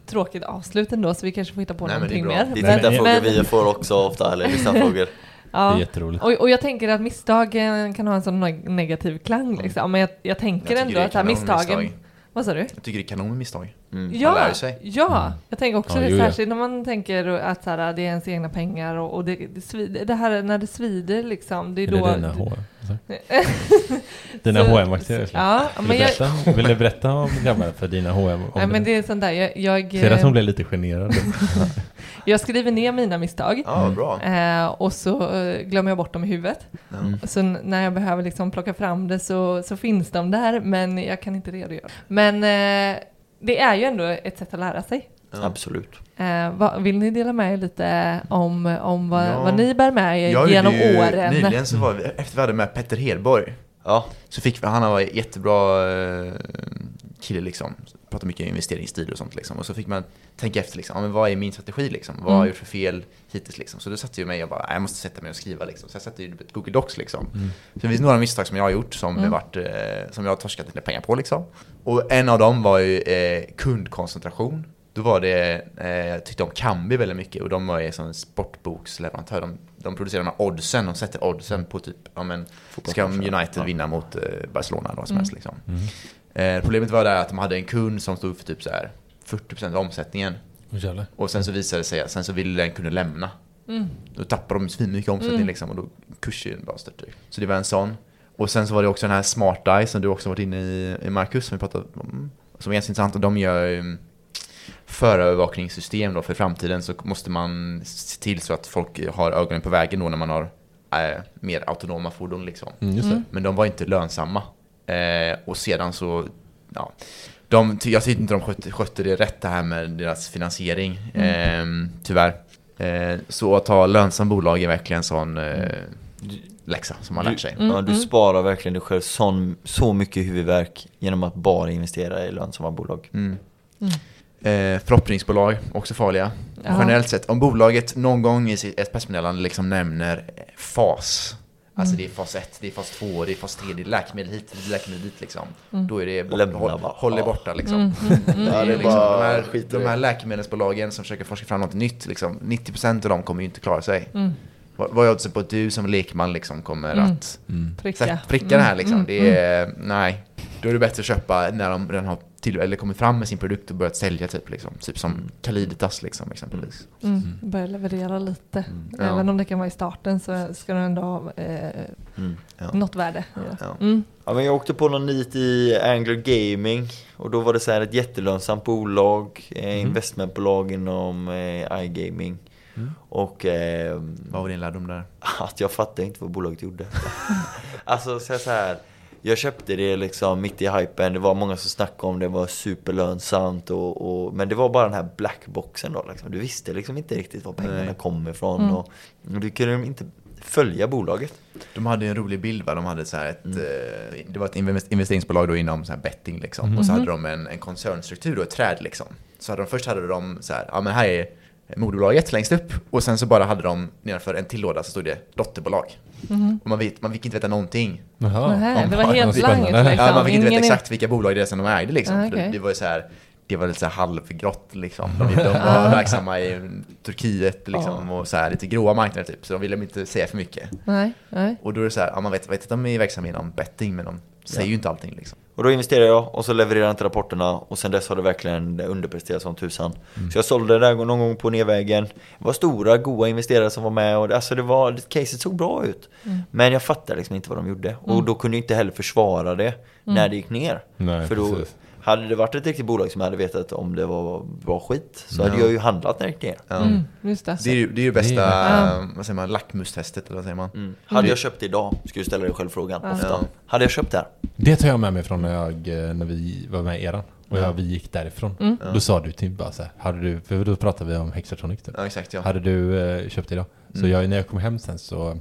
tråkigt avslut ändå så vi kanske får hitta på Nej, men det är någonting bra. mer. Det är Nej, tittarfrågor men- vi får också ofta, eller lyssnarfrågor. <laughs> Det är Ja. jätteroligt. Och, och jag tänker att misstagen kan ha en sån neg- negativ klang liksom. Men jag, jag tänker Jag ändå att misstagen... misstag. Vad sa du? Jag tycker det är kanon med misstag. Mm. Man Ja, lär sig. ja, jag tänker också Ja, det, jo, ja. särskilt när man tänker att så här, det är ens egna pengar och, och det, det, svider, det här när det svider liksom, det är Är det då... dina H? <laughs> Dina Så- H&M-aktier? Ja, Vill, men du jag, berätta, vill du berätta om grabbarna för dina H&M? Om nej, men det är sånt där, jag, jag, Ser att hon blev lite generad? <laughs> jag skriver ner mina misstag Ja, bra. eh, och så eh, glömmer jag bort dem i huvudet. Mm. Så när jag behöver liksom plocka fram det så, så finns de där, men jag kan inte redogöra. Men eh, det är ju ändå ett sätt att lära sig. Absolut. Eh, vad, vill ni dela med er lite om, om vad, Ja. vad ni bär med er Jag genom ju- åren? Nyligen så var vi, efter vi hade med Petter Hedborg, Ja, så fick vi, han var en jättebra eh, kille liksom. Pratar mycket investeringsstil och sånt liksom. Och så fick man tänka efter liksom, ja, men vad är min strategi liksom? Vad har jag gjort för fel hittills liksom? Så då satte jag mig och bara, "Nej, jag måste sätta mig och skriva liksom. Så jag satte ju Google Docs liksom. Så det finns några misstag som jag har gjort som, det varit, eh, som jag har torskat lite pengar på liksom. Och en av dem var ju eh, kundkoncentration. Då var det, eh, jag tyckte om Kambi väldigt mycket och de var ju som en sportboksleverantör. De, de producerar de här oddsen, de sätter oddsen på typ, ja men, ska United vinna mot eh, Barcelona eller vad som helst liksom. Eh, problemet var där att de hade en kund som stod för typ så här 40% av omsättningen. Jävlar. Och sen så visade det sig att sen så ville den kunden lämna. Mm. Då tappade de svinmycket omsättning liksom och då kursen bara störtade. Så det var en sån. Och sen så var det också den här Smart Eye som du också varit inne i, i Marcus, som vi pratade om. Som är ganska intressant och de gör um, förövervakningssystem då för framtiden så måste man se till så att folk har ögonen på vägen då när man har eh, mer autonoma fordon liksom. Mm, just det. Men de var inte lönsamma. Eh, och sedan så, ja, de, jag tyckte inte de skötte, skötte det rätt det här med deras finansiering, eh, tyvärr. Eh, så att ha lönsam bolag är verkligen en sån eh, läxa som man Du- lärt sig. Mm, ja, du sparar verkligen dig själv sån, så mycket huvudvärk genom att bara investera i lönsamma bolag. Mm. Eh, förhoppningsbolag, också farliga. Ja. Generellt sett, om bolaget någon gång i sitt ett pressmeddelande liksom nämner eh, fas, alltså det är fas 1, det är fas 2, det är fas 3, det är läkemedel hit, det är läkemedel dit liksom. Då är det bort, Lämna håll, bara. håll det Ja. borta liksom. Mm, är det är liksom, de, här, de här läkemedelsbolagen som försöker forska fram något nytt, liksom, 90% av dem kommer ju inte klara sig. Mm. Vad, vad är oddsen på att du som lekman liksom kommer Mm. att Pricka. Pricka, det här liksom. Mm, Det är, nej. Då är det bättre att köpa när de redan har till, eller kommit fram med sin produkt och börjat sälja typ liksom. Typ som Caliditas liksom exempelvis. Mm. Börja leverera lite. Ja. Även om det kan vara i starten så ska den ändå ha eh, Mm. Ja. något värde. det. Ja. Mm. Ja, men jag åkte på någon nit i Angler Gaming och då var det så här ett jättelönsamt bolag, eh, investmentbolag inom eh, iGaming. Och eh, Vad var din lärdom där? <laughs> att jag fattade inte vad bolaget gjorde. <laughs> alltså så så här, jag köpte det liksom mitt i hypen, det var många som snackade om det, det var superlönsamt och, och, men det var bara den här blackboxen då liksom. Du visste liksom inte riktigt var pengarna Nej. kom ifrån och, och du kunde inte följa bolaget. De hade en rolig bild, va? de hade så här ett, eh, det var ett invest- investeringsbolag då inom så här betting liksom. Och så hade de en, en koncernstruktur och ett träd liksom. Så hade de, först hade de så här, ja men här är moderbolaget längst upp. Och sen så bara hade de nedanför en till låda så stod det dotterbolag. Och man, vet, man fick inte veta någonting. Jaha. Nähä, det var helt blankt liksom. Ja, man fick inte veta exakt vilka bolag det är som de ägde liksom. Ah, För det, det var ju så här, det var lite så här halvgrått liksom. De, de var verksamma i Turkiet liksom och så här lite gråa marknader typ. Så de ville inte säga för mycket. Nej, nej. Och då är det så här, ja, man vet, vet att de är verksamma inom betting men de säger ju inte allting liksom. Och då investerade jag och så levererade jag inte rapporterna och sen dess har det verkligen underpresterat som tusan. Så jag sålde det där någon gång på nedvägen. Det var stora, goda investerare som var med och det, alltså det var, caset såg bra ut. Men jag fattade liksom inte vad de gjorde. Och då kunde jag inte heller försvara det när det gick ner. Nej, För då, precis. Hade det varit ett riktigt bolag som jag hade vetat om det var bra skit så hade jag ju handlat när det gick ner. Mm, just det. Det är ju det är ju bästa, eh, vad säger man, lackmustestet eller vad säger man? Mm. Hade jag köpt det idag, skulle du ställa dig själv frågan ofta. Hade jag köpt det här? Det tar jag med mig från när, jag, eh, när vi var med i eran. Och jag, vi gick därifrån. Då sa du till bara så här, hade du, för då pratade vi om Hexatronic typ. Ja exakt ja. Hade du eh, köpt det idag? Så jag, när jag kom hem sen så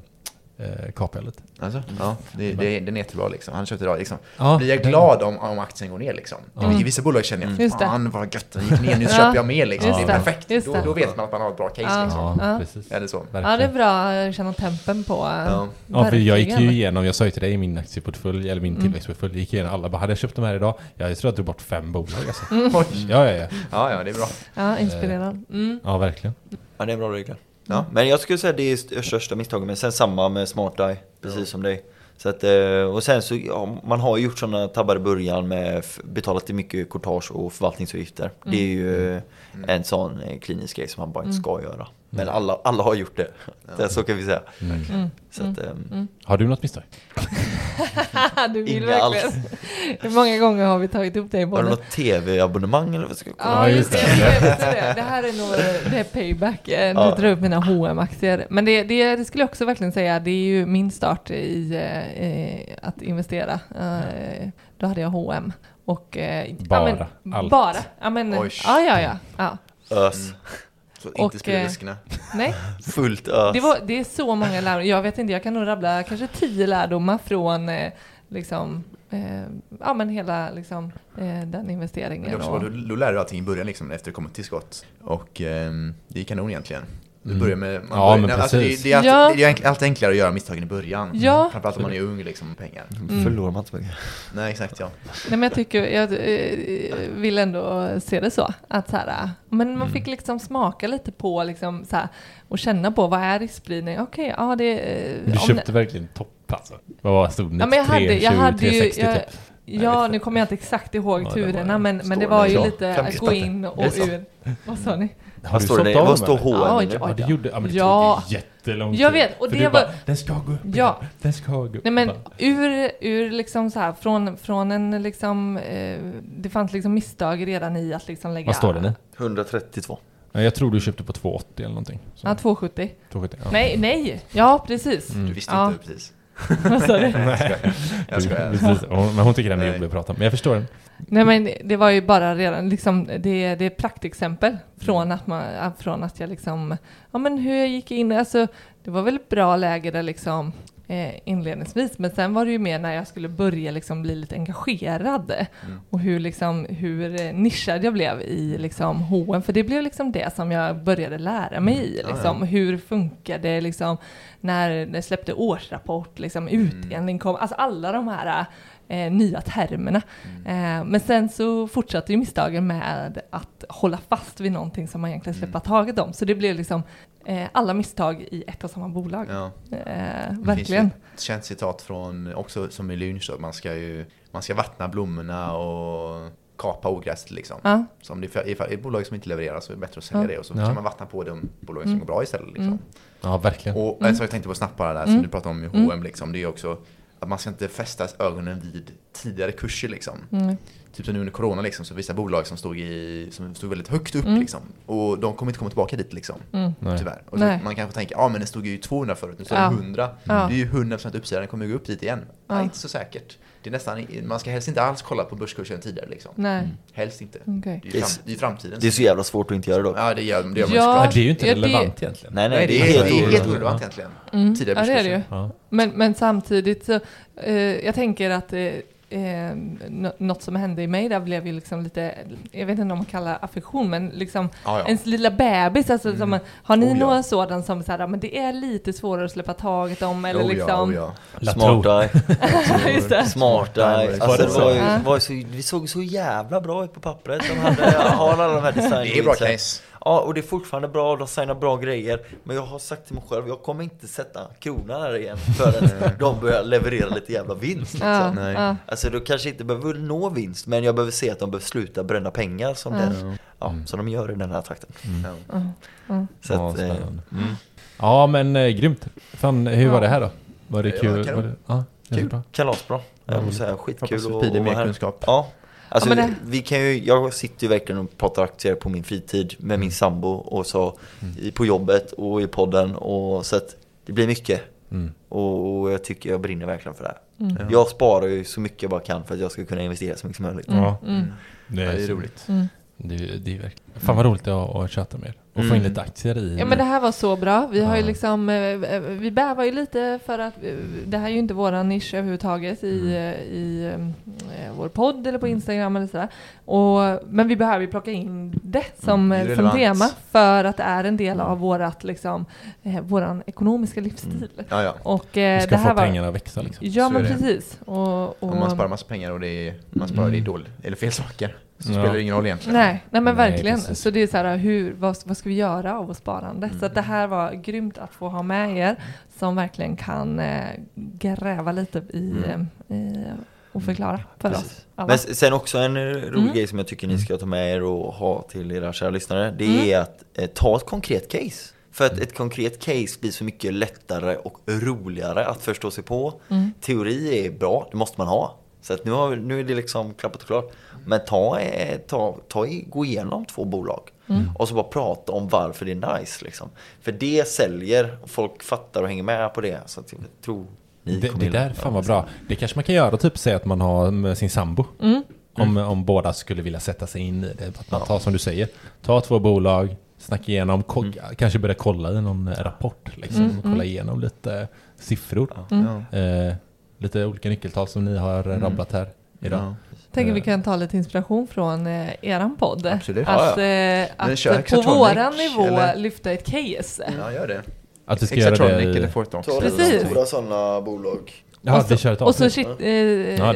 eh, lite. Alltså, ja, det, det, den är jättebra liksom. Han köpte idag liksom. Ja, Blir jag glad om, om aktien går ner liksom. I vissa bolag känner jag, Just det. fan vad gött, den gick ner, nu <laughs> Ja. köper jag mer liksom. Det är perfekt. Då, då vet man att man har ett bra case Ja. liksom. Ja, Ja. precis. Eller så. Verkligen. Ja, det är bra att känna tempen på. Ja. Ja, för jag gick ju igenom, jag sa ju till dig i min aktieportfölj, eller min tillväxtportfölj, jag gick igenom alla, bara, hade jag köpt de här idag? Jag tror jag drog bort fem bolag alltså. Mm. <laughs> Oj. Ja, ja, ja. Ja, ja, det är bra. Ja, inspirerad. Mm. Ja, verkligen. Ja, det är bra regler. Ja. Men jag skulle säga det är st- största misstaget, men sen samma med Smart Eye, precis som dig. Så att, eh, och sen så, ja, man har ju gjort sådana tabbar i början med betalat till mycket courtage och förvaltningsavgifter. Det är ju en sån eh, klinisk grej som man bara inte ska göra. Men alla, alla har gjort det, det så kan vi säga. Mm. Så att, ehm, Har du något misstag? <laughs> du vill Inga verkligen. Hur många gånger har vi tagit upp det i har du något tv-abonnemang eller vad ska jag kolla? Ja, Ja, just det. det. Här är nog det är payback. Eh, Du Ja. drar upp mina hm aktier Men det, det, det skulle jag också verkligen säga, det är ju min start i eh, att investera. Eh, då hade jag H&M och... Eh, Bara, ja, men, allt. Bara. Ja, men, ja, ja, ja, ja. Ös. Och, inte sprida eh, riskerna. Nej, <laughs> Fullt ös. det, var, det är så många lärdomar. Jag vet inte, jag kan nog rabbla kanske tio lärdomar från eh, liksom, eh, ja men hela liksom, eh, den Men det investeringen. också och- då, då lär du allting i början liksom, efter det kommer till skott. Och ehm, det är kanon egentligen. Du börjar med... Man Ja, börjar, men alltså, det, precis. det, är alltid, Ja. det är enk- alltid enklare att göra misstagen i början. Ja. Framförallt om man är ung liksom, med pengar. Mm. Förlorar man inte mycket. Nej, exakt ja. Nej men jag tycker, jag eh, vill ändå se det så. Att så här, men Mm. man fick liksom smaka lite på liksom så här, och känna på vad är riskspridning? Okej, ja det... eh, Du om köpte verkligen topp alltså. Vad stod det? Ja, men jag hade, jag 320, hade ju, 360 jag, typ. ja nu kommer jag inte exakt ihåg Ja, det turerna men, men det var det ju lite att gå in och det ur. Vad sa ni? Har Vad du står sålt det? av Vad står? H&M Ja, ja. Ja, det gjorde, ja, men det Ja. tog jättelång Jag vet, och det du bara, var- den ska gå upp Ja. igen, den ska gå upp. Nej men ur, ur liksom så här, från, från en liksom, eh, det fanns liksom misstag redan i att liksom lägga... Vad står det nu? 132. Ja, jag tror du köpte på 280 eller någonting. Så, Ja, 270. 270, ja. Nej, nej! Ja, precis. Du visste Ja. inte precis. <laughs> Vad sa du? Jag skojar. Precis. Hon- Men hon tycker den är Nej. jobbig att prata om. Men jag förstår den. Nej men det var ju bara redan liksom, det, det är praktexempel från Mm. att, man, från att jag liksom, ja men hur jag gick in, alltså det var väl ett bra läge där liksom inledningsvis, men sen var det ju mer när jag skulle börja liksom bli lite engagerad Mm. och hur liksom, hur eh, nischad jag blev i liksom H&M för det blev liksom det som jag började lära mig i, Mm. Ja, liksom, hur funkar det liksom när det släppte årsrapport, liksom Mm. utdelning kom, alltså alla de här eh, nya termerna. Mm. Eh, men sen så fortsatte ju misstagen med att hålla fast vid någonting som man egentligen släppa Mm. taget om. Så det blev liksom eh, alla misstag i ett och samma bolag. Ja. Eh, Det finns ju verkligen. ett känt citat från, också som i Lynch, då, att man ska ju man ska vattna blommorna och kapa ogräset liksom. Ja. Så om det är ett bolag som inte levererar så är det bättre att sälja Ja. det och så Ja. kan man vattna på de bolagen som Mm. går bra istället. Liksom. Mm. Ja, verkligen. Och en sak jag tänkte på snabbt bara där, som Mm. du pratade om i Mm. H&M liksom, det är också att man ska inte fästa ögonen vid tidigare kurser liksom. Mm. Typ som nu under corona liksom, så vissa bolag som stod, i, som stod väldigt högt upp Mm. liksom. Och de kommer inte komma tillbaka dit liksom. Mm. Tyvärr. Och så man kanske tänker, ja men den stod ju 200 förut, nu står Ja. den 100. Ja. Det är ju 100% uppsida, den kommer gå upp dit igen. Ja. Nej, inte så säkert. Det är nästan, man ska helst inte alls kolla på börskursen tidigare liksom. Nej, Helst inte. okej. Det är fram, det är framtiden. Det är så jävla svårt att inte göra dock. Ja, det gör, det gör man Ja. Ja, det är ju inte Ja, det- relevant egentligen. Nej, nej, Nej, det är det är helt helt, orelevant egentligen. Mm. Tidigare Ja, det är det ju. Ja. Men, men samtidigt så, eh, jag tänker att eh, eh, nå- något som hände i mig där blev ju liksom lite, jag vet inte om man kallar affektion, men liksom Ja, ja. ens lilla bebis, alltså som, har ni Oh, ja. några sådana som så här, men det är lite svårare att släppa taget om eller Oh, ja, liksom, oh, ja. Smart eye. <laughs> det. Smart eye. Smart Alltså, eye. det var ju, Ja. det var ju så, vi såg så jävla bra ut på pappret. De hade, har alla de här design Det är bra case. Ja, och det är fortfarande bra, de signar bra grejer. Men jag har sagt till mig själv, jag kommer inte sätta kronan här igen förrän <laughs> de börjar leverera lite jävla vinst. Liksom. Ja, Nej. ja. Alltså du kanske inte behöver nå vinst, men jag behöver se att de behöver sluta bränna pengar som, det, ja, som de gör i den här takten. Ja. Så Ja, att, eh, spännande. mm. Ja, men eh, grymt. Fan, hur var Ja. det här då? Var det kul? var det, ja, Kul. Kalasbra. Jag måste säga, skitkul att- mer vara här. kunskap. Ja. Alltså, Ja, men det- vi kan ju, jag sitter ju verkligen och pratar aktier på min fritid med min sambo och så i, på jobbet och i podden och så att det blir mycket. Mm. Och, och jag tycker jag brinner verkligen för det här. Mm. Jag sparar ju så mycket jag bara kan för att jag ska kunna investera så mycket som möjligt. Ja, Mm. det Ja, är, det är roligt. Mm. Det, är- det är verkligen. Fan vad roligt att, att chatta med er. Och få in Mm. lite aktier i. Ja men det här var så bra. Vi har ju Ja. liksom, eh, vi bävar ju lite för att eh, det här är ju inte våran nisch överhuvudtaget i, Mm. eh, i eh, vår podd eller på Instagram eller sådär. Och, men vi behöver ju plocka in det som, Mm, eh, som relevant. tema för att det är en del av vårat, liksom, eh, våran ekonomiska livsstil. Ja, ja. Och eh, Vi ska det här få var, pengarna att växa liksom. Ja Så men precis. Och, och, man sparar massa pengar och det är, man sparar det är dåligt, eller fel saker, så Ja. spelar det ingen roll egentligen. Nej, nej men Nej, verkligen. precis. Så det är så här, hur, vad, vad ska vi göra av vårt sparande? Så Mm. att det här var grymt att få ha med er som verkligen kan eh, gräva lite i, Mm. eh, i och förklara för oss. Precis. alla. Men sen också en rolig Mm. grej som jag tycker ni ska ta med er och ha till era kära lyssnare. Det Mm. är att eh, ta ett konkret case. För att ett konkret case blir så mycket lättare och roligare att förstå sig på. Mm. Teori är bra, det måste man ha. Så att nu, har, nu är det liksom klappat och klart. Men ta, eh, ta, ta, i- gå igenom två bolag. Mm. Och så bara prata om varför det är nice. Liksom. För det säljer, och folk fattar och hänger med på det. Så att jag tror ni Det, kommer det där, fan vad bra. Det kanske man kan göra, typ säga att man har med sin sambo. Mm. Om, om båda skulle vilja sätta sig in i det. Att man tar som du säger, ta två bolag, snacka igenom, Mm. kanske börja kolla i någon eh, rapport. Liksom, Mm, kolla mm. igenom lite siffror. Mm. Ja. Eh, lite olika nyckeltal som ni har eh, Mm. rabblat här idag. Ja. Tänker vi Eh. kan ta lite inspiration från eh, eran podd. Absolut. Att, Ja, eh, att på våran nivå eller? lyfta ett case. ja, gör det. Att vi ska göra Exatronic det eller. Ta Precis. stora sådana bolag. Ja, Och så- vi kör ett Och så shit, eh, Ja,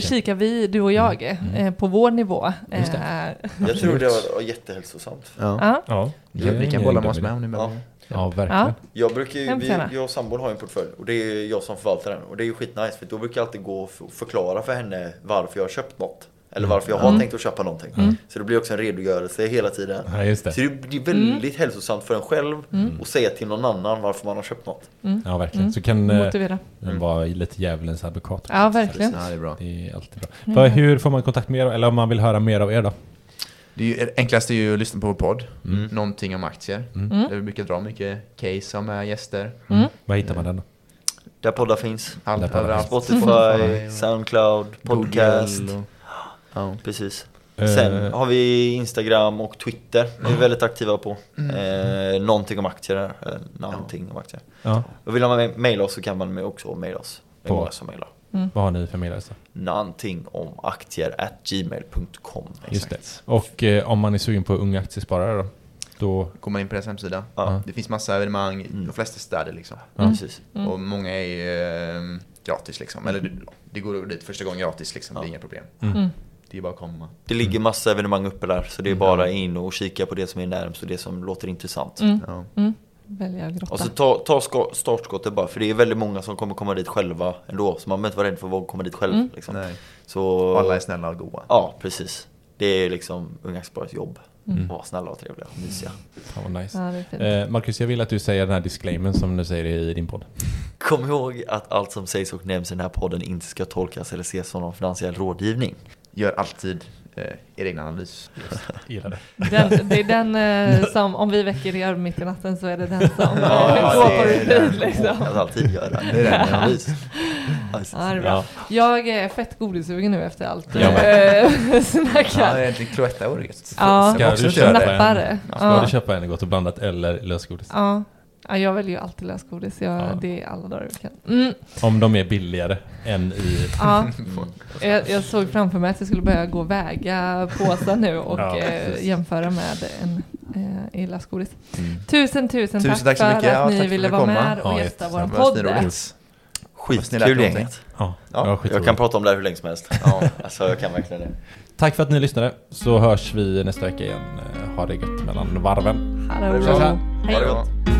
kikar vi, du och jag, Mm. eh, på vår nivå. Just det. Eh, Jag tror det var, jättehälsosamt. Ja. ja. Ja, Ja, ni kan bolla med oss med om ni behöver. Ja, verkligen. Ja. Jag brukar ju, vi, jag och sambon har en portfölj och det är jag som förvaltar den. Och det är ju skitnice för då brukar jag alltid gå och förklara för henne varför jag har köpt något. Eller varför jag har Mm. tänkt att köpa någonting. Så det blir också en redogörelse hela tiden. Ja, just det. Så det blir väldigt hälsosamt för en själv att säga till någon annan varför man har köpt något. Ja, verkligen. Mm. Så kan eh, Motivera. den vara lite djävulens advokat. Ja, verkligen. Det är bra. Det är alltid bra. Mm. För hur får man kontakt med er? Eller om man vill höra mer av er då? Det är ju, enklast är ju att lyssna på vår podd. Mm. Någonting om aktier. Mm. Där vi brukar dra mycket case om med gäster. Mm. Var hittar man den då? Där poddar finns. Allt Där poddar överallt. Spotify, Soundcloud, podcast. Och, ja. Precis. Eh, Sen har vi Instagram och Twitter. Vi är väldigt aktiva på. Mm. Eh, någonting om aktier. Eh, någonting om aktier. Ja. Och vill man mejla oss så kan man också mejla oss. Det är På- många som mejlar. Vad har ni för meddelelse? Någonting om aktier at gmail.com. Just det. Och eh, om man är sugen på unga aktiesparare då? Då... Går man in på deras hemsida. Ja. Det finns massa evenemang i Mm. de flesta städer liksom. Ja. Precis. Mm. Och många är eh, gratis liksom. Eller det, det går dit första gången gratis liksom. Det är inga problem. Mm. Det är bara att komma. Det ligger massa evenemang uppe där. Så det är bara in och kika på det som är närmst och det som låter intressant. Mm. Ja. Mm. Välja grotta. Och så ta, ta ska- startskottet bara. För det är väldigt många som kommer komma dit själva ändå. Så man behöver inte vara rädd för att komma dit själv. Mm. Liksom. Nej. Så, Alla är snälla och goa. Ja, precis. Det är liksom Unga Aktiesparares jobb. Mm. Att vara snälla och trevliga och mysiga. Fan vad nice. Ja. Eh, Marcus, jag vill att du säger den här disclaimen som du säger i din podd. <laughs> Kom ihåg att allt som sägs och nämns i den här podden inte ska tolkas eller ses som någon finansiell rådgivning. Gör alltid er egen analys. <laughs> Gillar det. Den, det är den eh, som, om vi väcker er mitt i natten så är det den som <laughs> Ja, <laughs> eh, går det på är repeat liksom. Att alltid göra Det är den, ja. analys. Alltså, Ja, är. Ja. Jag är fett godissugen nu efter allt Jag eh, Ja, snackat. det är Cloetta vore gött. Ja. Ska jag du köpa? Nappare. Ska Ja. du köpa en gott och blandat eller lösgodis? Ja. Ja, jag väljer ju alltid lösgodis. Jag, Ja. Det är alla dagar i veckan. Mm. Om de är billigare än i... Ja. Jag, jag såg framför mig att jag skulle börja gå och väga påsar nu och Ja, eh, jämföra med en eh, i lösgodis. Mm. Tusen, tusen, Tusen tack, tack så för mycket. att Ja, ni ville vara du kom. med och gästa vår podd. Skitkul lärt gäng. någonting. Ja, Ja, Jag kan prata om det här hur länge som helst. Ja. Alltså jag kan verkligen det. Tack för att ni lyssnade, så hörs vi nästa vecka igen. Eh, Ha det gött mellan varven. Ha det bra. Hej. Ha det gott.